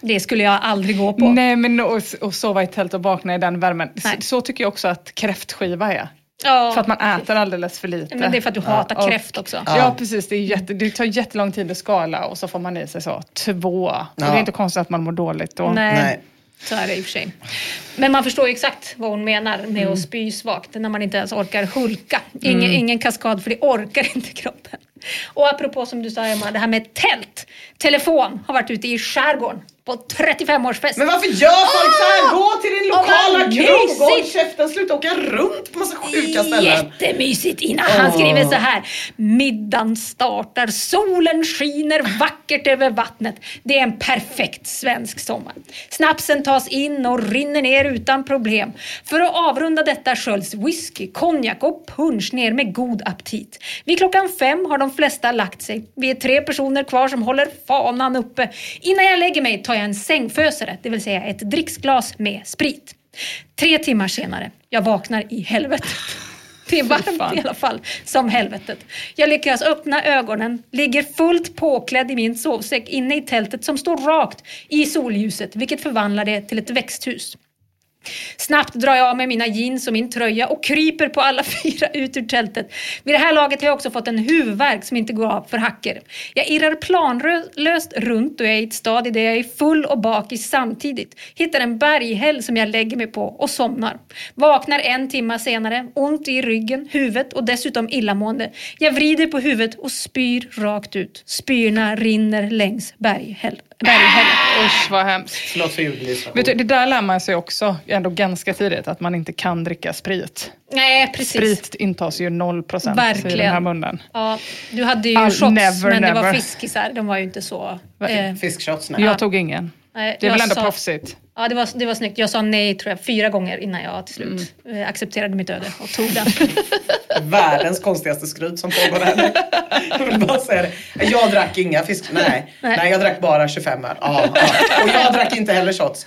Det skulle jag aldrig gå på. Nej, men och, och sova i tält och vakna i den värmen. Nej. Så, så tycker jag också att kräftskiva är. Ja. För att man äter alldeles för lite. Men det är för att du hatar och- kräft också. Ja, precis. Det, är jätte, det tar jättelång tid att skala och så får man i sig så två. Och det är inte konstigt att man mår dåligt då. Nej. Nej. Så är det i och för sig. Men man förstår ju exakt vad hon menar med att spy svagt när man inte ens orkar hulka. Ingen, ingen kaskad för det orkar inte kroppen. Och apropå som du sa Emma, det här med tält. Telefon har varit ute i skärgården på 35-årsfest. Men varför gör folk så här? Gå till din lokala vad krog! Håll mysigt! käften, sluta åka runt på massa sjuka ställen. Jättemysigt Ina. Han Åh. skriver så här. Middagen startar, solen skiner vackert över vattnet. Det är en perfekt svensk sommar. Snapsen tas in och rinner ner utan problem. För att avrunda detta sköljs whisky, konjak och punch ner med god aptit. Vid klockan fem har de flesta lagt sig. Vi är tre personer kvar som håller fanan uppe. Innan jag lägger mig tar jag en sängfösare, det vill säga ett dricksglas med sprit. Tre timmar senare, jag vaknar i helvetet. Det är varmt i alla fall, som helvetet. Jag lyckas öppna ögonen, ligger fullt påklädd i min sovsäck inne i tältet som står rakt i solljuset, vilket förvandlar det till ett växthus. Snabbt drar jag av mig mina jeans och min tröja och kryper på alla fyra ut ur tältet. Vid det här laget har jag också fått en huvudvärk som inte går av för hacker. Jag irrar planlöst runt och jag är i ett stadie där jag är full och bakis samtidigt. Hittar en berghäll som jag lägger mig på och somnar. Vaknar en timma senare, ont i ryggen, huvudet och dessutom illamående. Jag vrider på huvudet och spyr rakt ut. Spyrna rinner längs berghäll berghällen. Usch vad hemskt. Förlåt för ljudlistan. Vet du, det där lär man sig också ändå ganska tidigt, att man inte kan dricka sprit. Nej, precis. Sprit intas ju 0% i Verkligen. den här munnen. Ja, du hade ju All- shots, never, men det var never. fiskisar. De var ju inte så... Eh, Fiskshots, nej. Jag tog ingen. Nej, Det är väl ändå sa- proffsigt? Ja, det var, det var snyggt. Jag sa nej tror jag fyra gånger innan jag till slut Mm. eh, accepterade mitt öde och tog den. Världens konstigaste skryt som pågår här nu. Jag vill bara säga det. Jag drack inga fisk... Nej. Nej, jag drack bara 25 öl. Ja, ja. Och jag drack inte heller shots.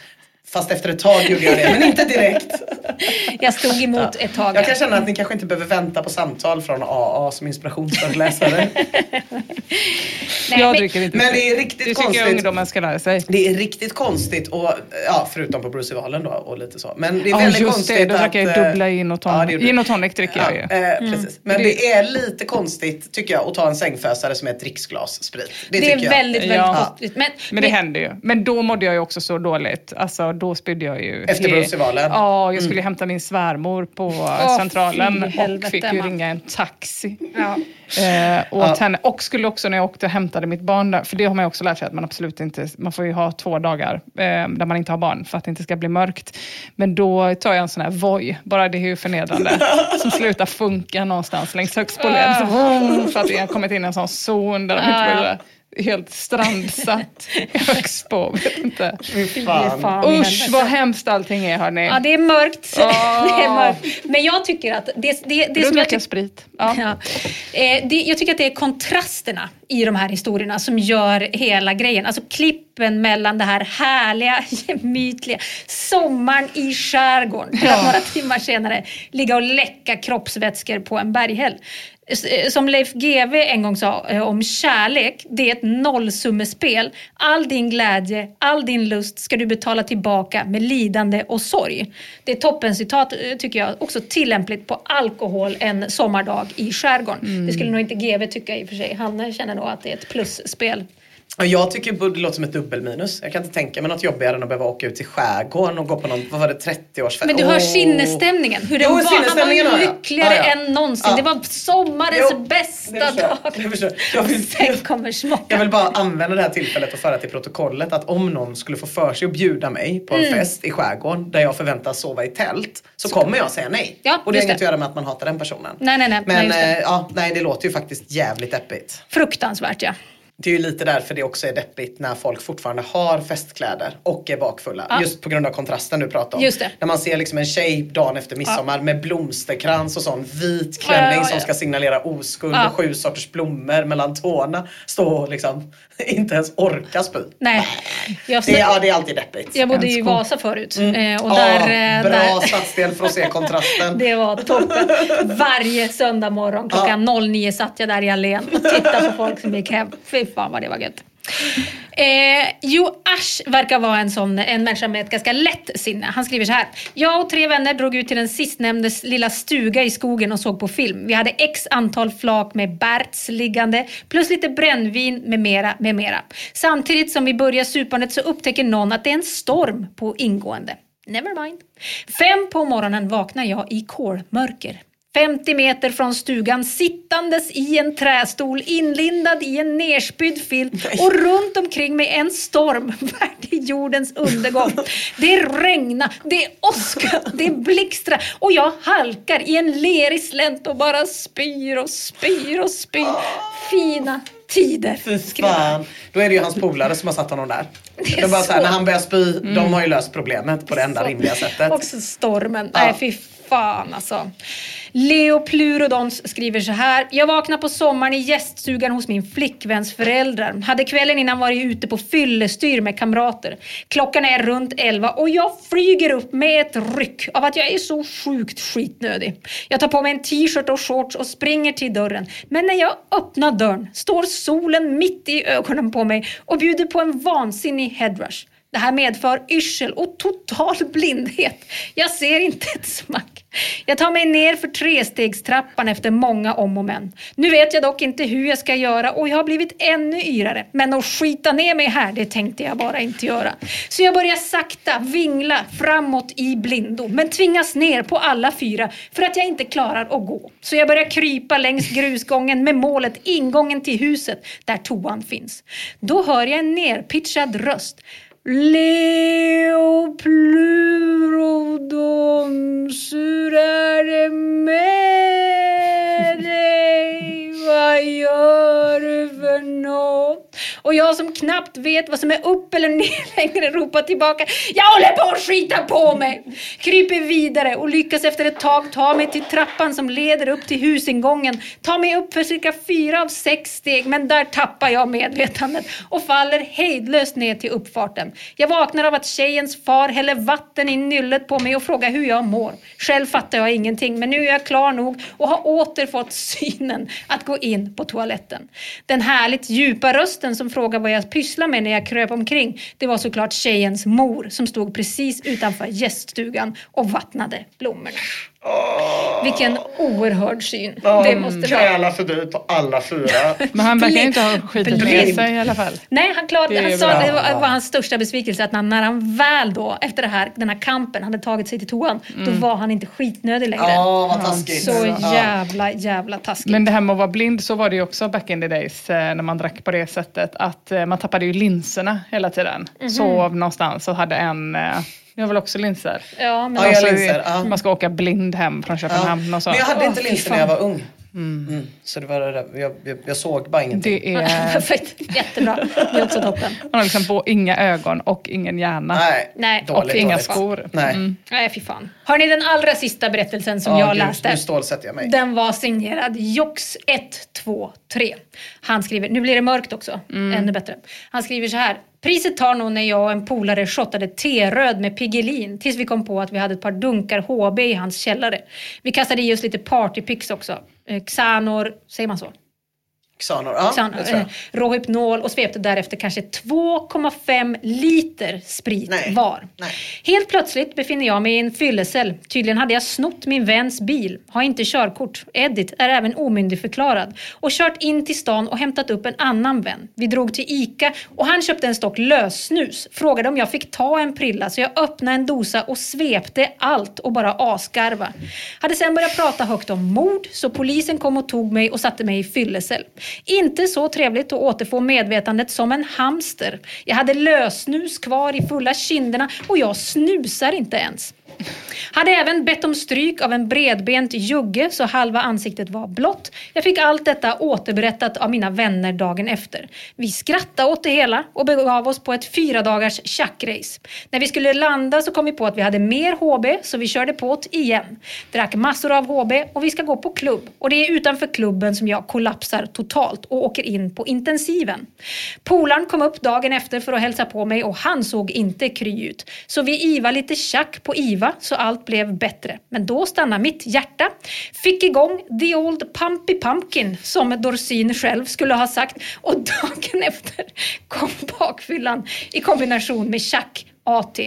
Fast efter ett tag gjorde jag det, men inte direkt. Jag stod emot ett tag. Jag kan känna att ni kanske inte behöver vänta på samtal från AA som inspirationsföreläsare. Nej, jag men- dricker inte Men det är riktigt Det tycker konstigt. jag ungdomen ska lära sig. Det är riktigt konstigt och ja, förutom på Brucevalen då och lite så. Men det är väldigt just konstigt det. Då drack jag eh, dubbla gin och tonic. det gin du. och tonic dricker jag ju. eh, Mm. precis. Men det är lite konstigt tycker jag att ta en sängfösare som är ett dricksglas sprit. Det, Det tycker är jag. väldigt, väldigt Ja. konstigt. Men, Men det händer ju. Men då mådde jag ju också så dåligt. Alltså då spydde jag ju. Efter Brucevalen? Ja, jag skulle hämta min svärmor på Centralen fy helvete, och fick ju ringa en taxi. Ja. Eh, åt henne. Och skulle också när jag åkte och hämtade mitt barn där, för det har man ju också lärt sig att man absolut inte, man får ju ha två dagar eh, där man inte har barn för att det inte ska bli mörkt. Men då tar jag en sån här Voi, bara det är ju förnedrande, som slutar funka någonstans längs högst på led. Så, vroom, för att det har kommit in en sån zon där de inte Ja, ja. vill helt strandsatt i Högsbo. Vet inte. Fan. Usch vad hemskt allting är hörni. Ja, det är mörkt. Åh. det är mörkt. Men jag tycker att det, det, det som jag tycker sprit. Ja. Ja. Eh, det, jag tycker att det är kontrasterna i de här historierna som gör hela grejen. Alltså klippen mellan det här härliga, gemytliga, sommaren i skärgården till att några timmar senare ligga och läcka kroppsvätskor på en berghäll. Eh, Som Leif GW en gång sa eh, om kärlek, det är ett nollsummespel. All din glädje, all din lust ska du betala tillbaka med lidande och sorg. Det är toppencitat eh, tycker jag, också tillämpligt på alkohol en sommardag i skärgården. Det skulle nog inte GW tycka i och för sig. Han känner nog att det är ett plusspel. Ja, Jag tycker det låter som ett dubbelminus. Jag kan inte tänka mig något jobbigare än att behöva åka ut till skärgården och gå på någon, vad var det, 30-årsfest? Men du hör Åh. sinnesstämningen. Hur den Jo, var. Han sinnesstämningen var hör jag. lyckligare Ja, än någonsin. Ja. Det var sommarens Jo, bästa jag. dag. Det förstår jag. Jag vill- Sen kommer smockan. Jag vill bara använda det här tillfället och föra till protokollet att om någon skulle få för sig att bjuda mig på en Mm. fest i skärgården där jag förväntas sova i tält så kommer jag säga nej. Ja, och det har inget att göra med att man hatar den personen. Nej, nej, nej. Men nej, det. eh, ja, nej, det låter ju faktiskt jävligt deppigt. Fruktansvärt ja. Det är ju lite därför det också är deppigt när folk fortfarande har festkläder och är bakfulla. Ja. Just på grund av kontrasten du pratar om. Just det. När man ser liksom en tjej dagen efter midsommar med blomsterkrans och sån vit klänning Ja, ja, ja. som ska signalera oskuld Ja. och sju sorters blommor mellan tårna. Stå och liksom inte ens orka spy. Nej. Jag, Det ja, det är alltid deppigt. jag bodde ju i. Vasa förut. eh, Och Ja, där, eh, bra där, stadsdel för att se kontrasten. det var toppen. Varje söndag morgon klockan 09 satt jag där i allén och tittade på folk som gick hem. Fy fan vad det var gött. Eh, jo, Ash verkar vara en sån en människa med ett ganska lätt sinne. Han skriver så här. Jag och tre vänner drog ut till den sistnämndes lilla stuga i skogen och såg på film. Vi hade x antal flak med Berts liggande plus lite brännvin med mera, med mera. Samtidigt som vi börjar supandet så upptäcker någon att det är en storm på ingående. Never mind. Fem på morgonen vaknar jag i kolmörker. 50 meter från stugan sittandes i en trästol inlindad i en nerspydd filt och runt omkring mig en storm värdig jordens undergång. Det regnar, det åskar, det blixtrar och jag halkar i en lerig slänt och bara spyr och spyr och spyr. Fina tider. Fy fan. Då är det ju hans polare som har satt honom där. är De bara så här, när han börjar spy, de har ju löst problemet på det enda Så- rimliga sättet. Också stormen. Ja. Nej, fy fan alltså. Leo Plurodons skriver så här. Jag vaknade på sommaren i gäststugan hos min flickväns föräldrar. Hade kvällen innan varit ute på fyllestyr med kamrater. Klockan är runt 11 och jag flyger upp med ett ryck av att jag är så sjukt skitnödig. Jag tar på mig en t-shirt och shorts och springer till dörren. Men när jag öppnar dörren står solen mitt i ögonen på mig och bjuder på en vansinnig headrush. Det här medför yrsel och total blindhet. Jag ser inte ett smack. Jag tar mig ner för trestegstrappan efter många om och men. Nu vet jag dock inte hur jag ska göra och jag har blivit ännu yrare. Men att skita ner mig här, det tänkte jag bara inte göra. Så jag börjar sakta vingla framåt i blindo, men tvingas ner på alla fyra för att jag inte klarar att gå. Så jag börjar krypa längs grusgången med målet ingången till huset där toan finns. Då hör jag en nerpitchad röst. Leo Plurodons, hur är det med dig? Vad gör du för något? Och jag som knappt vet vad som är upp eller ner längre ropar tillbaka. Jag håller på att skita på mig! Kryper vidare och lyckas efter ett tag ta mig till trappan som leder upp till husingången. Ta mig upp för cirka fyra av sex steg men där tappar jag medvetandet och faller hejdlöst ner till uppfarten. Jag vaknar av att tjejens far häller vatten i nyllet på mig och frågar hur jag mår. Själv fattar jag ingenting men nu är jag klar nog och har åter fått synen att gå in på toaletten. Den härligt djupa rösten som fråga vad jag pysslade med när jag kröp omkring, det var såklart tjejens mor som stod precis utanför gäststugan och vattnade blommorna. Vilken oerhörd syn. det måste vara. Kräla förbi på alla fyra. Men han verkar inte ha skitit med sig i alla fall. Nej, han, klarade, Det han sa bra. det var, var hans största besvikelse att när, han väl då, efter det här, den här kampen, hade tagit sig till toan, då var han inte skitnödig längre. Ja, vad taskigt. Så jävla, jävla taskigt. Men det här med att vara blind, så var det ju också back in the days eh, när man drack på det sättet. Att eh, man tappade ju linserna hela tiden. Mhm. Sov någonstans och hade en, eh, jag har väl också linser. ja, men Ja, jag Alltså, linser, ja. Man ska åka blind hem från Ja. Köpenhamn och så. Men jag hade inte linser när jag var ung. Mm. Så det var det där. Jag, jag, jag såg bara ingenting. Det är, Perfekt, jättebra. Det är också toppen. man har liksom på inga ögon och ingen hjärna. Nej, Nej. dåligt, och inga dåligt. skor. Nej, Nej, fy fan. Har ni den allra sista berättelsen som Ja, jag gud, läste? Nu stålsätter jag mig. Den var signerad Jox 123. Han skriver, nu blir det mörkt också, ännu bättre. Han skriver så här. Priset tar nog när jag och en polare shottade T-röd med Piggelin tills vi kom på att vi hade ett par dunkar HB i hans källare. Vi kastade i oss lite partypix också. Eh, Xanor, säger man så? Xanor, ja, Xanor, eh, Rohypnol och svepte därefter kanske 2,5 liter sprit Nej. var. Nej. Helt plötsligt befinner jag mig i en fyllecell. Tydligen hade jag snott min väns bil, har inte körkort. Edit är även omyndigförklarad och kört in till stan och hämtat upp en annan vän. Vi drog till ICA och han köpte en stock lössnus. Frågade om jag fick ta en prilla så jag öppnade en dosa och svepte allt och bara asgarva. Hade sen börjat prata högt om mord så polisen kom och tog mig och satte mig i fyllecell. Inte så trevligt att återfå medvetandet som en hamster. Jag hade lössnus kvar i fulla kinderna och jag snusar inte ens. Hade även bett om stryk av en bredbent jugge så halva ansiktet var blått. Jag fick allt detta återberättat av mina vänner dagen efter. Vi skrattade åt det hela och begav oss på ett fyra dagars tjackrace. När vi skulle landa så kom vi på att vi hade mer HB så vi körde på det igen. Drack massor av HB och vi ska gå på klubb. Och det är utanför klubben som jag kollapsar totalt och åker in på intensiven. Polaren kom upp dagen efter för att hälsa på mig och han såg inte kry ut. Så vi iva lite tjack på IVA så allt blev bättre. Men då stannade mitt hjärta. Fick igång the old pumpy pumpkin som Dorsin själv skulle ha sagt. Och dagen efter kom bakfyllan i kombination med tjack, AT.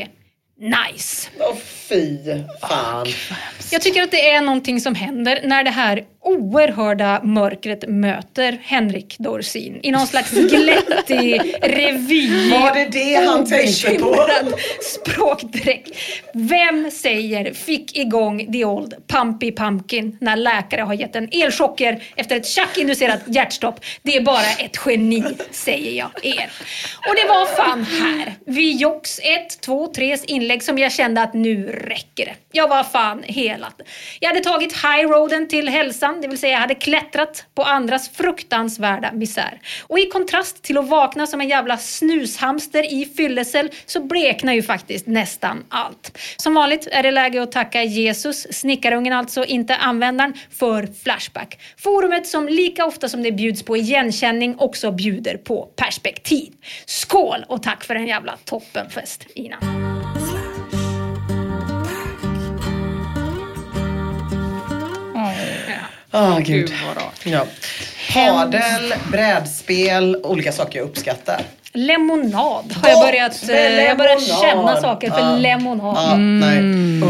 Nice! Åh fy fan. Jag tycker att det är någonting som händer när det här oerhörda mörkret möter Henrik Dorsin i någon slags glättig revy. Var det det han tänkte på? språkdräkt. Vem säger fick igång the old pumpy pumpkin när läkare har gett en elchocker efter ett tjackinducerat hjärtstopp? Det är bara ett geni, säger jag er. Och det var fan här, vid Jox 1, 2, 3s inlägg som jag kände att nu räcker det. Jag var fan helat. Jag hade tagit highroaden till hälsan, det vill säga jag hade klättrat på andras fruktansvärda misär. Och i kontrast till att vakna som en jävla snushamster i fyllecell så bleknar ju faktiskt nästan allt. Som vanligt är det läge att tacka Jesus, snickarungen alltså, inte användaren, för Flashback. Forumet som lika ofta som det bjuds på igenkänning också bjuder på perspektiv. Skål och tack för en jävla toppenfest, Ina. Ah, Gud gud. vad rart. Ja. Padel, brädspel, olika saker jag uppskattar. Lemonad har jag börjat, eh, jag har börjat lemonad. känna saker för Ja. lemonad. Ja, nej.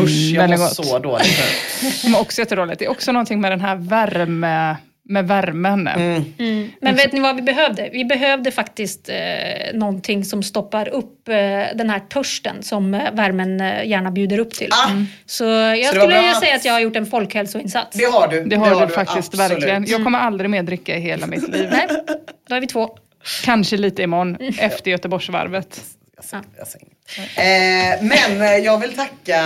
Usch, jag mår så dåligt nu. Som också är jättedåligt. Det är också någonting med den här värme, med värmen. Mm. Men vet ni vad vi behövde? Vi behövde faktiskt eh, någonting som stoppar upp eh, den här törsten som eh, värmen eh, gärna bjuder upp till. Ah. Så jag Så det skulle vilja säga att jag har gjort en folkhälsoinsats. Det har du. Det har du faktiskt absolut. verkligen. Jag kommer aldrig mer dricka i hela mitt liv. Nej, då är vi två. Kanske lite imorgon efter Göteborgsvarvet. Jag säger- jag säger inget. Eh, men eh, jag vill tacka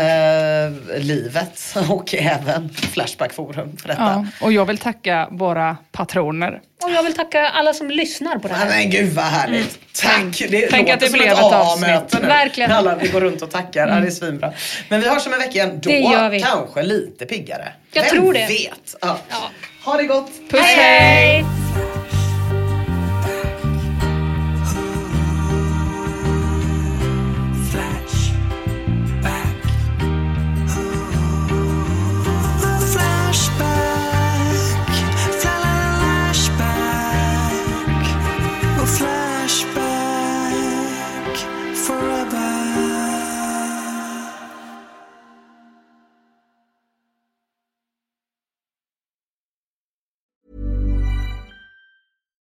eh, livet och även Flashback Forum för detta. Ja, och jag vill tacka våra patroner. Och jag vill tacka alla som lyssnar på det här. men gud vad härligt. Tack! Det Tänk låter att det som blev ett ett avsnitt. A-möte nu. Verkligen. Alla vi går runt och tackar. Ja, det är svinbra. Men vi hörs om en vecka igen. Då Det gör vi. kanske lite piggare. Jag Vem tror det. vet? Ja. Ja. Ha det gott. Puss hej!